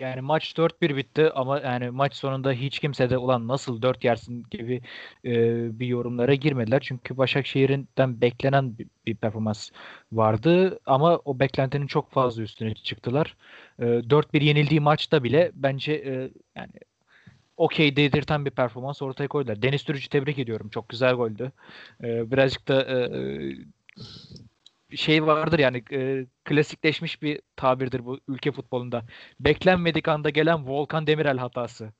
Yani maç 4-1 bitti ama yani maç sonunda hiç kimse de ulan nasıl 4 yersin gibi e, bir yorumlara girmediler. Çünkü Başakşehir'den beklenen bir, bir performans vardı ama o beklentinin çok fazla üstüne çıktılar. E, 4-1 yenildiği maçta bile bence e, yani okey dedirten bir performans ortaya koydular. Deniz Türücü tebrik ediyorum. Çok güzel goldü. E, birazcık da e, şey vardır yani e, klasikleşmiş bir tabirdir bu ülke futbolunda. Beklenmedik anda gelen Volkan Demirel hatası.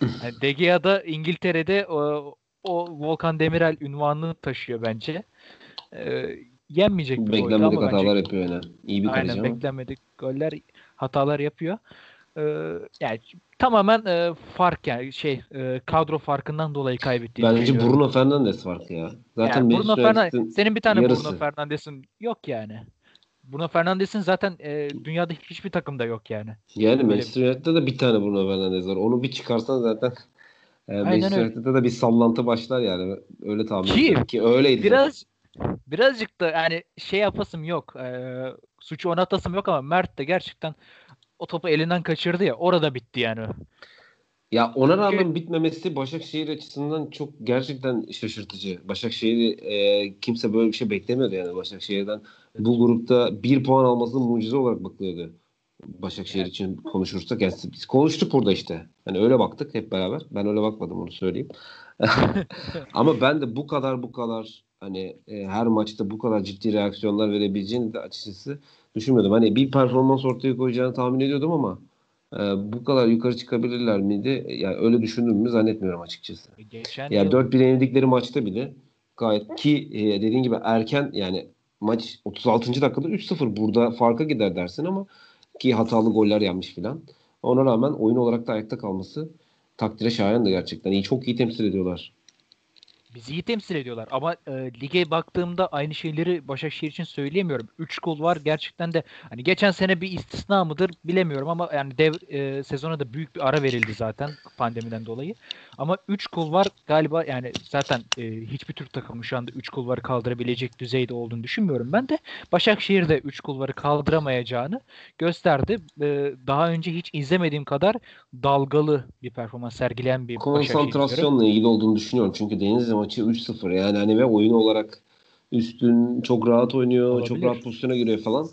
[laughs] Yani De Gea'da İngiltere'de o, o Volkan Demirel ünvanını taşıyor bence. E, yenmeyecek bir Beklenmedik ama bence hatalar yapıyor yani. İyi bir kaleci aynen ama. beklenmedik goller hatalar yapıyor. Ee, yani tamamen e, fark yani şey e, kadro farkından dolayı kaybettiğini Bence düşünüyorum. Bruno Fernandes farkı ya. Zaten Yani Bruno Fernandes senin bir tane yarısı. Bruno Fernandes'in yok yani. Bruno Fernandes'in zaten e, dünyada hiçbir takımda yok yani. Yani Manchester United'da da bir tane Bruno Fernandes var. Onu bir çıkarsan zaten e, Manchester. United'da da bir sallantı başlar yani. Öyle tahmin Ki- ediyorum ki öyleydi. zaten. Biraz birazcık da yani şey yapasım yok. E, suçu ona atasım yok ama Mert de gerçekten o topu elinden kaçırdı ya orada bitti yani. Ya ona rağmen bitmemesi Başakşehir açısından çok gerçekten şaşırtıcı. Başakşehir'i e, kimse böyle bir şey beklemiyordu yani Başakşehir'den. Bu grupta bir puan alması mucize olarak bakılıyordu. Başakşehir Evet. için konuşursak. Yani biz konuştuk burada işte. Hani öyle baktık hep beraber. Ben öyle bakmadım onu söyleyeyim. [laughs] Ama ben de bu kadar bu kadar hani e, her maçta bu kadar ciddi reaksiyonlar verebileceğini de açıkçası düşünmüyordum. Hani bir performans ortaya koyacağını tahmin ediyordum ama e, bu kadar yukarı çıkabilirler miydi? Yani öyle düşündüğümü zannetmiyorum açıkçası. Geçen Yani yıl 4-1 yenildikleri maçta bile gayet ki e, dediğin gibi erken yani maç 36. dakikada 3-0 burada farka gider dersin ama ki hatalı goller yanmış filan. Ona rağmen oyun olarak da ayakta kalması takdire şayan da gerçekten. iyi çok iyi temsil ediyorlar. Bizi iyi temsil ediyorlar ama e, lige baktığımda aynı şeyleri Başakşehir için söyleyemiyorum. 3 gol var gerçekten de hani geçen sene bir istisna mıdır bilemiyorum ama yani dev e, sezona da büyük bir ara verildi zaten pandemiden dolayı. Ama 3 gol var galiba yani zaten e, hiçbir Türk takımı şu anda 3 kulvarı kaldırabilecek düzeyde olduğunu düşünmüyorum ben de. Başakşehir de 3 kulvarı kaldıramayacağını gösterdi. E, daha önce hiç izlemediğim kadar dalgalı bir performans sergileyen bir Başakşehir. Konsantrasyonla ilgili olduğunu düşünüyorum. Çünkü Denizli maçı 3-0 yani hani ve oyun olarak üstün çok rahat oynuyor, çok Olabilir. rahat pozisyona giriyor falan.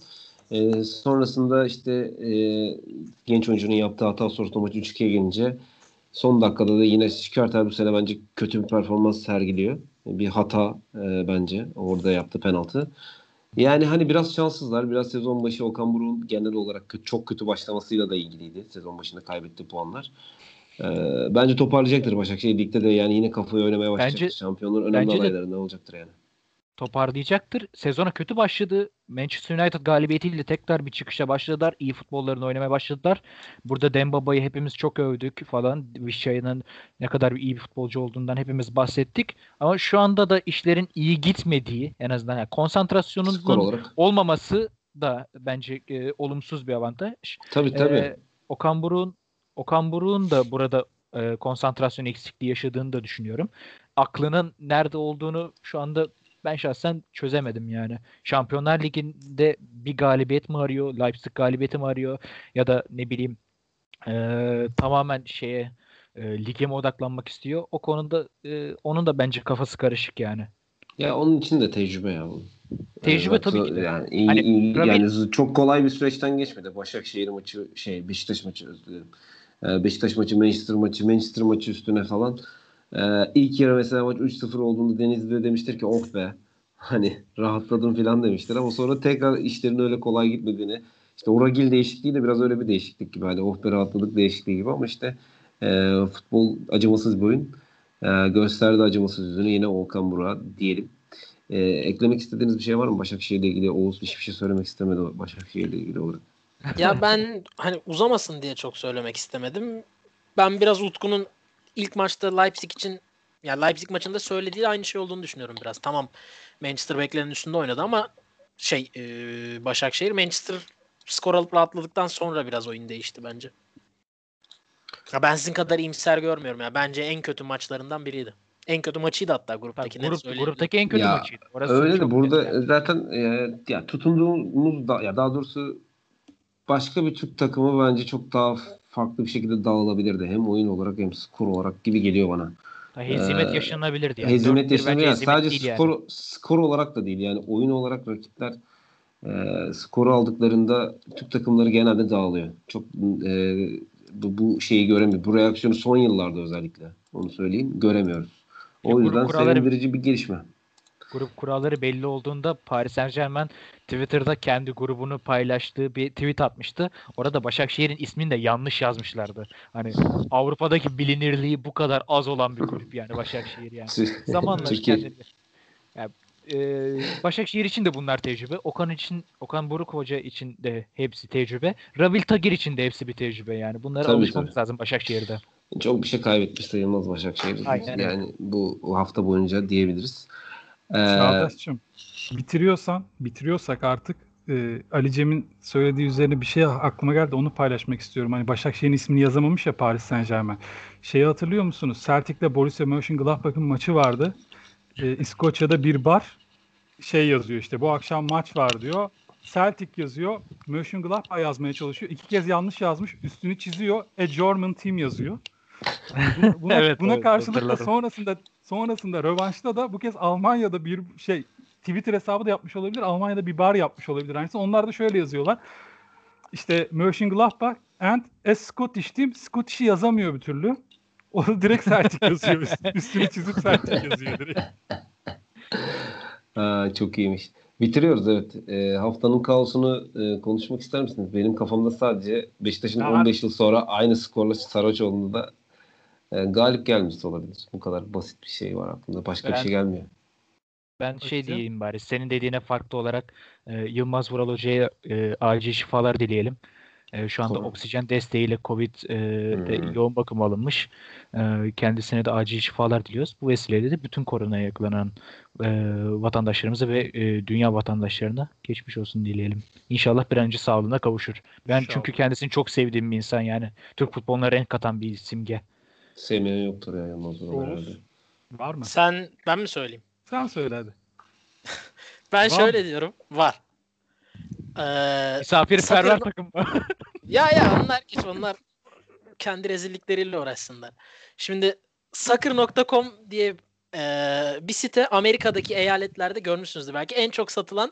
Ee, sonrasında işte e, genç oyuncunun yaptığı hata sonrasında maç 3-2'ye gelince son dakikada da yine Şikörtel bu sene bence kötü bir performans sergiliyor. Bir hata e, bence orada yaptığı penaltı. Yani hani biraz şanssızlar. Biraz sezon başı Okan Buruk'un genel olarak kötü, çok kötü başlamasıyla da ilgiliydi. Sezon başında kaybettiği puanlar. Ee, bence toparlayacaktır Başakşehir. Ligde de yani yine kafayı oynamaya başlayacaktır. Bence- Şampiyonluğun önemli bence de- adaylarından olacaktır yani. Toparlayacaktır. Sezona kötü başladı. Manchester United galibiyetiyle tekrar bir çıkışa başladılar. İyi futbollarını oynamaya başladılar. Burada Dembaba'yı hepimiz çok övdük falan. Vişay'ın ne kadar iyi bir futbolcu olduğundan hepimiz bahsettik. Ama şu anda da işlerin iyi gitmediği en azından yani konsantrasyonun olmaması da bence e, olumsuz bir avantaj. Tabii tabii. Ee, Okan Buruk'un Okan Buruk'un da burada e, konsantrasyon eksikliği yaşadığını da düşünüyorum. Aklının nerede olduğunu şu anda ben şahsen çözemedim yani. Şampiyonlar Ligi'nde bir galibiyet mi arıyor? Leipzig galibiyeti mi arıyor? Ya da ne bileyim e, tamamen şeye e, lige mi odaklanmak istiyor? O konuda e, onun da bence kafası karışık yani. Ya onun için de tecrübe ya bu. Tecrübe Yani tabii ki de. Yani, iyi, Hani iyi- Premier- yani çok kolay bir süreçten geçmedi. Başakşehir maçı, şey Beşiktaş maçı özür dilerim. Ee, Beşiktaş maçı, Manchester maçı, Manchester maçı üstüne falan. Ee, ilk yarı mesela maç 3-0 olduğunda Denizli'de demiştir ki oh be hani rahatladım falan demiştir ama sonra tekrar işlerin öyle kolay gitmediğini işte o Ragil değişikliği de biraz öyle bir değişiklik gibi hani oh be rahatladık değişikliği gibi ama işte e, futbol acımasız bir oyun. E, gösterdi acımasız yüzünü yine Volkan Burak'a diyelim. E, eklemek istediğiniz bir şey var mı Başakşehir'le ilgili? Oğuz hiçbir şey söylemek istemedi Başakşehir'le ilgili olarak. Ya ben hani uzamasın diye çok söylemek istemedim. Ben biraz Utku'nun ilk maçta Leipzig için ya Leipzig maçında söylediği aynı şey olduğunu düşünüyorum biraz. Tamam Manchester beklenenin üstünde oynadı ama şey e, Başakşehir Manchester skor alıp rahatladıktan sonra biraz oyun değişti bence. Ya ben sizin kadar iyimser görmüyorum ya. Bence en kötü maçlarından biriydi. En kötü maçıydı hatta grup, söyleyebilirim. gruptaki en kötü Ya, maçıydı. Orası Öyle de burada yani. zaten e, ya tutunduğumuz da ya daha doğrusu başka bir Türk takımı bence çok daha farklı bir şekilde dağılabilirdi. Hem oyun olarak hem skor olarak gibi geliyor bana. Hezimet Ee, yaşanabilirdi yani. Hezimet 4-1 yaşanıyor. bence Yani sadece değil yani. skor, skor olarak da değil. Yani oyun olarak rakipler e, skoru aldıklarında Türk takımları genelde dağılıyor. Çok e, bu, bu şeyi göremiyor. Bu reaksiyonu son yıllarda özellikle onu söyleyeyim göremiyoruz. O yüzden kuralları- sevindirici bir gelişme. Grup kuralları belli olduğunda Paris Saint Germain Twitter'da kendi grubunu paylaştığı bir tweet atmıştı. Orada Başakşehir'in ismini de yanlış yazmışlardı. Hani Avrupa'daki bilinirliği bu kadar az olan bir kulüp yani Başakşehir yani. Zamanla kendini. Ya, e, Başakşehir için de bunlar tecrübe. Okan için, Okan Buruk Hoca için de hepsi tecrübe. Rabil Tagir için de hepsi bir tecrübe yani. Bunlara Tabii, alışmamız tabii. lazım Başakşehir'de. Çok bir şey kaybetmiş sayılmaz Başakşehir. Aynen yani bu hafta boyunca diyebiliriz. Ee, Çağdaş'cığım bitiriyorsan, bitiriyorsak artık e, Ali Cem'in söylediği üzerine bir şey aklıma geldi. Onu paylaşmak istiyorum. Hani Başakşehir'in ismini yazamamış ya Paris Saint Germain. Şeyi hatırlıyor musunuz? Celtic'le Borussia Mönchengladbach'ın maçı vardı. E, İskoçya'da bir bar şey yazıyor işte bu akşam maç var diyor. Celtic yazıyor. Mönchengladbach yazmaya çalışıyor. İki kez yanlış yazmış. Üstünü çiziyor. A German team yazıyor. Buna, buna, [laughs] Evet, buna evet, karşılık da sonrasında sonrasında rövanşta da bu kez Almanya'da bir şey Twitter hesabı da yapmış olabilir. Almanya'da bir bar yapmış olabilir. Aynısı. Onlar da şöyle yazıyorlar. İşte Mönchengladbach and a Scottish team. Scottish'i yazamıyor bir türlü. O da direkt Celtic yazıyor. Üst- Üstünü çizip Celtic yazıyor direkt. [laughs] Aa, çok iyiymiş. Bitiriyoruz evet. Ee, haftanın kaosunu e, konuşmak ister misiniz? Benim kafamda sadece Beşiktaş'ın Ya- 15 yıl sonra aynı skorla Saraçoğlu'nda da e, galip gelmiş olabilir. Bu kadar basit bir şey var aklımda. Başka bir Ben- şey gelmiyor. Ben şey Bakacağım. diyeyim bari. Senin dediğine farklı olarak e, Yılmaz Vural Hoca'ya e, acil şifalar dileyelim. E, şu anda Tamam. oksijen desteğiyle Covid e, de hı. yoğun bakım alınmış. E, kendisine de acil şifalar diliyoruz. Bu vesileyle de bütün koronaya yakalanan e, vatandaşlarımıza ve e, dünya vatandaşlarına geçmiş olsun dileyelim. İnşallah bir an önce sağlığına kavuşur. Ben İnşallah. çünkü kendisini çok sevdiğim bir insan yani. Türk futboluna renk katan bir simge. Sevmeyen yoktur ya Yılmaz Vural Oğuz. herhalde. Var mı? Sen ben mi söyleyeyim? Sen söyle hadi. [laughs] Ben Var şöyle mı? diyorum. Var. Ee, Misafirperver Satır- takım. [laughs] ya ya onlar geç onlar kendi rezillikleriyle uğraşsınlar. Şimdi Soccer.com diye e, bir site Amerika'daki eyaletlerde görmüşsünüzdür belki en çok satılan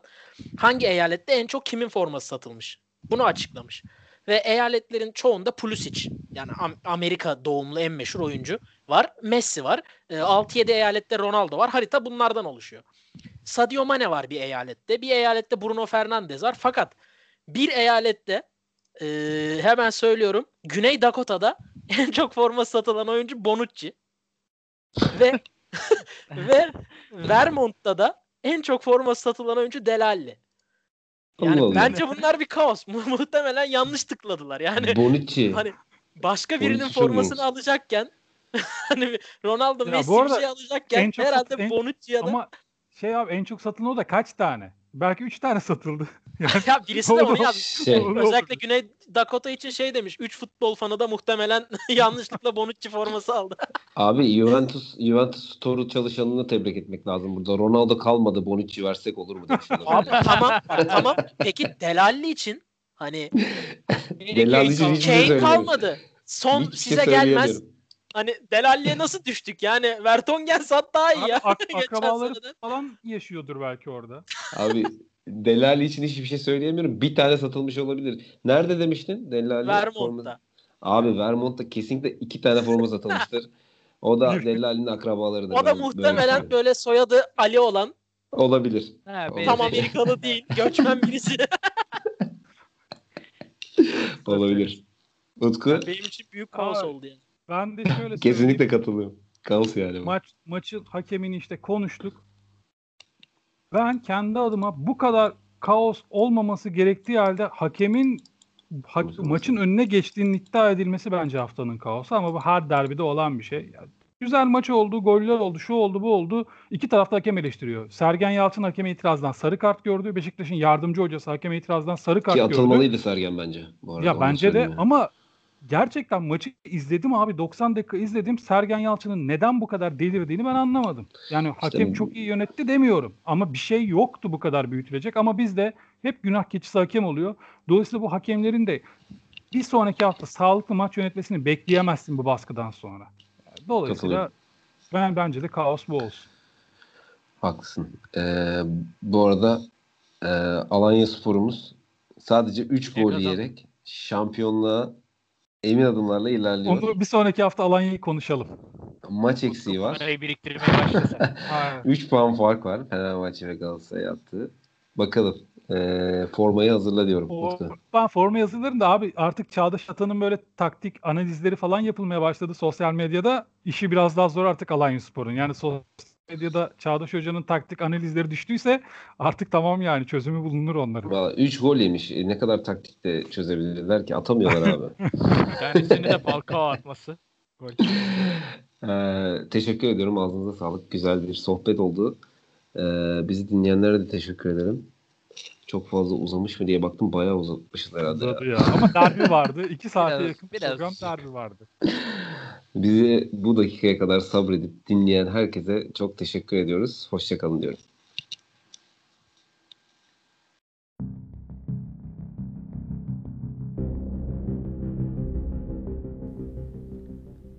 hangi eyalette en çok kimin forması satılmış. Bunu açıklamış. Ve eyaletlerin çoğunda Pulisic yani Am- Amerika doğumlu en meşhur oyuncu var. Messi var. E, 6-7 eyalette Ronaldo var. Harita bunlardan oluşuyor. Sadio Mane var bir eyalette. Bir eyalette Bruno Fernandes var. Fakat bir eyalette e, hemen söylüyorum. Güney Dakota'da [laughs] en çok forma satılan oyuncu Bonucci. Ve [laughs] ve [laughs] Vermont'ta da en çok forma satılan oyuncu Delalli. Yani Allah Allah. bence bunlar bir kaos. [laughs] Mu- Muhtemelen yanlış tıkladılar. Yani Bonucci. [laughs] hani başka birinin Bonucci çok formasını ilginç. alacakken [laughs] hani Ronaldo Ya Messi bir şey alacakken herhalde en- Bonucci ya da Ama şey abi en çok satılan o da kaç tane? Belki 3 tane satıldı. [laughs] Yani ya birisi de onu yazmış. [laughs] Şey. Özellikle Güney Dakota için şey demiş. 3 futbol fanı da muhtemelen [laughs] yanlışlıkla Bonucci forması aldı. abi Juventus Juventus Store'u çalışanını tebrik etmek lazım burada. Ronaldo kalmadı Bonucci versek olur mu demişler. Abi tamam tamam. Peki Delalli için hani Delalli için şey Kane kalmadı. Son Hiçbir şey size gelmez. Hani Delalli'ye nasıl düştük? Yani Vertonghen sat daha iyi ya. ak- [laughs] akrabaları falan yaşıyordur belki orada. Abi Delali için hiçbir şey söyleyemiyorum. Bir tane satılmış olabilir. Nerede demiştin? Delali Vermont'ta. Abi Vermont'ta kesinlikle iki tane forma satılmıştır. O da Delali'nin akrabalarıdır. O da Ben böyle muhtemelen söyleyeyim. böyle soyadı Ali olan olabilir. Ha, Tam. Amerikalı değil. Göçmen birisi. [laughs] Olabilir. Utku Benim için büyük kaos Aa, oldu yani. Ben de şöyle [laughs] kesinlikle katılıyorum. Kaos yani. bu. Maç maçın hakemini işte konuştuk. Ben kendi adıma bu kadar kaos olmaması gerektiği halde hakemin ha- maçın önüne geçtiğinin iddia edilmesi bence haftanın kaosu ama bu her derbide olan bir şey. Yani güzel maç oldu, goller oldu, şu oldu, bu oldu. İki tarafta hakem eleştiriyor. Sergen Yalçın hakeme itirazdan sarı kart gördü. Beşiktaş'ın yardımcı hocası hakeme itirazdan sarı kart Ki gördü. atılmalıydı Sergen bence. Bu arada, Ya bence de yani. ama gerçekten maçı izledim abi 90 dakika izledim. Sergen Yalçın'ın neden bu kadar delirdiğini ben anlamadım. Yani hakem bu- çok iyi yönetti demiyorum ama bir şey yoktu bu kadar büyütülecek ama bizde hep günah keçisi hakem oluyor. Dolayısıyla bu hakemlerin de bir sonraki hafta sağlıklı maç yönetmesini bekleyemezsin bu baskıdan sonra. Dolayısıyla ben bence de kaos bu olsun. Haklısın. Ee, bu arada e, Alanya Spor'umuz sadece 3 Ne gol yiyerek şampiyonluğa emin adımlarla ilerliyor. Onu bir sonraki hafta Alanya'yı konuşalım. Maç eksiği var. Parayı biriktirmeye başlasın. [laughs] Aynen. 3 puan fark var Fenerbahçe ve Galatasaray yaptığı. Bakalım. Ee, formayı hazırla diyorum. O, ben forma yazılarım da abi artık Çağdaş Atan'ın böyle taktik analizleri falan yapılmaya başladı sosyal medyada. İşi biraz daha zor artık Alanya Spor'un. Yani sosyal medyada Çağdaş Hoca'nın taktik analizleri düştüyse artık tamam yani çözümü bulunur onların. Valla 3 gol yemiş. E, ne kadar taktikte çözebilirler ki? Atamıyorlar abi. [laughs] Bir tanesini de Falcao atması. Gol. [laughs] Ee, teşekkür ediyorum. Ağzınıza sağlık. Güzel bir sohbet oldu. Ee, bizi dinleyenlere de teşekkür ederim. Çok fazla uzamış mı diye baktım. Bayağı uzatmışız herhalde. Uzadı ya. Ama derbi vardı. İki saate Biraz- yakın biraz. program derbi vardı. Bizi bu dakikaya kadar sabredip dinleyen herkese çok teşekkür ediyoruz. Hoşçakalın diyorum.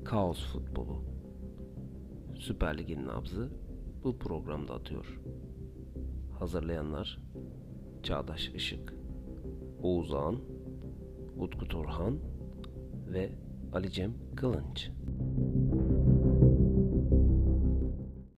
Kaos futbolu. Süper Lig'in nabzı bu programda atıyor. Hazırlayanlar Çağdaş Işık, Oğuz Ağan, Utku Turhan ve Ali Cem Kılınç.